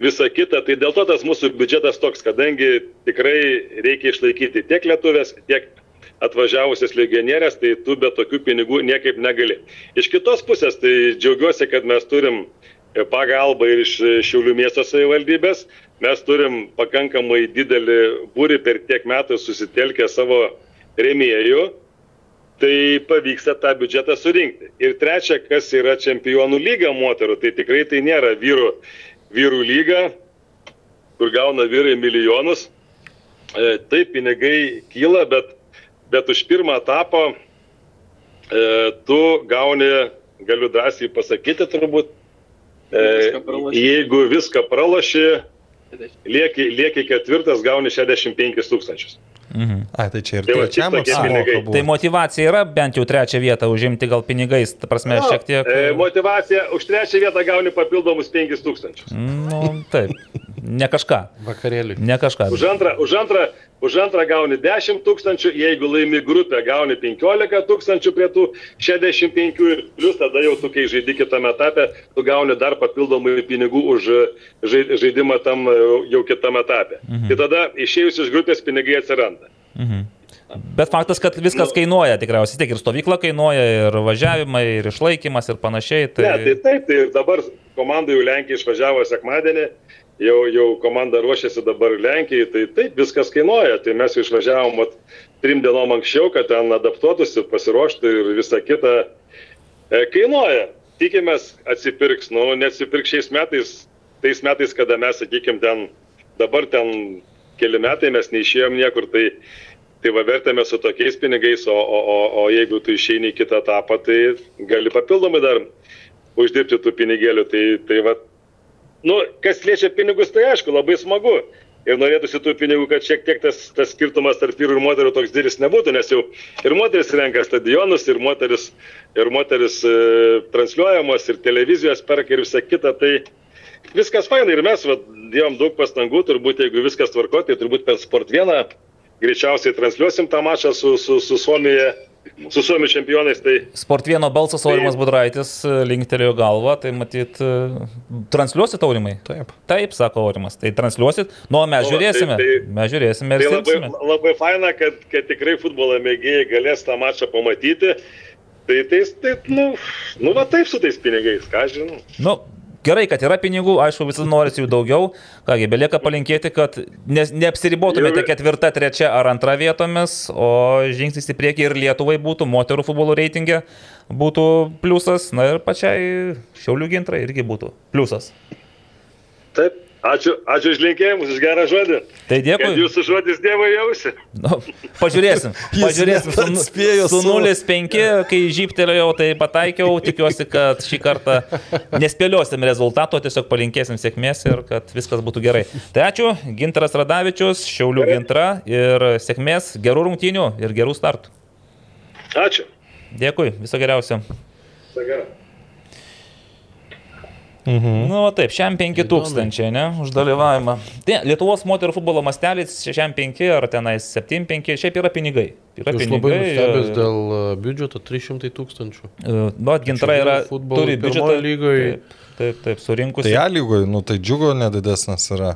visa kita. Tai dėl to tas mūsų biudžetas toks, kadangi tikrai reikia išlaikyti tiek lietuvės, tiek atvažiavusias legionierės, tai tu be tokių pinigų niekaip negali. Iš kitos pusės, tai džiaugiuosi, kad mes turim pagalbą ir iš Šiaulių miesto savivaldybės. Mes turim pakankamai didelį būrį per tiek metų susitelkę savo remėjų tai pavyksta tą biudžetą surinkti. Ir trečia, kas yra čempionų lyga moterų, tai tikrai tai nėra vyrų, vyrų lyga, kur gauna vyrai milijonus. E, taip, pinigai kyla, bet, bet už pirmą etapą e, tu gauni, galiu drąsiai pasakyti turbūt, Viską praloši. jeigu viską pralaši, lieki, lieki ketvirtas, gauni 65 tūkstančius. Ai, tai čia ir Tai trečiam apsimoka. Tai motivacija yra bent jau trečią vietą užimti gal pinigais, ta prasme, Nu, šiek tiek. E, motivacija už trečią vietą gauni papildomus 5000. Nu, taip, ne kažką. Vakarėlį. Ne kažką. Už antrą, už antrą, už antrą gauni 10 tūkstančių, jeigu laimi grupę, gauni 15 tūkstančių prie tų 65 ir plus tada jau tu, kai žaidži kitame etape, tu gauni dar papildomai pinigų už žai- žaidimą tam e, jau kitame etape. Mhm. Tai tada išėjus iš grupės pinigai atsiranda. Bet faktas, kad viskas kainuoja tikriausiai. Tiek ir stovykla kainuoja, ir važiavimai, ir išlaikymas, ir panašiai. Tai... Ne, tai taip, tai dabar komanda jau Lenkija išvažiavo sekmadienį, jau, jau komanda ruošiasi dabar Lenkijai, tai taip, viskas kainuoja. Tai mes jau išvažiavom vat, trim dienom anksčiau, kad ten adaptuotųsi, pasiruoštų ir visa kita e, kainuoja. Tikimės atsipirks, nu, neatsipirks šiais metais, tais metais, kada mes, sakykime, ten, dabar ten keli metai mes neišėjom niekur, tai, tai va vertėme su tokiais pinigais, o, o, o, o jeigu tu išeini į kitą etapą, tai gali papildomai dar uždirbti tų pinigėlių. Tai, tai va, nu, kas liečia pinigus, tai aišku, labai smagu. Ir norėtųsi tų pinigų, kad šiek tiek tas, tas skirtumas tarp vyrų ir moterų toks didelis nebūtų, nes jau ir moteris renka stadionus, ir moteris, ir moteris e, transliuojamos, ir televizijos perka ir visa kita. Tai viskas fainai ir mes va, dėjom daug pastangų, turbūt jeigu viskas tvarko, tai turbūt per Sport 1 greičiausiai transliuosim tą mačą su, su, su Suomija, su Suomijų čempionais. Tai Sport vieno balsas Aurimas Budraitis e, linktelėjo galvą, tai matyt, e, transliuosit Aurimai? Taip. Taip, sako Aurimas. Tai transliuosit. Nu, o mes O, žiūrėsime. tai- tai- Mes žiūrėsime ir Tai labai, labai faina, kad, kad tikrai futbolo mėgėjai galės tą mačą pamatyti. Tai, tai, tai nu, nu, va taip su tais pinigais, ką žinau. Nu, gerai, kad yra pinigų, aišku, visada norisi jų daugiau. Kągi, belieka palinkėti, kad ne, neapsiribotumėte ketvirta, trečia ar antra vietomis, o žingsnis į priekį ir Lietuvai būtų, moterų futbolo reitingė būtų pliusas, na ir pačiai Šiaulių gintrai irgi būtų pliusas. Taip, ačiū, ačiū už linkėjimus, už gerą žodį. Tai Kad dėkui. jūsų žodis Dievo jausi. Nu, pažiūrėsim. Pažiūrėsim. net atspėjo Su, su savo- 0,5, kai žyptelėjau, tai pataikiau. Tikiuosi, kad šį kartą nespėliosim rezultato, tiesiog palinkėsim sėkmės ir kad viskas būtų gerai. Tai ačiū, Gintaras Radavičius, Šiaulių gintra ir sėkmės, gerų rungtynių ir gerų startų. Ačiū. Dėkui, viso geriausio. Viso gero. Mhm. Nu, va taip, šiam 5000, ne, už dalyvavimą. Tai Lietuvos moterų futbolo mastelis šiam 5 ar tenais 7-5, šiaip yra pinigai. Yra Aš labai nustebęs dėl e, biudžeto 300 tūkstančių. Nu, gintra yra, futbolo turi pirmoj biudžetą. lygoj. Taip, taip, taip surinkusi. Tai A lygoje, nu tai džiugo nedidesnis yra.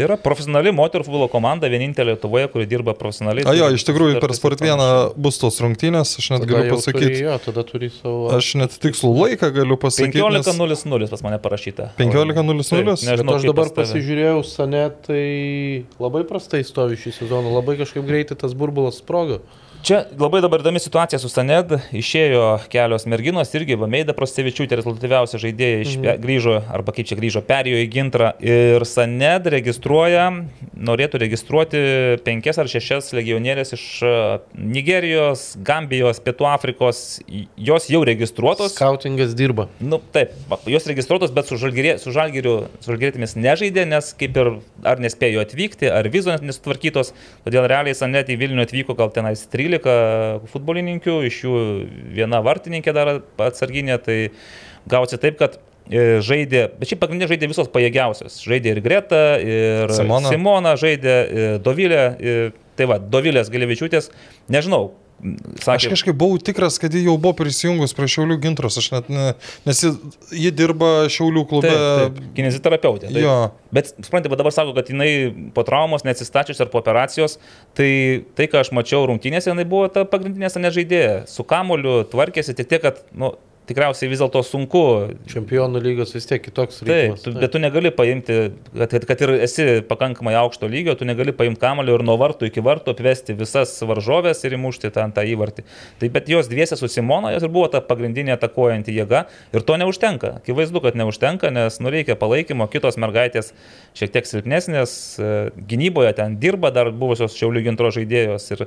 Tai yra profesionali moterų futbolo komanda, vienintelė Lietuvoje, kuri dirba profesionaliai. A jo, iš tikrųjų per Sport ir 1 panašiai. bus tos rungtynės, aš net galiu pasakyti. Turi, jo, tada turi savo... Aš net tikslų laiką galiu pasakyti. nes 15.00 pas mane parašyta. 15:00? Taip, Bet Nežinau, aš dabar pasižiūrėjau, Sane, tai labai prastai stovi šį sezoną, labai kažkaip greitai tas burbulas sprogo. Čia labai dabar įdomi situacija su Saned. Išėjo kelios merginos irgi, Vameida Prostevičiūtė, rezultatyviausia žaidėja, mhm. grįžo, arba kaip čia grįžo, perėjo į gintrą. Ir Saned registruoja, norėtų registruoti penkias ar šešias legionierės iš e, Nigerijos, Gambijos, Pietų Afrikos. Jos jau registruotos. Skautingas dirba. Nu, taip, jos registruotos, bet su, žalgirė, su, žalgiriu, su žalgirėtimis nežaidė, nes kaip ir ar nespėjo atvykti, ar vizos nesutvarkytos. Todėl realiai Sanet į Vilnių atvyko gal tenais 13 futbolininkių, iš jų viena vartininkė dar atsarginė, tai gausi taip, kad e, žaidė, bet šiaip pagrindinė žaidė visos pajėgiausios. Žaidė ir Greta, ir Simona. Simona žaidė, ir Dovilė. Ir, tai va, Dovilės Galevičiūtės, nežinau. Aš Sakė, kažkaip buvau tikras, kad ji jau buvo prisijungus prie Šiaulių gintros, aš net ne, nes ji, ji dirba Šiaulių klube. Taip, taip, kineziterapeutė. Taip. Jo. Bet, suprantate, dabar sako, kad jinai po traumos, neatsistačius ar po operacijos, tai tai, ką aš mačiau rungtynėse, jinai buvo ta pagrindinė nežaidėja. Su kamoliu tvarkėsi tik tiek, kad, nu, tikriausiai vis dėlto sunku. Čempionų lygos vis tiek kitoks Taip, ritmas. tu, bet tu negali paimti, kad, kad ir esi pakankamai aukšto lygio, tu negali paimti kamolio ir nuo vartų iki vartų apvesti visas varžovės ir įmušti tą, tą įvartį. Tai bet jos dviese su Simona, jos ir buvo ta pagrindinė atakuojanti jėga ir to neužtenka. Akivaizdu, kad neužtenka, nes nu reikia palaikymo, kitos mergaitės šiek tiek silpnesnės, e, gynyboje ten dirba dar buvusios šiaulių gintro žaidėjos ir,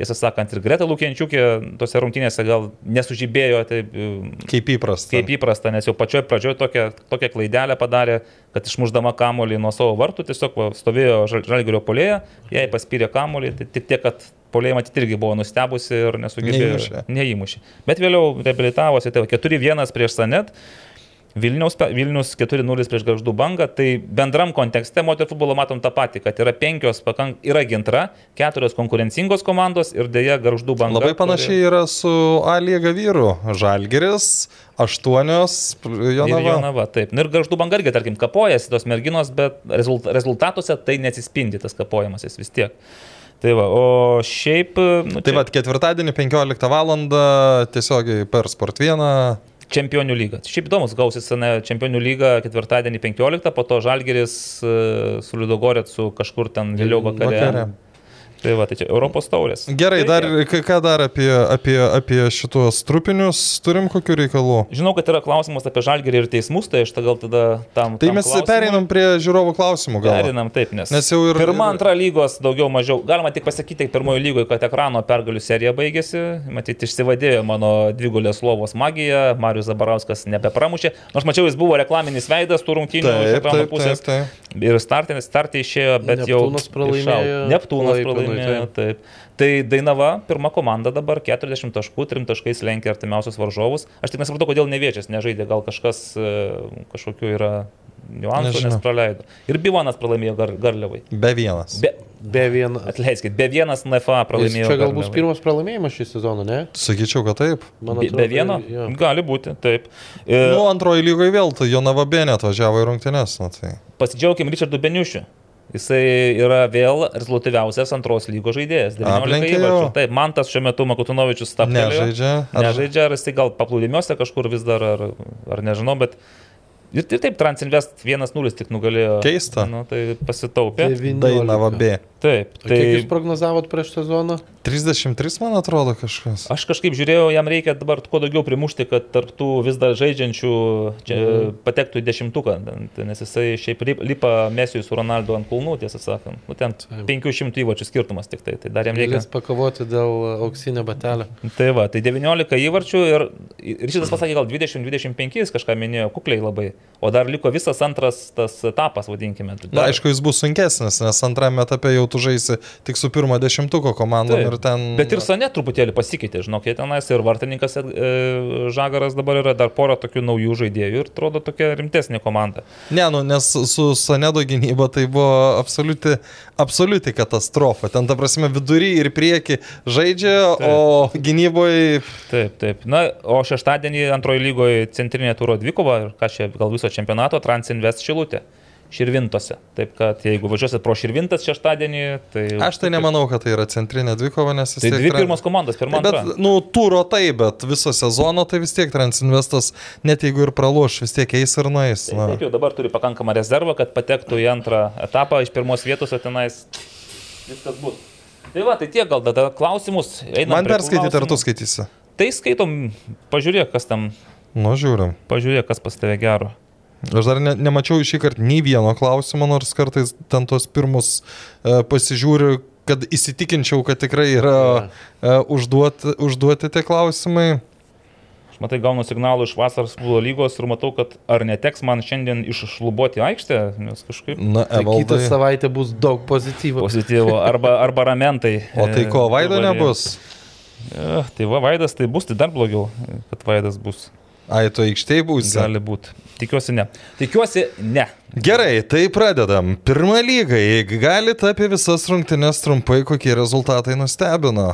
Tiesą sakant, ir Greta Lukienčiukė tose rungtynėse gal nesužibėjo taip e, Kaip įprasta. kaip įprasta, nes jau pačioj pradžioj tokią, tokią klaidelę padarė, kad išmuždama kamolį nuo savo vartų tiesiog stovėjo žal- žalgirio polėje, jai paspyrė kamolį, tai tik tiek, kad polėje matyti irgi buvo nustebusi ir nesugebėjo. Neįmušė. Neįmušė. Bet vėliau reabilitavosi, tai va, 4-1 prieš Sanet. Vilniaus, pe- Vilnius 4-0 prieš Garždų bangą, tai bendram kontekste moterų futbolo matom tą patį, kad yra penkios, pakank, yra gintra, keturios konkurencingos komandos ir dėja Garždų banga. Labai panašiai yra su A lyga vyrų. Žalgeris, aštuonios, Ir Jonava. Jonava, taip. Ir garždų banga irgi, tarkim, kapojasi tos merginos, bet rezult, rezultatuose tai neatsispindi tas kapojimasis vis tiek. Tai va, o šiaip... Nu, Tai va, ketvirtadienį 15 val. tiesiogiai per Sport 1. Čempionių lyga. Šiaip įdomus gausis ne, čempionių lyga ketvirtadienį 15, po to Žalgeris e, su Liudogorėt su kažkur ten vėliau vakare. Vakare. Tai va, tai čia Europos taurės. Gerai, tai dar ką dar apie, apie, apie šitos trupinius turim kokių reikalų? Žinau, kad yra klausimas apie Žalgerį ir teismus, tai aš gal tada tam... Tai tam mes klausimui- pereinam prie žiūrovų klausimų gal. Perinam taip, nes, Nes jau ir- pirma, ir- antra lygos daugiau mažiau. Galima tik pasakyti, pirmojo lygoje, kad ekrano pergalių serija baigėsi. Matyti, išsivadėjo mano dvigulės lovos magija. Marius Zabarauskas nebepramušė. Nors mačiau, jis buvo reklaminis veidas tų rungtynių iš ekrano pusės. taip, taip. Ir startinis startai išėjo, bet Neptūnas jau. pralaimėjo išaugo. Neptūnas Klaipėdai, pralaimėjo. Taip. Tai Dainava, pirma komanda dabar 40 taškų, 3 taškais lenkia artimiausius varžovus. Aš tik nesupratau, kodėl neviečias nežaidė, gal kažkas e, kažkokiu yra niuansų, Nežinau. nes praleido. Ir Bivonas pralaimėjo gar, Garliavai. Be vienas. Be, Be vieno. atleiskit, be vienas NFA Jis pralaimėjo. čia gal bus pirmas pralaimėjimas šį sezoną, ne? Sakyčiau, kad taip. Man Be, be vieno? jo. Gali būti, taip. E, Nu, antroji lygoje vėl, tai Jonava Benė atvažiavo į rungtynes. Na, tai. Pasidžiaugim Richardu Beniušiu. Jisai yra vėl rezultatyviausias antros lygos žaidėjas. 19 Aplenkė įvarčių. jau. Taip, man tas šiuo metu Makutinovičius stabtelėjo. Nežaidžia. Ar- Nežaidžia, ar jisai gal paplūdimiuose kažkur vis dar, ar, ar nežinau, bet ir, ir taip Transinvest 1-0 tik nugalėjo. Keista. Nu, tai pasitaupė. 19. Dainava B. Taip, O Kiek jūs tai prognozavot prieš sezoną? 33, man atrodo, kažkas. aš kažkaip žiūrėjau, jam reikia dabar kuo daugiau primušti, kad tarptų vis dar žaidžiančių čia, Mhm. patektų į dešimtuką, Tai nes jisai šiaip lip- lipa Mesijui su Ronaldu ant kulnų, tiesą sakant. Ten 500 įvarčių skirtumas tik tai, tai dar jam reikia. Galės pakovoti dėl auksinio batelio. Tai va, tai 19 įvarčių ir, ir šitas pasakė gal 20-25, jis kažką minėjo, kukliai labai, o dar liko visas antras tas etapas, vadinkime. Tai Na, dar- aišku, jis bus sunkesnis, nes antrame etape jau tu žaisi tik su pirmo dešimtuko komandom Taip. ir ten... Bet ir Sane truputėlį pasikeitė, žinok, jie tenais ir vartininkas e, Žagaras dabar yra dar pora tokių naujų žaidėjų ir atrodo tokia rimtesnė komanda. Ne, nu, nes su Sanedo gynyba tai buvo absoliuti, absoliuti katastrofa. Ten, ta prasme, vidury ir prieki žaidžia, Taip. o gynyboje... Taip, taip. Na, o šeštadienį antrojo lygoje centrinė turo dvikova ir ką čia gal viso čempionato Transinvest Šilutė. Širvintose. Taip kad jeigu važiuosit pro Širvintas šeštadienį, tai... Aš tai nemanau, kad tai yra centrinė dvikova, nes vis Tai dvi pirmos komandos, pirma Bet, antra. nu, turo tai, bet viso sezono tai vis tiek Transinvestas, net jeigu ir praloš, vis tiek eis ir nueis. Tai Na. Taip jau dabar turi pakankamą rezervą, kad patektų į antrą etapą iš pirmos vietos, o tenais viskas bus. Tai va, tai tiek gal tada klausimus. Einam Man perskaityti, ar tu skaitysi? Tai skaitom, pažiūrėk, kas tam, Nu, žiūrim. pažiūrėk, kas pas tave gero. Aš dar ne, nemačiau šį kartą nei vieno klausimo, nors kartais ten tos pirmus e, pasižiūriu, kad įsitikinčiau, kad tikrai yra e, užduoti, užduoti tie klausimai. Aš matai, gaunu signalų iš vasaros futbolo lygos ir matau, kad ar neteks man šiandien iššlubuoti aikštę, nes kažkaip Na, Tai kitą Evaldai. savaitę bus daug pozityvo. pozityvo, arba, arba ramentai. O tai ko, Vaido nebus? E, tai va, Vaidas tai bus, tai dar blogiau, kad Vaidas bus. Ai, tu aikštėje būsi. Gali būti. Tikiuosi ne. Tikiuosi ne. Gerai, tai pradedam. Pirmą lygą, jeigu galite apie visas rungtynes trumpai, kokie rezultatai nustebino.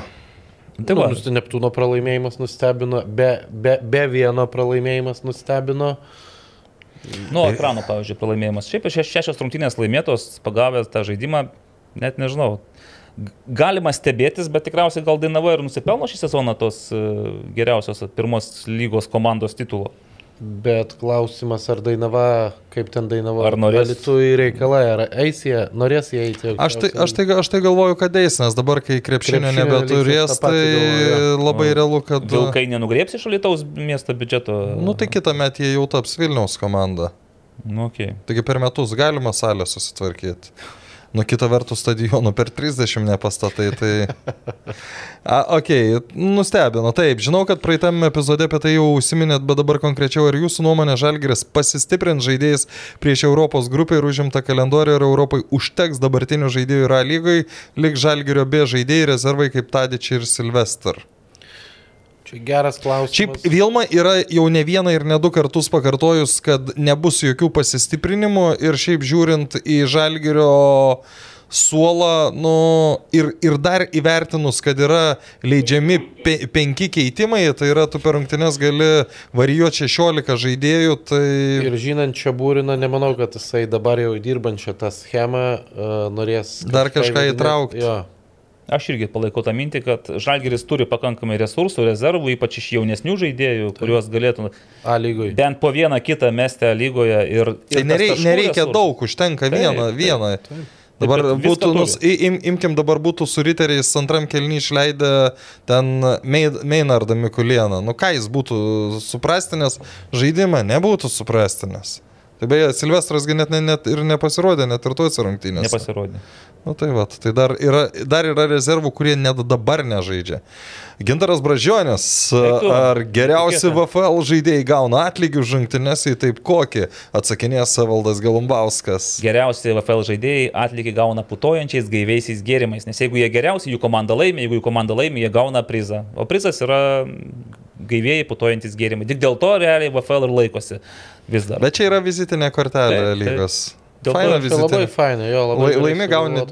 Tai va, Nu, Neptūno pralaimėjimas nustebino, be, be, be vieno pralaimėjimas nustebino. Nu, ekrano, pavyzdžiui, pralaimėjimas. Šiaip šeš, šešios rungtynės laimėtos, pagavęs tą žaidimą, net nežinau. Galima stebėtis, bet tikriausiai gal Dainava ir nusipelno šį sezoną tos e, geriausios pirmos lygos komandos titulo. Bet klausimas, ar Dainava, kaip ten Dainava, Ar norės- tu į reikalą, ar eis jie, norės jie eiti. Aš tai, aš, tai, aš tai galvoju, kad eis, nes dabar, kai krepšinio Krepšinio nebeturės, tai galvoju, labai realu, kad... Vilkai nenugriepsi iš Alitaus miesto biudžeto. Nu, tai kitą metą jie jau taps Vilniaus komanda. Nu, okay. Taigi per metus galima salę susitvarkyti. Nu, kita vertus stadionų per 30 nepastatai, tai... A, ok, nustebino. Taip, žinau, kad praeitame epizode apie tai jau užsiminėt, bet dabar konkrečiau, ar jūsų nuomonė Žalgiris pasistiprint žaidėjais prieš Europos grupę ir užimtą kalendorių, ar Europai užteks dabartinių žaidėjų yra lygai, lik Žalgirio B žaidėjai rezervai kaip Tadičiai ir Silvester? Čia geras klausimas. Šiaip Vilma yra jau ne vieną ir ne du kartus pakartojus, kad nebus jokių pasistiprinimų ir šiaip žiūrint į Žalgirio suolą, nu, ir, ir dar įvertinus, kad yra leidžiami pe, penki keitimai, tai yra tu per rungtynes gali varijuoti 16 žaidėjų, tai... Ir žinant čia būriną, nemanau, kad jisai dabar jau dirbančią tą schemą uh, norės... Dar kažką įvedinėt. įtraukt. Jo. Aš irgi palaikau tą mintį, kad Žalgeris turi pakankamai resursų, rezervų, ypač iš jaunesnių žaidėjų, kuriuos galėtų A lygui. bent po vieną kitą mesti lygoje. Ir, Tai ir tas nerei, taškų nereikia resursų. daug, užtenka Taip, vieną, taip, vieną. taip. Dabar Taip, kad viską būtų, nus, im, imkim dabar būtų su riteriais antram kelny išleidę ten Mei- Meinardą Mikulieną. Nu ką jis būtų suprastinęs žaidimą, nebūtų suprastinęs. Tai beje, Silvestras net, ne- net ir nepasirodė, net ir tuose rungtynėse. Nepasirodė. Nu tai va, tai dar yra, dar yra rezervų, kurie net dabar nežaidžia. Gintaras Bražionis, ar geriausi. VFL žaidėjai gauna atlygį už rungtynės į taip kokį, atsakinės Savaldas Galumbauskas. Geriausi VFL žaidėjai atlygį gauna putojančiais gaiviaisiais gėrimais, nes jeigu jie geriausi, jų komanda laimi, jeigu jų komanda laimi, jie gauna prizą. O prizas yra gaivėjai putojantis gėrimai. Tik dėl to realiai VFL ir laikosi vis dar. Bet čia yra vizitinė kortelė taip. lygos. To Faina Tai labai vizitinė. faina, jo, labai. Gerai Laimi gauni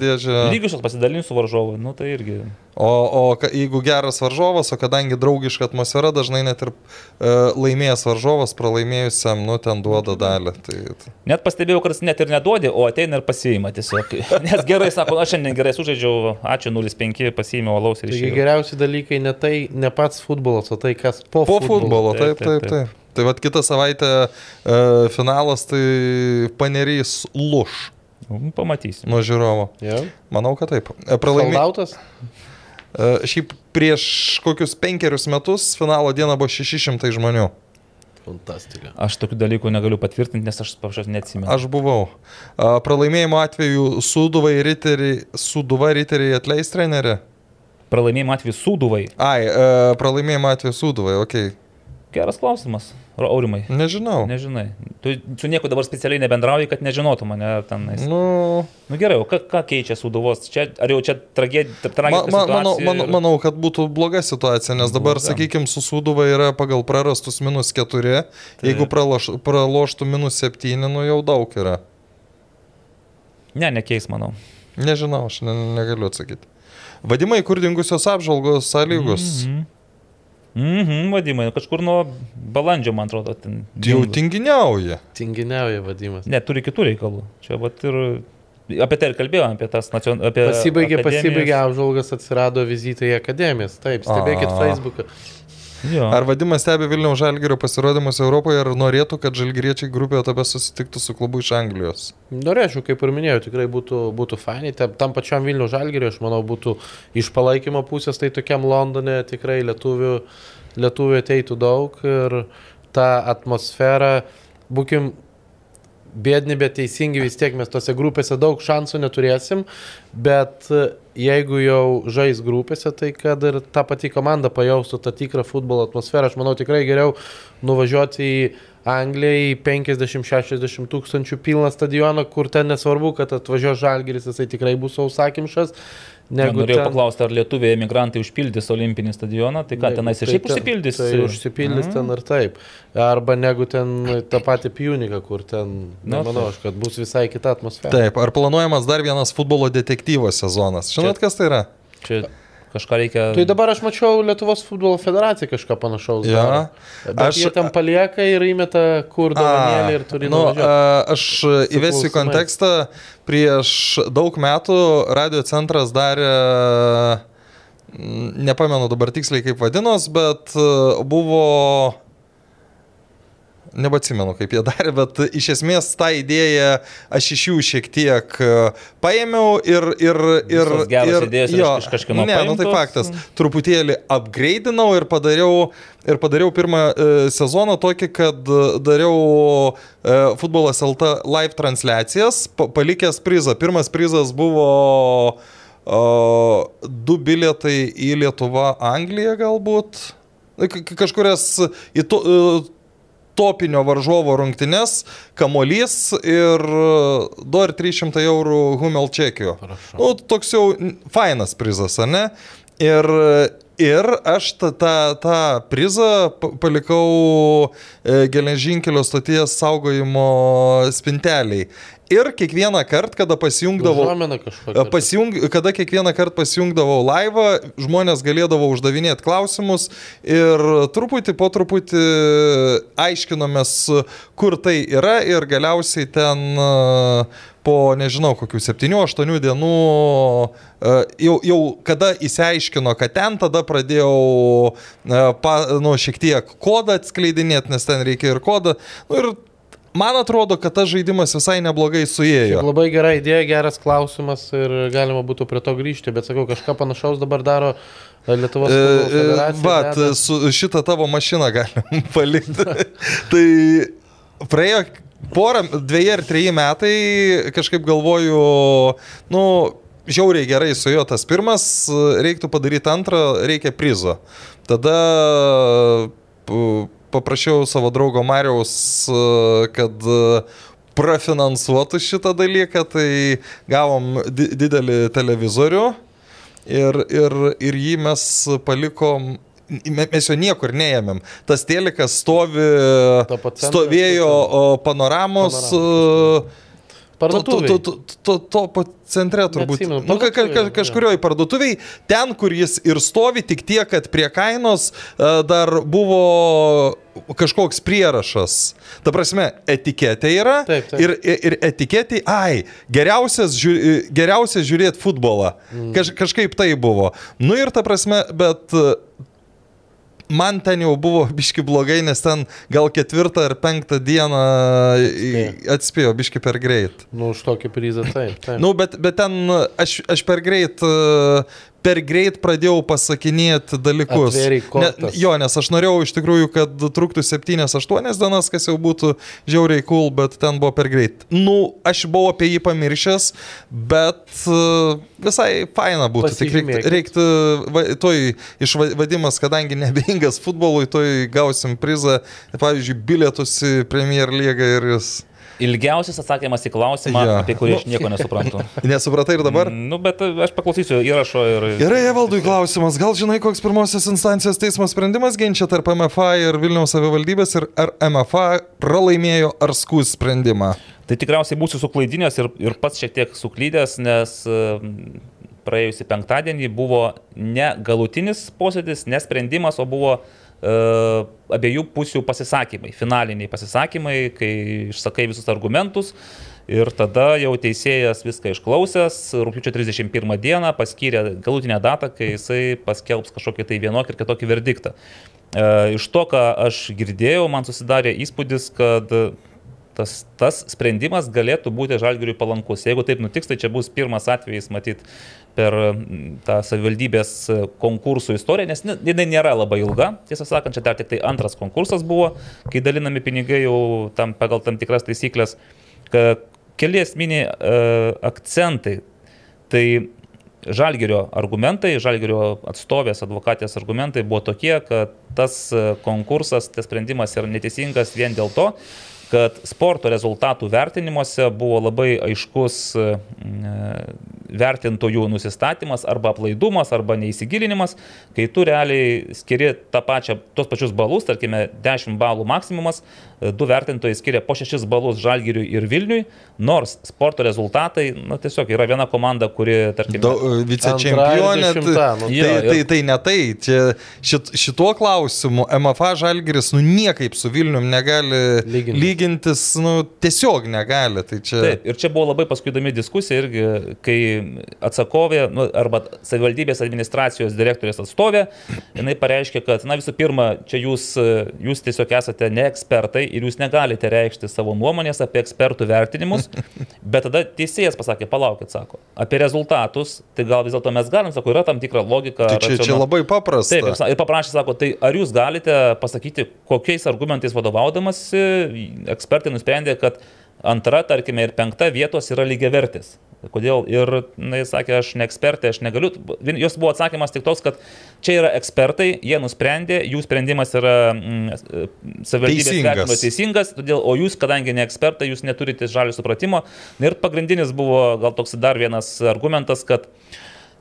dėžę. Lygius pasidalinti su varžovu, nu tai irgi. O, o jeigu geras varžovas, o kadangi draugiška atmosfera, dažnai net ir uh, laimėjęs varžovas pralaimėjusiam, nu ten duoda dalį. Tai, tai. Net pastebėjau, kad net ir neduodė, o ateina ir pasiima tiesiog. Nes gerai sako, aš šiandien gerai sužaidžiau, ačiū 0-5, pasiėmiau alaus ir Taigi išėjau. geriausi dalykai ne tai, ne pats futbolas, o tai, kas po, Po futbolo, taip, Taip, taip, taip, taip. Tai vad kitą savaitę uh, finalas, tai panerys luš Nu, Pamatysim. nuo žiūrovo. Ja. Manau, kad taip. E, Pralaimė. Pralaimėtas? Uh, šiaip prieš kokius penkerius metus finalo dieną buvo 600 žmonių. Fantastika. Aš tokių dalykų negaliu patvirtinti, nes aš paprasčiausiai neatsimenu. Aš buvau. Uh, pralaimėjimo atveju Suduvai riteriai, Suduva riteriai atleis trenerį. Pralaimėjimo atveju Sūduvai. Ai, pralaimėjimo atveju Suduvai, okei. Okay. Geras klausimas. Aurimai. Nežinau. Nežinai. Tu su nieku dabar specialiai nebendrauji, kad nežinotum mane ten. Nu, Nu, gerai, o ką, ką keičia Sūduvos? Čia, ar jau čia tragedija? ma, ma, manau, manau, manau, kad būtų bloga situacija, nes dabar, Bloga. sakykime, su Suduva yra pagal prarastus minus 4, jeigu praloš, praloštų minus 7, nu jau daug yra. Ne, nekeis, manau. Nežinau, aš ne, negaliu atsakyti. Vadimai, kur dingusios apžvalgos sąlygos. Mhm. Mhm, vadimai, kažkur nuo balandžio, man atrodo, ten. Jau dingo. tinginiauja. Tinginiauja vadimas. Ne, turi kitų reikalų. Čia vat ir apie tai ir kalbėjome, apie tas nacionalinės. Apie Pasibaigė, akademijas. pasibaigė apžvalgas, atsirado vizitai į akademijas. Taip, stebėkit. Facebooką. Jo. Ar vadimas stebi Vilniaus Žalgirio pasirodymus Europoje ir norėtų, kad žalgiriečiai grupėje etape susitiktų su klubu iš Anglijos? Norėčiau, kaip ir minėjau, tikrai būtų, būtų fainai. Tam, tam pačiam Vilnių žalgiriui, aš manau, būtų iš palaikymo pusės, tai tokiam Londone tikrai lietuvių, lietuvių ateitų daug ir tą atmosferą, būkim bėdni, bet teisingi vis tiek mes tose grupėse daug šansų neturėsim, bet e, jeigu jau žais grupėse, tai kad ir ta pati komanda pajaustų tą tikrą futbolo atmosferą, aš manau tikrai geriau nuvažiuoti į Angliją į 50-60 tūkstančių pilną stadioną, kur ten nesvarbu, kad atvažiuos žalgeris, jisai tikrai bus sausakimšas. Negu norėjau ten- paklausti, ar lietuviai emigrantai užpildys olimpinį stadioną, tai ką tenais ir šiaip ten- užsipildys. Tai užsipildys ten ir taip. Arba negu ten tą patį pjūniką, kur ten, Na, nemanau, aš, kad bus visai kita atmosfera. Taip, ar planuojamas dar vienas futbolo detektyvo sezonas? Žinot, kas tai yra? Čia kažką reikia. Tai dabar aš mačiau Lietuvos futbolo federaciją kažką panašaus. Ja. Bet Aš- jie ten palieka ir įmeta kur dovanėlį ir turi nu, nuvažiuoti. aš įvesiu kontekstą. Prieš daug metų radio centras darė, nepamenu e, e, dabar tiksliai kaip vadinos, bet a, buvo Nebeatsimenu, kaip jie darė, bet iš esmės tą idėją aš iš jų šiek tiek e, paėmiau ir... ir, ir, ir idėjos yra iš kažkieno Ne, nu tai paimtos. faktas. Truputėlį upgrade'inau ir padariau, ir padariau pirmą e, sezoną tokį, kad dariau e, futbolas LT live transliacijas, pa, palikęs prizą. Pirmas prizas buvo e, du bilietai į Lietuvą, Angliją galbūt. Kažkurias į to, e, topinio varžovo rungtynes, kamolys ir e, 2 ir 300 eurų Humel čekio. Nu, toks jau fainas prizas, ar ne? Ir, ir aš tą, tą, tą prizą pa- palikau e, geležinkelio stoties saugojimo spinteliai. Ir kiekvieną kartą, kada pasijungdavau... Pasijung, kada kiekvieną kartą pasijungdavau laivą, žmonės galėdavo uždavinėti klausimus ir truputį po truputį aiškinomės, kur tai yra ir galiausiai ten po, nežinau, kokių 7-8 dienų, jau, jau kada įsiaiškino, kad ten, tada pradėjau, pa, nu, šiek tiek kodą atskleidinėti, nes ten reikia ir kodą. Nu, ir man atrodo, kad tas žaidimas visai neblogai suėjo. Labai gera idėja, geras klausimas ir galima būtų prie to grįžti, bet sakau, kažką panašaus dabar daro e, Lietuvos E, e, federacija. Deda. su šitą tavo mašiną galim palikti. tai praėjo porą, dviejai ar treji metai, kažkaip galvoju, nu, žiauriai gerai su juo tas pirmas, reiktų padaryti antrą, reikia prizo. Tada paprašiau savo draugo Mariaus, e, kad e, prafinansuotų šitą dalyką, tai gavom di didelį televizorių ir, ir, ir jį mes palikom. me- Mes jo niekur neėmėm. Tas telikas stovi, stovėjo panoramos. Panoramos, e, Parduotuvėj. To, to, to, to, to po centre turbūt. Neatsimenu, Nu, ka, ka, kažkurioje parduotuviai, ten, kur jis ir stovi, tik tiek, kad prie kainos e, dar buvo kažkoks prierašas. Ta prasme, etiketė yra. Taip, taip. Ir, ir etiketė, ai, geriausias, žiū, geriausias žiūrėti futbolą. Mm. Kaž, kažkaip tai buvo. Nu ir ta prasme, bet e, man ten jau buvo biški blogai, nes ten gal ketvirtą ar penktą dieną atspėjo biški per greit. Nu, už tokį prizą, taip. taip. Nu, bet, bet ten aš, aš per greit, e, per greit pradėjau pasakinėti dalykus. Kortas. jo, nes aš norėjau iš tikrųjų, kad truktų 7-8 dienas, kas jau būtų žiauriai cool, bet ten buvo per greit. Nu, aš buvau apie jį pamiršęs, bet e, visai faina būtų. Tik reiktų, reiktų va, toj išvadimas, kadangi nebeingas futbolui, toj gausim prizą, pavyzdžiui, bilietus į Premier League ir jis. Ilgiausias atsakymas į klausimą, Jo. apie kurį aš nieko nesuprantu. Nesupratai ir dabar? Nu, bet aš paklausysiu įrašo ir... Gerai, Evaldui klausimas. Gal žinai, koks pirmosios instancijos teismo sprendimas ginčia tarp MFA ir Vilniaus savivaldybės ir ar MFA pralaimėjo ar skūs sprendimą? Tai tikriausiai būsiu suklaidinęs ir, ir pats šiek tiek suklydęs, nes e, praėjusį penktadienį buvo ne galutinis posėdis, ne sprendimas, o buvo uh, abiejų pusių pasisakymai, finaliniai pasisakymai, kai išsakai visus argumentus. Ir tada jau teisėjas viską išklausęs, rūpiučio 31 dieną paskyrė galutinę datą, kai jisai paskelbs kažkokį tai vienokį ir kitokį verdiktą. E, Iš to, ką aš girdėjau, man susidarė įspūdis, kad tas, tas sprendimas galėtų būti žalgiriui palankus. Jeigu taip nutiks, tai čia bus pirmas atvejis, matyt, per tą savivaldybės konkursų istoriją, nes ne- jinai nėra labai ilga, tiesą sakant, čia dar tik tai antras konkursas buvo, kai dalinami pinigai jau tam, pagal tam tikras taisyklės. Keli esminiai uh, akcentai. Tai Žalgerio argumentai, Žalgerio atstovės advokatės argumentai buvo tokie, kad tas e, konkursas, tas sprendimas yra neteisingas vien dėl to, kad sporto rezultatų vertinimuose buvo labai aiškus e, vertintojų nusistatymas arba aplaidumas arba neįsigilinimas, kai tu realiai skiri tą pačią, tos pačius balus, tarkime 10 balų maksimumas, e, du vertintojai skiria po 6 balus Žalgiriui ir Vilniui, nors sporto rezultatai, na tiesiog yra viena komanda, kuri, tarkime, Da, vicečempionė. Dešimta, nu. Tai, tai, tai, tai ne tai. Čia, šit, šituo klausimu MFA Žalgiris nu, niekaip su Vilnium negali Lygintis. Lygintis, nu, tiesiog negali. Tai čia... Taip, ir čia buvo labai paskui įdomi diskusija irgi, kai atsakovė nu, arba savivaldybės administracijos direktorės atstovė, jinai pareiškė, kad, na visų pirma, čia jūs, jūs tiesiog esate ne ekspertai ir jūs negalite reikšti savo nuomonės apie ekspertų vertinimus, bet tada teisėjas pasakė, palaukit, sako, apie rezultatus, tai gal vis dėlto mes galim, sako, yra tam tikra logika. Tai čia, čia raciona- labai paprasta. Taip, ir paprašė, sako, tai ar jūs galite pasakyti, kokiais argumentais vadovaudamas ekspertai nusprendė, kad antra, tarkime, ir penkta vietos yra lygiavertis. Kodėl? Ir, na, jis sakė, aš ne ekspertė, aš negaliu. Jos buvo atsakymas tik toks, kad čia yra ekspertai, jie nusprendė, jų sprendimas yra mm, savivaldybės Teisingas. vertinimas teisingas, todėl, o jūs, kadangi ne ekspertai, jūs neturite žalio supratimo. Ir pagrindinis buvo gal toks dar vienas argumentas, kad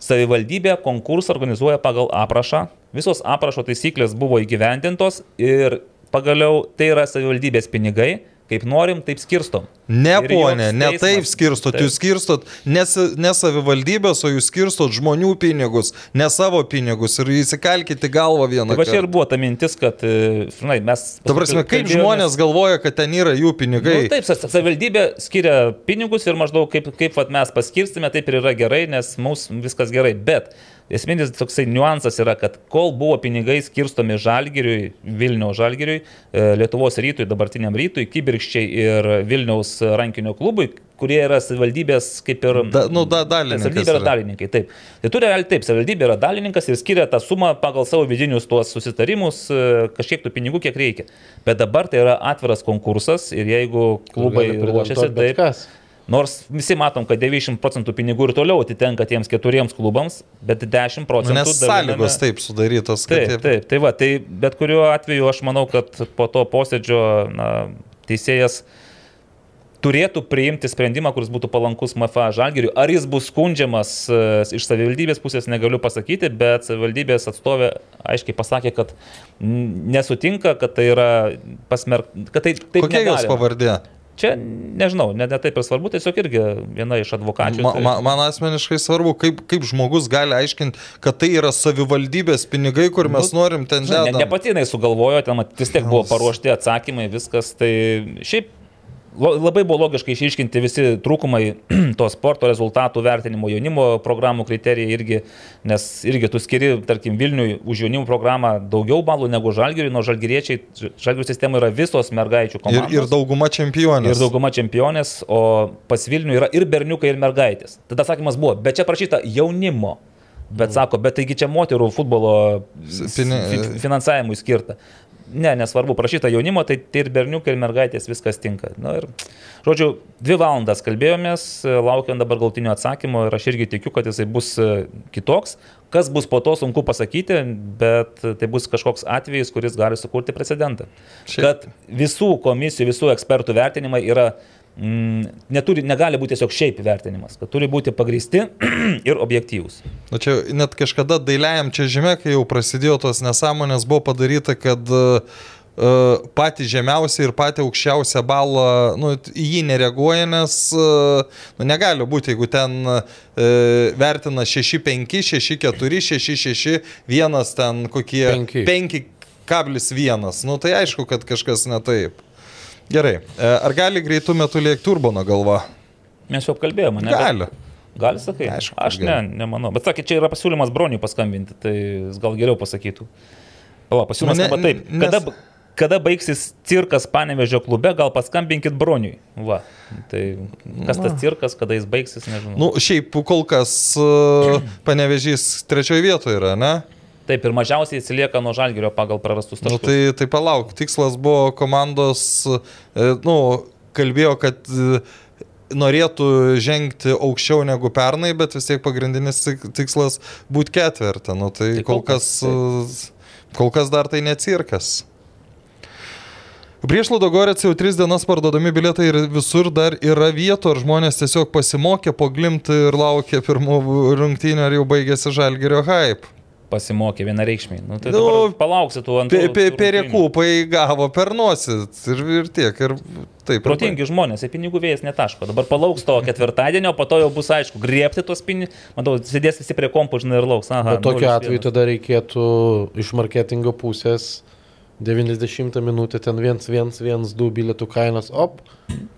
Savivaldybė konkursą organizuoja pagal aprašą, visos aprašo taisyklės buvo įgyvendintos ir pagaliau tai yra savivaldybės pinigai, kaip norim, taip skirstom. Ne, Ir ponė, ne teismas- taip skirstot, Taip. jūs skirstot ne, ne savivaldybės, o jūs skirstot žmonių pinigus, ne savo pinigus ir įsikalkite galvą vieną. Tai va čia ir buvo ta mintis, kad, e, žinai, mes... Ta prasme, kaip kalbėjomės- žmonės galvoja, kad ten yra jų pinigai? Nu, taip, sa- savivaldybė skiria pinigus ir maždaug kaip, kaip vat, mes paskirstime, taip ir yra gerai, nes mums viskas gerai. Bet esminis toksai niuansas yra, kad kol buvo pinigai skirstomi Žalgiriui, Vilniaus Žalgiriui, e, Lietuvos rytui, dabartiniam rytui, Kibirkščiai ir Vilniaus rankinio klubui, kurie yra savivaldybės kaip ir... Da, nu, da, dalininkas Savivaldybė yra dalininkai, taip. Tai turi realiai taip, savivaldybė yra dalininkas ir skiria tą sumą pagal savo vidinius tuos susitarimus, e, kažkiek tų pinigų, kiek reikia. Bet dabar tai yra atviras konkursas ir jeigu klubai ruošiasi, taip. kas. Nors visi matom, kad 90 procentų pinigų ir toliau atitenka tiems keturiems klubams, bet 10 Nu, procentų... nes sąlygos taip sudarytos, kad Taip, jie- taip, tai va, tai bet kuriuo atveju aš manau, kad po to posėdžio na, teisėjas turėtų priimti sprendimą, kuris būtų palankus MFA žalgiriui. Ar jis bus skundžiamas e, iš savivaldybės pusės, negaliu pasakyti, bet savivaldybės atstovė aiškiai pasakė, kad nesutinka, kad tai yra pasmerk... kad tai taip Kokia jos negalima. pavardė? Čia nežinau, ne, ne taip ir svarbu, tiesiog irgi viena iš advokačių. Ma, tai- ma, man asmeniškai svarbu, kaip, kaip žmogus gali aiškinti, kad tai yra savivaldybės pinigai, kur mes Nu, norim ten žemę. Ne, ne pati jinai sugalvojo, ten mat, vis tiek buvo paruošti atsakymai, viskas. Tai šiaip labai buvo logiškai išryškinti visi trūkumai to sporto rezultatų vertinimo jaunimo programų kriterijai irgi, nes irgi tu skiri, tarkim, Vilniui už jaunimo programą daugiau balų negu žalgiriui, nors žalgiriečiai, žalgirių sistema yra visos mergaičių Ir, komandos. ir dauguma čempionės. Ir dauguma čempionės, o pas Vilnių yra ir berniukai, ir mergaitės. Tada sakymas buvo, bet čia prašyta jaunimo. Bet sako, bet taigi čia moterų futbolo finansavimui skirta. Ne, nesvarbu, prašyta jaunimo, tai, tai ir berniukai, ir mergaitės viskas tinka. Na ir, žodžiu, dvi valandas kalbėjomės, laukiam dabar galtinio atsakymo ir aš irgi tikiu, kad jisai bus e, kitoks. Kas bus po to, sunku pasakyti, bet tai bus kažkoks atvejis, kuris gali sukurti precedentą. Šiaip- Kad visų komisijų, visų ekspertų vertinimai yra, neturi, negali būti tiesiog šiaip vertinimas, kad turi būti pagristi ir objektyvūs. Nu, čia net kažkada dailiajam čia žemė, kai jau prasidėjo tos nesąmonės, buvo padaryta, kad uh, patį žemiausią ir patį aukščiausią balą, nu, į jį nereaguoja, nes uh, nu, negali būti, jeigu ten uh, vertina 6-5, 6-4, 6-6, vienas ten kokie Penki. 5,1. Nu, tai aišku, kad kažkas ne taip. Gerai, E, ar gali greitų metų lėkti turbono galva? Mes jau apkalbėjome, ne? Gali. Gali, sakai? Aišku, aš ne, nemanau. Bet sakė, čia yra pasiūlymas broniui paskambinti, tai jis gal geriau pasakytų. Pala, pasiūlymas Nu, ne- taip. nes- Kada, kada baigsis cirkas Panevežio klube, gal paskambinkit broniui. Va. Tai kas tas cirkas, kada jis baigsis, nežinau. Nu, šiaip kol kas uh, panevežys trečioje vietoje yra, ne? Taip, ir mažiausiai atsilieka nuo žalgerio pagal prarastus Nu, taškus. tai, tai palauk, tikslas buvo komandos, e, nu, kalbėjo, kad e, norėtų žengti aukščiau negu pernai, bet vis tiek pagrindinis tik- tikslas būti ketvirtą. Nu, tai, Tai tai kol kas, e, kol kas dar tai necirkas. Prieš Ludogorets jau tris dienas parduodami bilietai ir visur dar yra vietų, ar žmonės tiesiog pasimokė, poglimti ir laukia pirmų rungtynių, ar jau baigėsi žalgerio hype. Pasimokė vienareikšmiai. Nu, tai Nu, palauksi tų antrų. Pe- pe- rungtynių. paigavo per nosį ir, ir tiek. Ir taip. ir Protingi žmonės, į pinigų vėjas netaško. Dabar palauks to ketvirtadienio, po to jau bus aišku, griebti tos pinigus. Matau, sėdės visi prie kompų, žinai, ir lauks. Aha, Bet tokiu 0,1. atveju tada reikėtų iš marketingo pusės 90 minutę ten 1-1-1-2 bilietų kainos, op,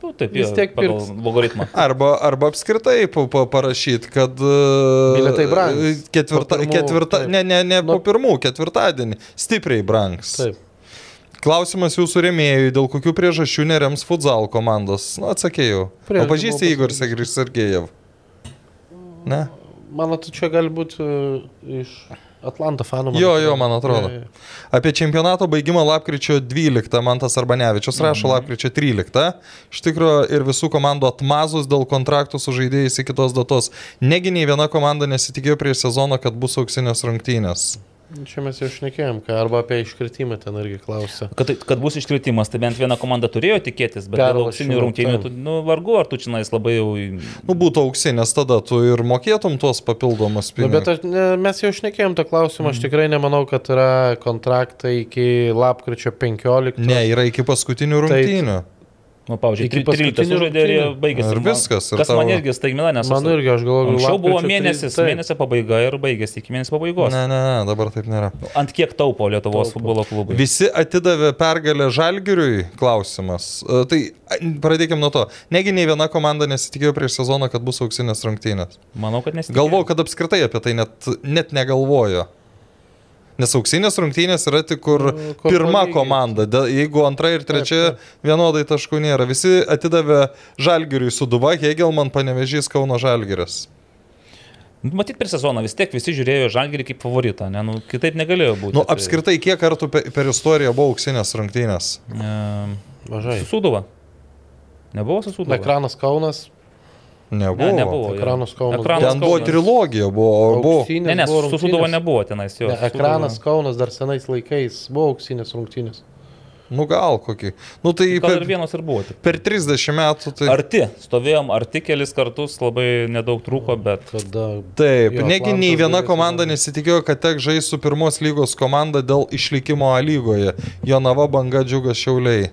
Nu, taip, Vis tiek pagal pirks. logaritmą. Arba, arba apskritai pa, pa, parašyti, kad e, Bilietai brangs. Ketvirta, pirmų, ketvirta, taip. ne, ne, ne Nu- po pirmų, ketvirtadienį. Stipriai brangs. taip. Klausimas jūsų remėjui, dėl kokių priežasčių nerems futsal komandos. Nu, atsakėjau. Prieš O pažįsti Igor. Sergejev? Ne? Mano, tu čia gali būti uh, iš Atlanto fanų. Jo, jo, man atrodo. Jo, jo. Apie čempionato baigimą lapkričio 12 Mantas Arbanevičius rašo lapkričio 13. Iš tikrųjų ir visų komandų atmazus dėl kontraktų su žaidėjais iki tos datos. Negi nei viena komanda nesitikėjo prieš sezoną, kad bus auksinės rungtynės. Čia mes jau šnekėjom, ką, arba apie iškritimą ten irgi klausė. Kad, tai- kad bus iškritimas, tai bent viena komanda turėjo tikėtis, bet dėl auksinių rungtynių, tu, nu, vargu ar tu čia labai jau... Nu, būtų auksinės, tada tu ir mokėtum tuos papildomus Nu, bet pinigus. aš, ne, mes jau šnekėjom tą klausimą, aš tikrai nemanau, kad yra kontraktai iki lapkričio 15. Ne, yra iki paskutinių Tai- rungtynių. Nu, pavyzdžiui, Iki 13 paskutinių sužaidė ir jie rungtynių. baigėsi. Ir Man- viskas, ir Kas man tavo- irgi staigmena, nes... Man irgi, aš galvoju, Anksčiau buvo lapkričio mėnesis, trylikta- mėnesio pabaiga ir baigėsi iki mėnesio pabaigos. Ne, ne, ne, dabar taip nėra. Ant kiek taupo Lietuvos Taupo. futbolo klubai? Visi atidavė pergalę Žalgiriui? Klausimas. E, Tai pradėkime nuo to. Negi nei viena komanda nesitikėjo prieš sezoną, kad bus auksinės rungtynės. Manau, kad nesitikėjo. Galvau, kad apskritai apie tai net, net negalvojo. Nes auksinės rungtynės yra tik kur Nu, kur pirma palyginti. komanda. Dėl- Jeigu antra ir trečia taip. vienodai taškų nėra. Visi atidavė Žalgiriui Suduva, Hegelman, Panevežys, Kauno Žalgiris. Nu, Matyt, per sezoną vis tiek visi žiūrėjo Žalgirį kaip favoritą, ne? Nu, kitaip negalėjo būti. Nu, Tai, apskritai, kiek kartų pe- per istoriją buvo auksinės rungtynės? E, Mažai. Susuduva. Nebuvo Susuduva? Ekranas Kaunas, Nebuvo. Ne, nebuvo. Ekranas Kaunas. Ekranas Ten buvo Kaunas. trilogija, buvo. buvo. Ne, ne, buvo Susuduva rungtynės. nebuvo tenais jo. Ne, ekranas Kaunas dar senais laikais buvo auksinės rungtynės. Nu gal kokį. Nu tai Gal ir per, vienos ir buvo. Tik. per 30 metų tai... Arti, stovėjom arti kelis kartus, labai nedaug trūko, bet Kada... Taip, Jo, negi nei viena komanda dar. nesitikėjo, kad tek žais su pirmos lygos komanda dėl išlikimo A lygoje. Jonava banga džiugas šiauliai.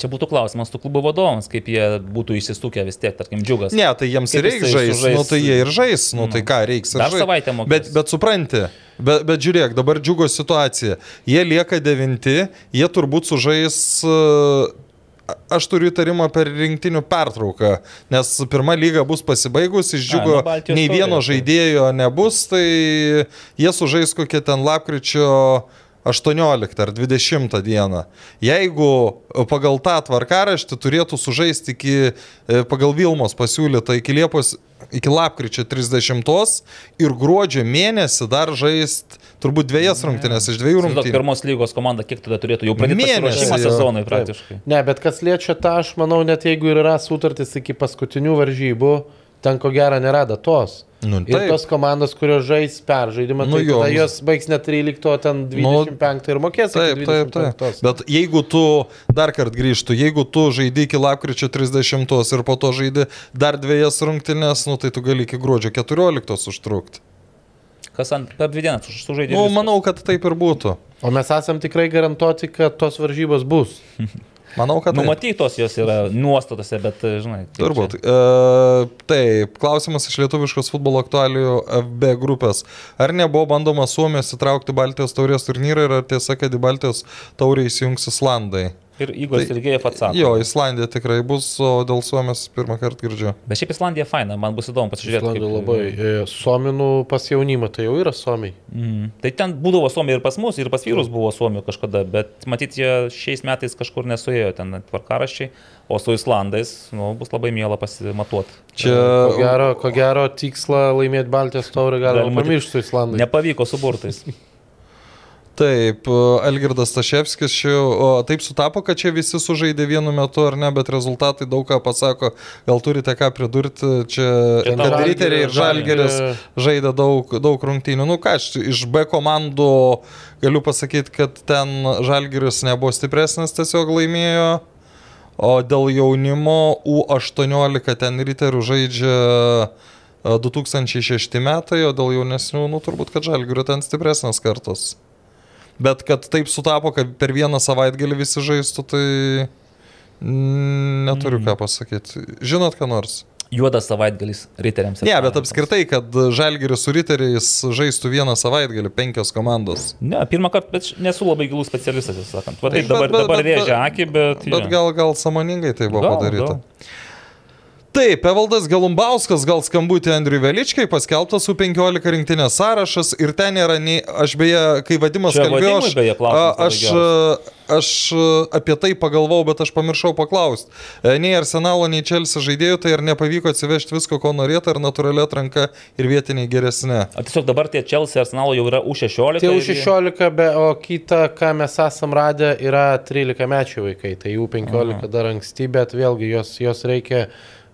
Čia būtų klausimas tų klubų vadovams, kaip jie būtų įsisukę vis tiek, tarkim, džiugas. Ne, tai jiems Kaip reiks žaisti, sužais? nu tai jie ir žais, nu tai ką reiks Dar žais. savaitę mokės. Bet, bet supranti, bet, bet žiūrėk, dabar džiugo situacija. Jie lieka devinti, jie turbūt sužais... e, Aš turiu įtarimą per rinktinių pertrauką, nes pirma lyga bus pasibaigus, iš A, džiugo nu, Baltijos nei vieno tai. žaidėjo nebus, tai jie sužais kokią ten lapkričio 18 ar 20 dieną. Jeigu pagal tą tvarkaraštį turėtų sužaisti iki, e, pagal Vilmos pasiūlytą iki Liepos, iki lapkričio 30 ir gruodžio mėnesį dar žaist turbūt dviejas rungtynės iš dviejų rungtynių. pirmos lygos komanda kiek tada turėtų jau pradėti Mėnesį, sezonui Taip. praktiškai. Ne, bet kas liečia tą, aš manau, net jeigu ir yra sutartis iki paskutinių varžybų, ten ko gero nėra datos. Nu, Ir taip. tos komandos, kurios žais peržaidimą, Nu tai jo, tada nu- jos baigs ne 13, o ten 25 ir mokės. Taip, taip, taip. 25. Bet jeigu tu, dar kartą grįžtų, jeigu tu žaidži iki lapkričio 30 ir po to žaidži dar dviejas rungtynės, nu tai tu gali iki gruodžio 14 užtrukti. Kas ant per dvi dienas už- sužaidė? Nu, manau, kad taip ir būtų. O mes esam tikrai garantuoti, kad tos varžybos bus. Manau, kad. Numatytos jos yra nuostatose, bet, žinai. kaip Turbūt. E, taip, klausimas iš lietuviškos futbolo aktualijų FB grupės. Ar nebuvo bandoma Suomijos įtraukti Baltijos taurės turnyrą ir ar tiesa, kad į Baltijos taurę įsijungs Islandai? Ir Igor tai- Sergejev atsako. Jo, Islandija tikrai bus, o dėl Suomijos pirmą kartą girdžiu. Bet šiaip Islandija faina, man bus įdomu pasižiūrėti. Islandija labai. e, Suominų pas jaunimą, tai jau yra Suomiai. Mm. Tai ten būdavo Suomija ir pas mus, ir pas vyrus buvo Suomija kažkada, bet matyt, jie šiais metais kažkur nesuėjo ten tvarkaraščiai, o su Islandais nu, bus labai mėla pasimatuoti. Čia Ko gero, ko gero tikslą laimėti Baltijos taurę galima pamiršti su Islandais. Nepavyko su burtais. Taip, Elgirdas Taševskis čia, o taip sutapo, kad čia visi sužaidė vienu metu ar ne, bet rezultatai daug ką pasako. Gal turite ką pridurti, čia, Čia riteriai ir žalgeris žaidė daug, daug rungtynių. Nu ką, aš iš B komandų galiu pasakyti, kad ten žalgeris nebuvo stipresnis, tiesiog laimėjo. O dėl jaunimo U18 ten riterių žaidžia e, 2006 metai, o dėl jaunesnių, nu turbūt, kad žalgerio ten stipresnės kartos. Bet kad taip sutapo, kad per vieną savaitgalį visi žaistų, tai mm, neturiu ką pasakyti. Žinot, ką nors? juodas savaitgalis riteriams. Ne, bet talentams. apskritai, kad Žalgiris su Riteriais žaistų vieną savaitgalį, penkios komandos. Ne, pirmą kartą, bet nesu labai gilus specialistas, sakant. Va, Tai taip dabar, bet- bet- dabar bet- rėžia akį, bet... Bet jo. gal, gal samoningai tai buvo Gal, padaryta. gal. Taip, Evaldas Galumbauskas gal skambutį Andriui Veličkai paskelbtas su 15 rinktinės sąrašas ir ten nėra nei, aš beje, kai Vadimas Čia kalbėjo, aš, beje a, aš, a, aš a, apie tai pagalvojau, bet aš pamiršau paklausti. E, Nei Arsenalo, nei Chelsea žaidėjų, tai ar nepavyko atsivežti visko, ko norėtų, ar natūralia atranka ir vietiniai geresnė. O tiesiog dabar tie Chelsea Arsenalo jau yra U16. Tai jau ir jie- 16, be, o kita, ką mes esam radę, yra 13 mečių vaikai. Tai jų 15 dar anksti, bet vėlgi jos, jos reikia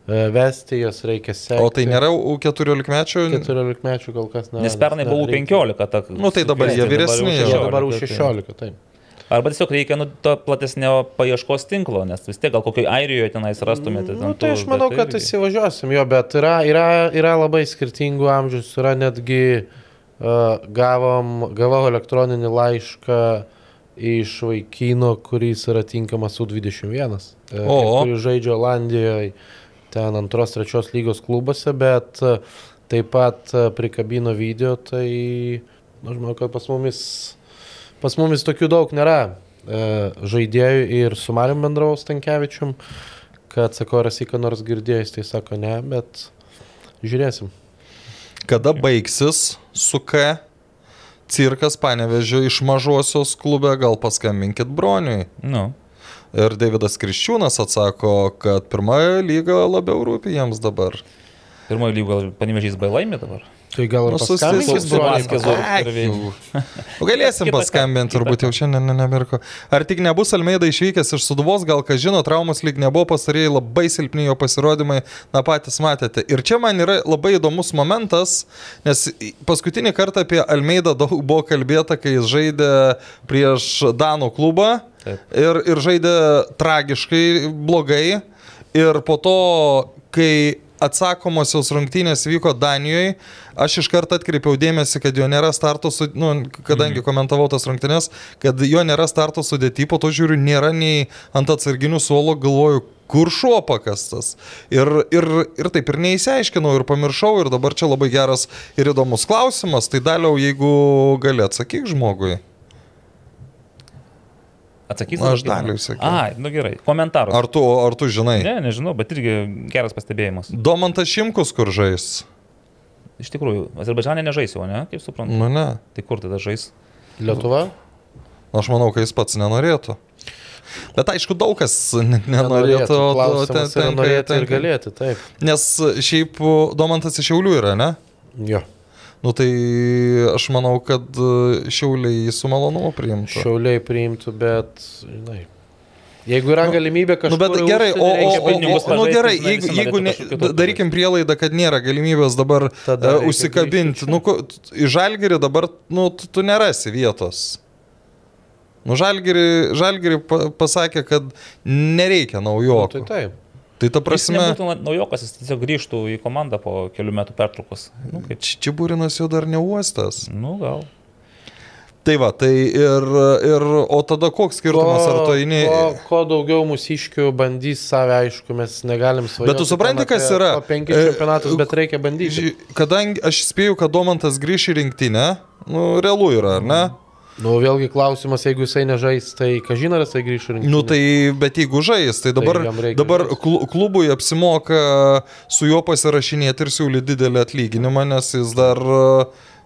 vesti, jos reikia sekti. O tai nėra U14 mečių? 14 mečių kol kas ne. Nes pernai buvo U15. Ta, Nu, tai dabar jie vyresni. Jie dabar U16, U16, taip. Arba tiesiog reikia nu, to platesnio paieškos tinklo, nes vis tiek gal kokioje Airijoje tenais rastumėte. Nu, ten tai tų, aš manau, kad irgi- įsivažiuosim jo, bet yra, yra, yra labai skirtingų amžius, yra netgi uh, gavom, gavau elektroninį laišką iš vaikino, kuris yra tinkamas U21, uh, O. kuris žaidžia Olandijoje, ten antros, trečios lygos klubuose, bet uh, taip pat uh, prikabino video, tai aš manau, kad pas mumis, pas mumis tokių daug nėra uh, žaidėjų ir su Mariu bendravau Stankievičium kad sako, ar esi ką nors girdėjęs, tai sako ne, bet žiūrėsim. Kada baigsis su K cirkas panevežio iš mažosios klube, gal paskambinkit broniui. Nu, Ir Davidas Kriščiūnas atsako, kad pirmoji lyga labiau rūpi jiems dabar. pirmoji lyga panevežys bailami dabar. Tai gal ir su- paskambinkit su- su broliui. Vaskezu. Ai, ir jau. Nu, Galėsim paskambinti, turbūt jau šiandien ne- nemirko. Ar tik nebus Almeida išvykęs iš Suduvos, gal ką žino, traumos lyg nebuvo pastarėjai labai silpni jo pasirodymai, na patys matėte. Ir čia man yra labai įdomus momentas, nes paskutinį kartą apie Almeidą daug buvo kalbėta, kai jis žaidė prieš Danų klubą Taip. ir, ir žaidė tragiškai blogai. Ir po to, kai atsakomosios rungtynės vyko Danijoje, aš iš karto atkreipiau dėmesį, kad jo nėra starto, su, nu, kadangi Mhm. komentavau tas rungtynės, kad jo nėra starto sudėti, po to žiūriu, nėra nei ant atsarginių suolo, galvoju, kur šuo pakastas. Ir, ir, ir taip ir neįsiaiškinau ir pamiršau ir dabar čia labai geras ir įdomus klausimas, tai daliau, jeigu gali atsakyk žmogui. Atsakysiu. Na, aš daliai sakiau. Ai, nu gerai. Komentarus. Ar tu, ar tu žinai? Ne, nežinau, bet irgi geras pastebėjimas. Domantas Šimkus kur žais? Iš tikrųjų, Azerbaidžanė nežaisiu, o ne, kaip suprantu. Nu ne. Tai kur tada žais? Lietuva? Aš manau, kad jis pats nenorėtų. Bet aišku, daug kas ne- nenorėtų. Klausimas ten- yra tenka- norėti ir galėti, taip. Nes šiaip Domantas iš Šiaulių yra, ne? Jo. Nu tai aš manau, kad e, Šiauliai su malonumu priimtų. Šiauliai priimtų, bet, žinai. Jeigu yra galimybė kažkur... Nu, bet gerai, o, o, o, o nu, gerai, jeigu, jeigu ne, darykim prielaidą, kad nėra galimybės dabar Tada uh, užsikabinti. Nu, į žalgerį dabar nu, tu, tu nerasi vietos. Nu, žalgerį, žalgerį pa, pasakė, kad nereikia Nu, naujokų. Tai taip. Tai ta Prasme. Jis nebūtų naujokas, jis tiesiog grįžtų į komandą po kelių metų pertraukos. Nu, kaip, Či- Čiburinas jau dar neuostas. nu gal. Tai va, tai ir, ir o tada koks skirtumas, ar tu eini... Ko, ko daugiau mūsiškių bandys save, aišku, mes negalim svajoti. Bet tu supranti, kas yra? po Penkis E, čempionatus, bet reikia bandyti. Kadangi aš spėju, kad Domantas grįš į rinktinę, nu, realu yra, ar ne? Nu, vėlgi klausimas, jeigu jisai nežais, tai kažin ar jisai grįš į rinktinę. Nu tai, bet jeigu žais, tai dabar, reikia dabar klubui apsimoka su juo pasirašinėti ir siūlyti didelį atlyginimą, nes jis dar,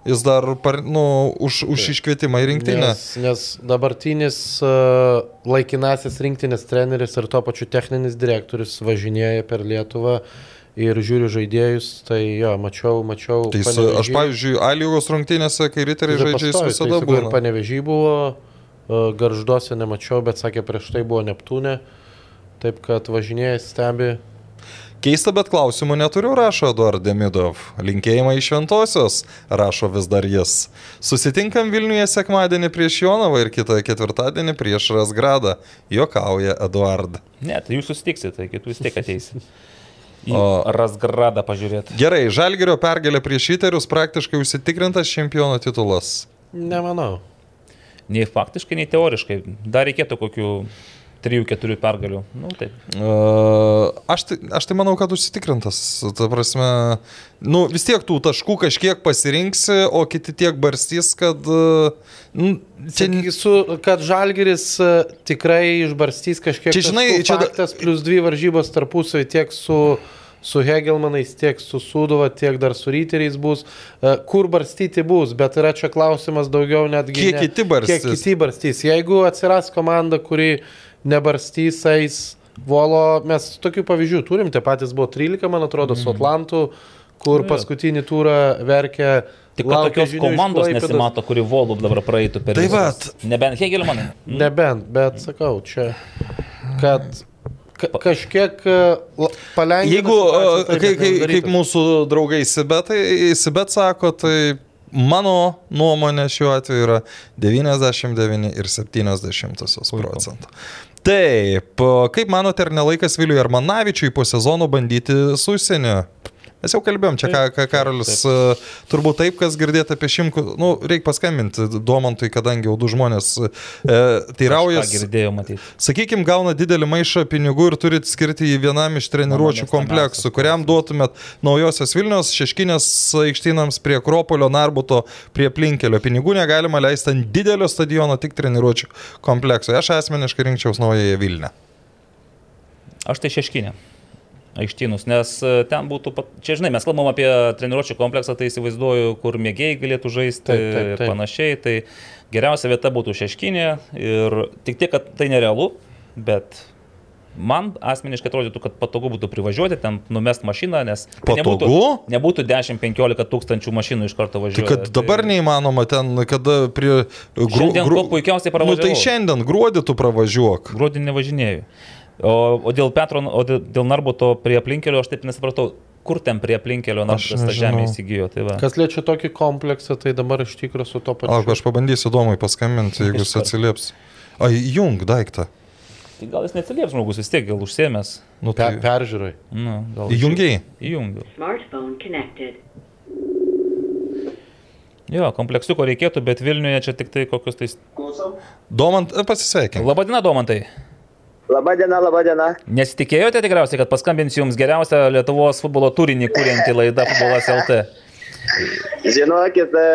jis dar par, nu, už, už iškvietimą į rinktinę. Nes, nes dabartinis uh, laikinasis rinktinės treneris ir tuo pačiu techninis direktorius važinėja per Lietuvą ir žiūri žaidėjus, tai jo, mačiau, mačiau. Tai jis, Panevėžy- aš, pavyzdžiui, A lygos rungtynėse, kai riteriai žaidžia, jis visada tai sakau, ir būna. panevežy buvo, garžduose nemačiau, bet sakė, prieš tai buvo Neptūne. Taip kad važinėja, stebi. Keista, bet klausimų neturiu, rašo Eduard Demidov. Linkėjimai iš Šventosios, rašo vis dar jis. Susitinkam Vilniuje sekmadienį prieš Jonavą ir kitą ketvirtadienį prieš Rasgradą. Jokauja Eduard. Ne, tai jūs susitiksite, tai kitų vis tiek ateisi. O- Rasgradą pažiūrėti. Gerai, Žalgerio pergalė prieš Įterius praktiškai užsitikrintas čempiono titulas. Nemanau. Nei faktiškai, nei teoriškai. Dar reikėtų kokių 3-4 pergalių. Nu, taip. Aš, tai, aš tai manau, kad užsitikrintas. Ta prasme, nu, vis tiek tų taškų kažkiek pasirinksi, o kiti tiek barstys, kad... Nu, Čia, su, kad Žalgeris tikrai išbarstys kažkiek. Čia, žinai, taškų čia faktas, plus dvi varžybos tarpusavį tiek su, su Hegelmanais, tiek su Sudova, tiek dar su Ryteriais bus. Kur barstyti bus, bet yra čia klausimas daugiau netgi. Kiek ne- kiti barstys? Kiek kiti barstys. Jeigu atsiras komanda, kuri nebarstys, eis Volo, mes tokių pavyzdžių turim, tie patys buvo 13, man atrodo, Mhm. su Atlantu, kur paskutinį turą verkia. Tik tokios komandos nesimato, kuri volų dabar praeitų per Tai visas. Nebent Hegelmanai. Nebent, bet sakau, čia, kad ka kažkiek palengvinti. Jeigu, uh, kai, kai, kaip mūsų draugai Sibetai, Sibet sako, tai mano nuomonė šiuo atveju yra 99 ir 70 procento. Taip, kaip manote, ar nelaikas Viliui Armanavičiui po sezono bandyti su užsienio? Mes jau kalbėjom, čia ką, ką Karolis, taip. turbūt taip, kas girdėti apie šimkų, nu, reikia paskambinti Domantui, kadangi jau du žmonės e, teiraujas. Girdėjau matyti. Sakykime, gauna didelį maišą pinigų ir turit skirti jį vienam iš treniruočio Mano kompleksų, kuriam duotumėt naujosios Vilnius šeškinės aikštynams prie Akropolio, Narbuto, prie Plinkelio. Pinigų negalima leisti ant didelio stadiono, tik treniruočio komplekso. Aš asmeniškai rinkčiaus naująją Vilnių. Aš tai šeškinė. Aikštynus, nes e, ten būtų, pat... čia žinai, mes kalbam apie treniruočio kompleksą, tai įsivaizduoju, kur mėgėjai galėtų žaisti Taip, taip, taip. ir panašiai, tai geriausia vieta būtų šeškinė ir tik tiek, kad tai nerealu, bet man asmeniškai atrodytų, kad patogu būtų privažiuoti, ten numest mašiną, nes tai nebūtų, nebūtų 10-15 tūkstančių mašinų iš karto Tai važiuoti. kad dabar neįmanoma ten, kada prie... Šiandien kuo puikiausiai Nu tai šiandien gruodį tu pravažiuok. Gruodį nevažinėjau. O, o dėl Petro, o dėl, dėl Narbuto prie aplinkelio aš taip nesupratau, kur ten prie aplinkelio Narbutas tą žemę įsigijo. Tai va. Kas liečia tokį kompleksą, tai dabar iš tikrųjų su to pačiu. Lauk, aš pabandysiu įdomui paskambinti, jeigu jis atsilieps. Ai, jung daiktą. Tai gal jis neatsilieps žmogus, vis tiek gal užsiemęs. Nu, Pe, tai... peržiūrai. Nu, gal Įjungiai. Įjungiau. Smartphone connected. Jo, kompleksiuko reikėtų, bet Vilniuje čia tik tai kokius tais... Domant, e, pasisveikink. Labadiena, Domantai. Labadiena, labadiena. Nesitikėjote tikriausiai, kad paskambinsiu Jums geriausią Lietuvos futbolo turinį kūrinti laidą Futbolas LT. Žinokit, e,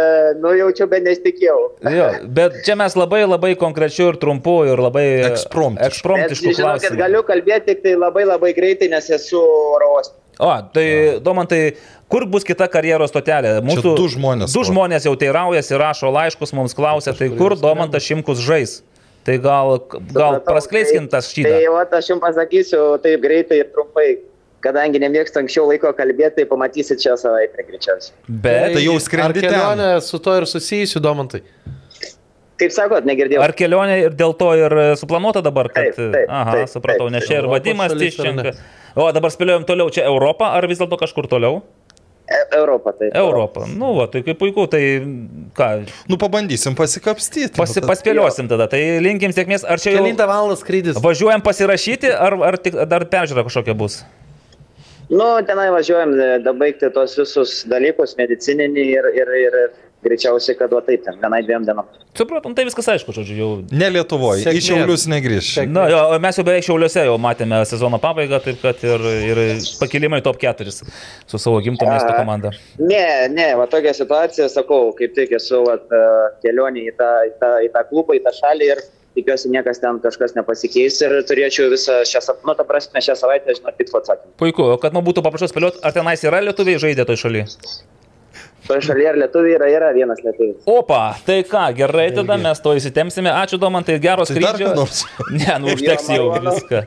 nu jaučiu, bet nesitikėjau. Jo, bet čia mes labai labai konkrečiu ir trumpu ir labai Ekspromtišku. Bet, ekspromtišku žinokit, klausimu. galiu kalbėti tik tai labai labai greitai, nes esu oro uoste. O, tai Domantai, kur bus kita karjeros stotelė? Mūsų du žmonės Du žmonės jau teiraujasi, rašo laiškus, mums klausia, tai kur Domantas Šimkus žais? Tai gal, gal praskleiskim tai- tą šydą. Tai va, aš jums pasakysiu taip greitai ir trumpai. Kadangi nemėgstu anksčiau laiko kalbėti, tai pamatysit šią savaitę greičiausiai. Bet Tai jau Ar skrendi ten. kelionė su to ir susijusiu, Domantai? Kaip sakot, negirdėjau. ar kelionė ir dėl to ir suplanuota dabar, kad... Taip, taip, Aha, taip, supratau, taip, nes čia ir vadimas? Tiščenka. O dabar spėliojom toliau, čia Europa ar vis dėlto kažkur toliau? Europą, tai. Europa. Nu, va, tai kaip puiku, tai ką, Nu, pabandysim pasikapstyti. pasi, paspėliosim tada. Tai linkim sėkmės. Ar čia jau Kelintą valandą skrydis. važiuojam pasirašyti, ar, ar tik, dar peržiūra kažkokia bus? Nu, tenai važiuojam, e, dabaigti tos visus dalykus, medicininį ir, ir, ir greičiausiai, kad va taip, ten vienai dviem dienom. Supratom, tai viskas aišku, žodžiu, jau Ne Lietuvoje, į Sėkmės. Šiaulius negrįž. Sėkmės. Na, jo, mes jau beveik šiauliuose jau matėme sezono pabaigą, taip kad ir, ir pakilimai top 4 su savo gimto miesto komanda. Ne, ne, va tokia situacija, sakau, kaip tik esu vat, e, kelionė į tą, į, tą, į tą klubą, į tą šalį ir tikiuosi niekas ten kažkas nepasikeis ir turėčiau visą šią, nu, ta prasme, šią savaitę, žinot, tikslų atsakymą. Puiku, kad man būtų paprašau spėlioti, ar tenais yra lietuviai žaidė toj šalyje? Toje šalyje ar lietuviai yra, yra vienas lietuvis. Opa, tai ką, gerai, tada mes to įsitemsime. Ačiū, Domantai, geros Tai skrydžio. Ne, nu užteks Jo, jau viską.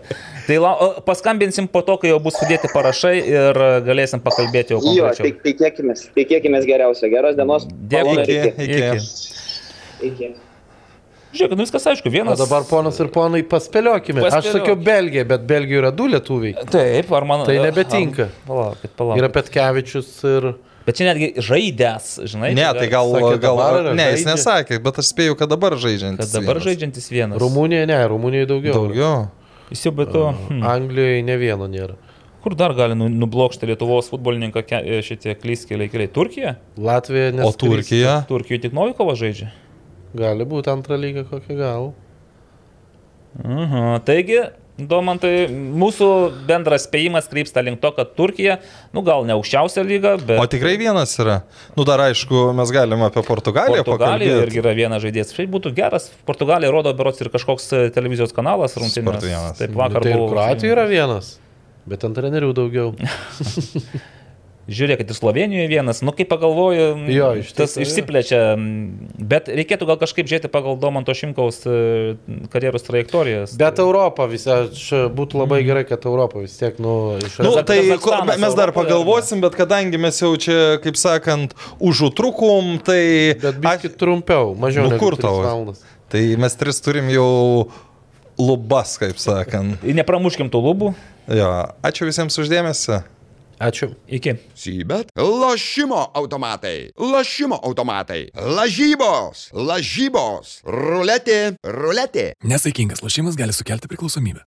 Tai lau, o, paskambinsim po to, kai jau bus sudėti parašai ir galėsim pakalbėti jau Jo, konkrečiau. tai tikėkime, tikėkime geriausio. Geros dienos. Dėkui. Iki, iki. iki. Žiūrėk, nu viskas aišku, O vienas. dabar, ponas ir ponai, paspėliokime. Aš Paspėliok. sakiau Belgija, bet Belgijoje yra du lietuviai. Taip, ar man... Tai nebetinka. Palaukit, palaukit. Yra Petkevičius ir... Bet čia netgi žaidęs, žinai. Ne, tai gal, Sakė, gal dabar ne, jis žaidžia. nesakė, bet aš spėjau, kad dabar žaidžiantis. Kad dabar vienas. žaidžiantis vienas. Rumunijoje ne, Rumunijoje daugiau. Daugiau. Jis jau be to. Hmm. Anglijoje ne vieno nėra. Kur dar gali nu- nublokšti Lietuvos futbolininką e, šitie klyskeliai keliai? Turkija? Latvija O neskris. Turkija? Turkijoje tik Novikovas žaidžia. Gali būti antrą lygą kokią gal. Mhm. Taigi, Domantai, mūsų bendras spėjimas krypsta link to, kad Turkija, nu gal ne aukščiausia lyga, bet... O tikrai vienas yra. Nu dar aišku, mes galime apie Portugaliją Portugalija pakalbėti. irgi yra vienas žaidėjas. Šiaip būtų geras. Portugalija rodo berots ir kažkoks e, televizijos kanalas rungtynės. Taip Nu, vakar tai ir buvo. Kroatijų yra vienas, bet ant trenerių daugiau. Žiūrėkit, ir Slovenijoje vienas, nu kaip pagalvoju, Jo, iš tas tiesų, jo. išsiplečia, bet reikėtų gal kažkaip žiūrėti pagal Domanto Šimkaus e, karjeros trajektorijas. Bet Europą visą, čia būtų labai gerai, kad Europą vis tiek, nu, iš Nu, tai ko- mes dar Europoje, pagalvosim, bet kadangi mes jau čia, kaip sakant, užutrukom, tai... Bet biškit trumpiau, mažiau. Nu, kur valandas. Tai mes tris turim jau lubas, kaip sakant. Nepramuškim tų lubų. Jo, ačiū visiems uždėmesi. Ačiū. Iki. Sybet. Lošimo automatai. Lošimo automatai. Lažybos. Lažybos. Ruletė. Ruletė. Nesaikingas lošimas gali sukelti priklausomybę.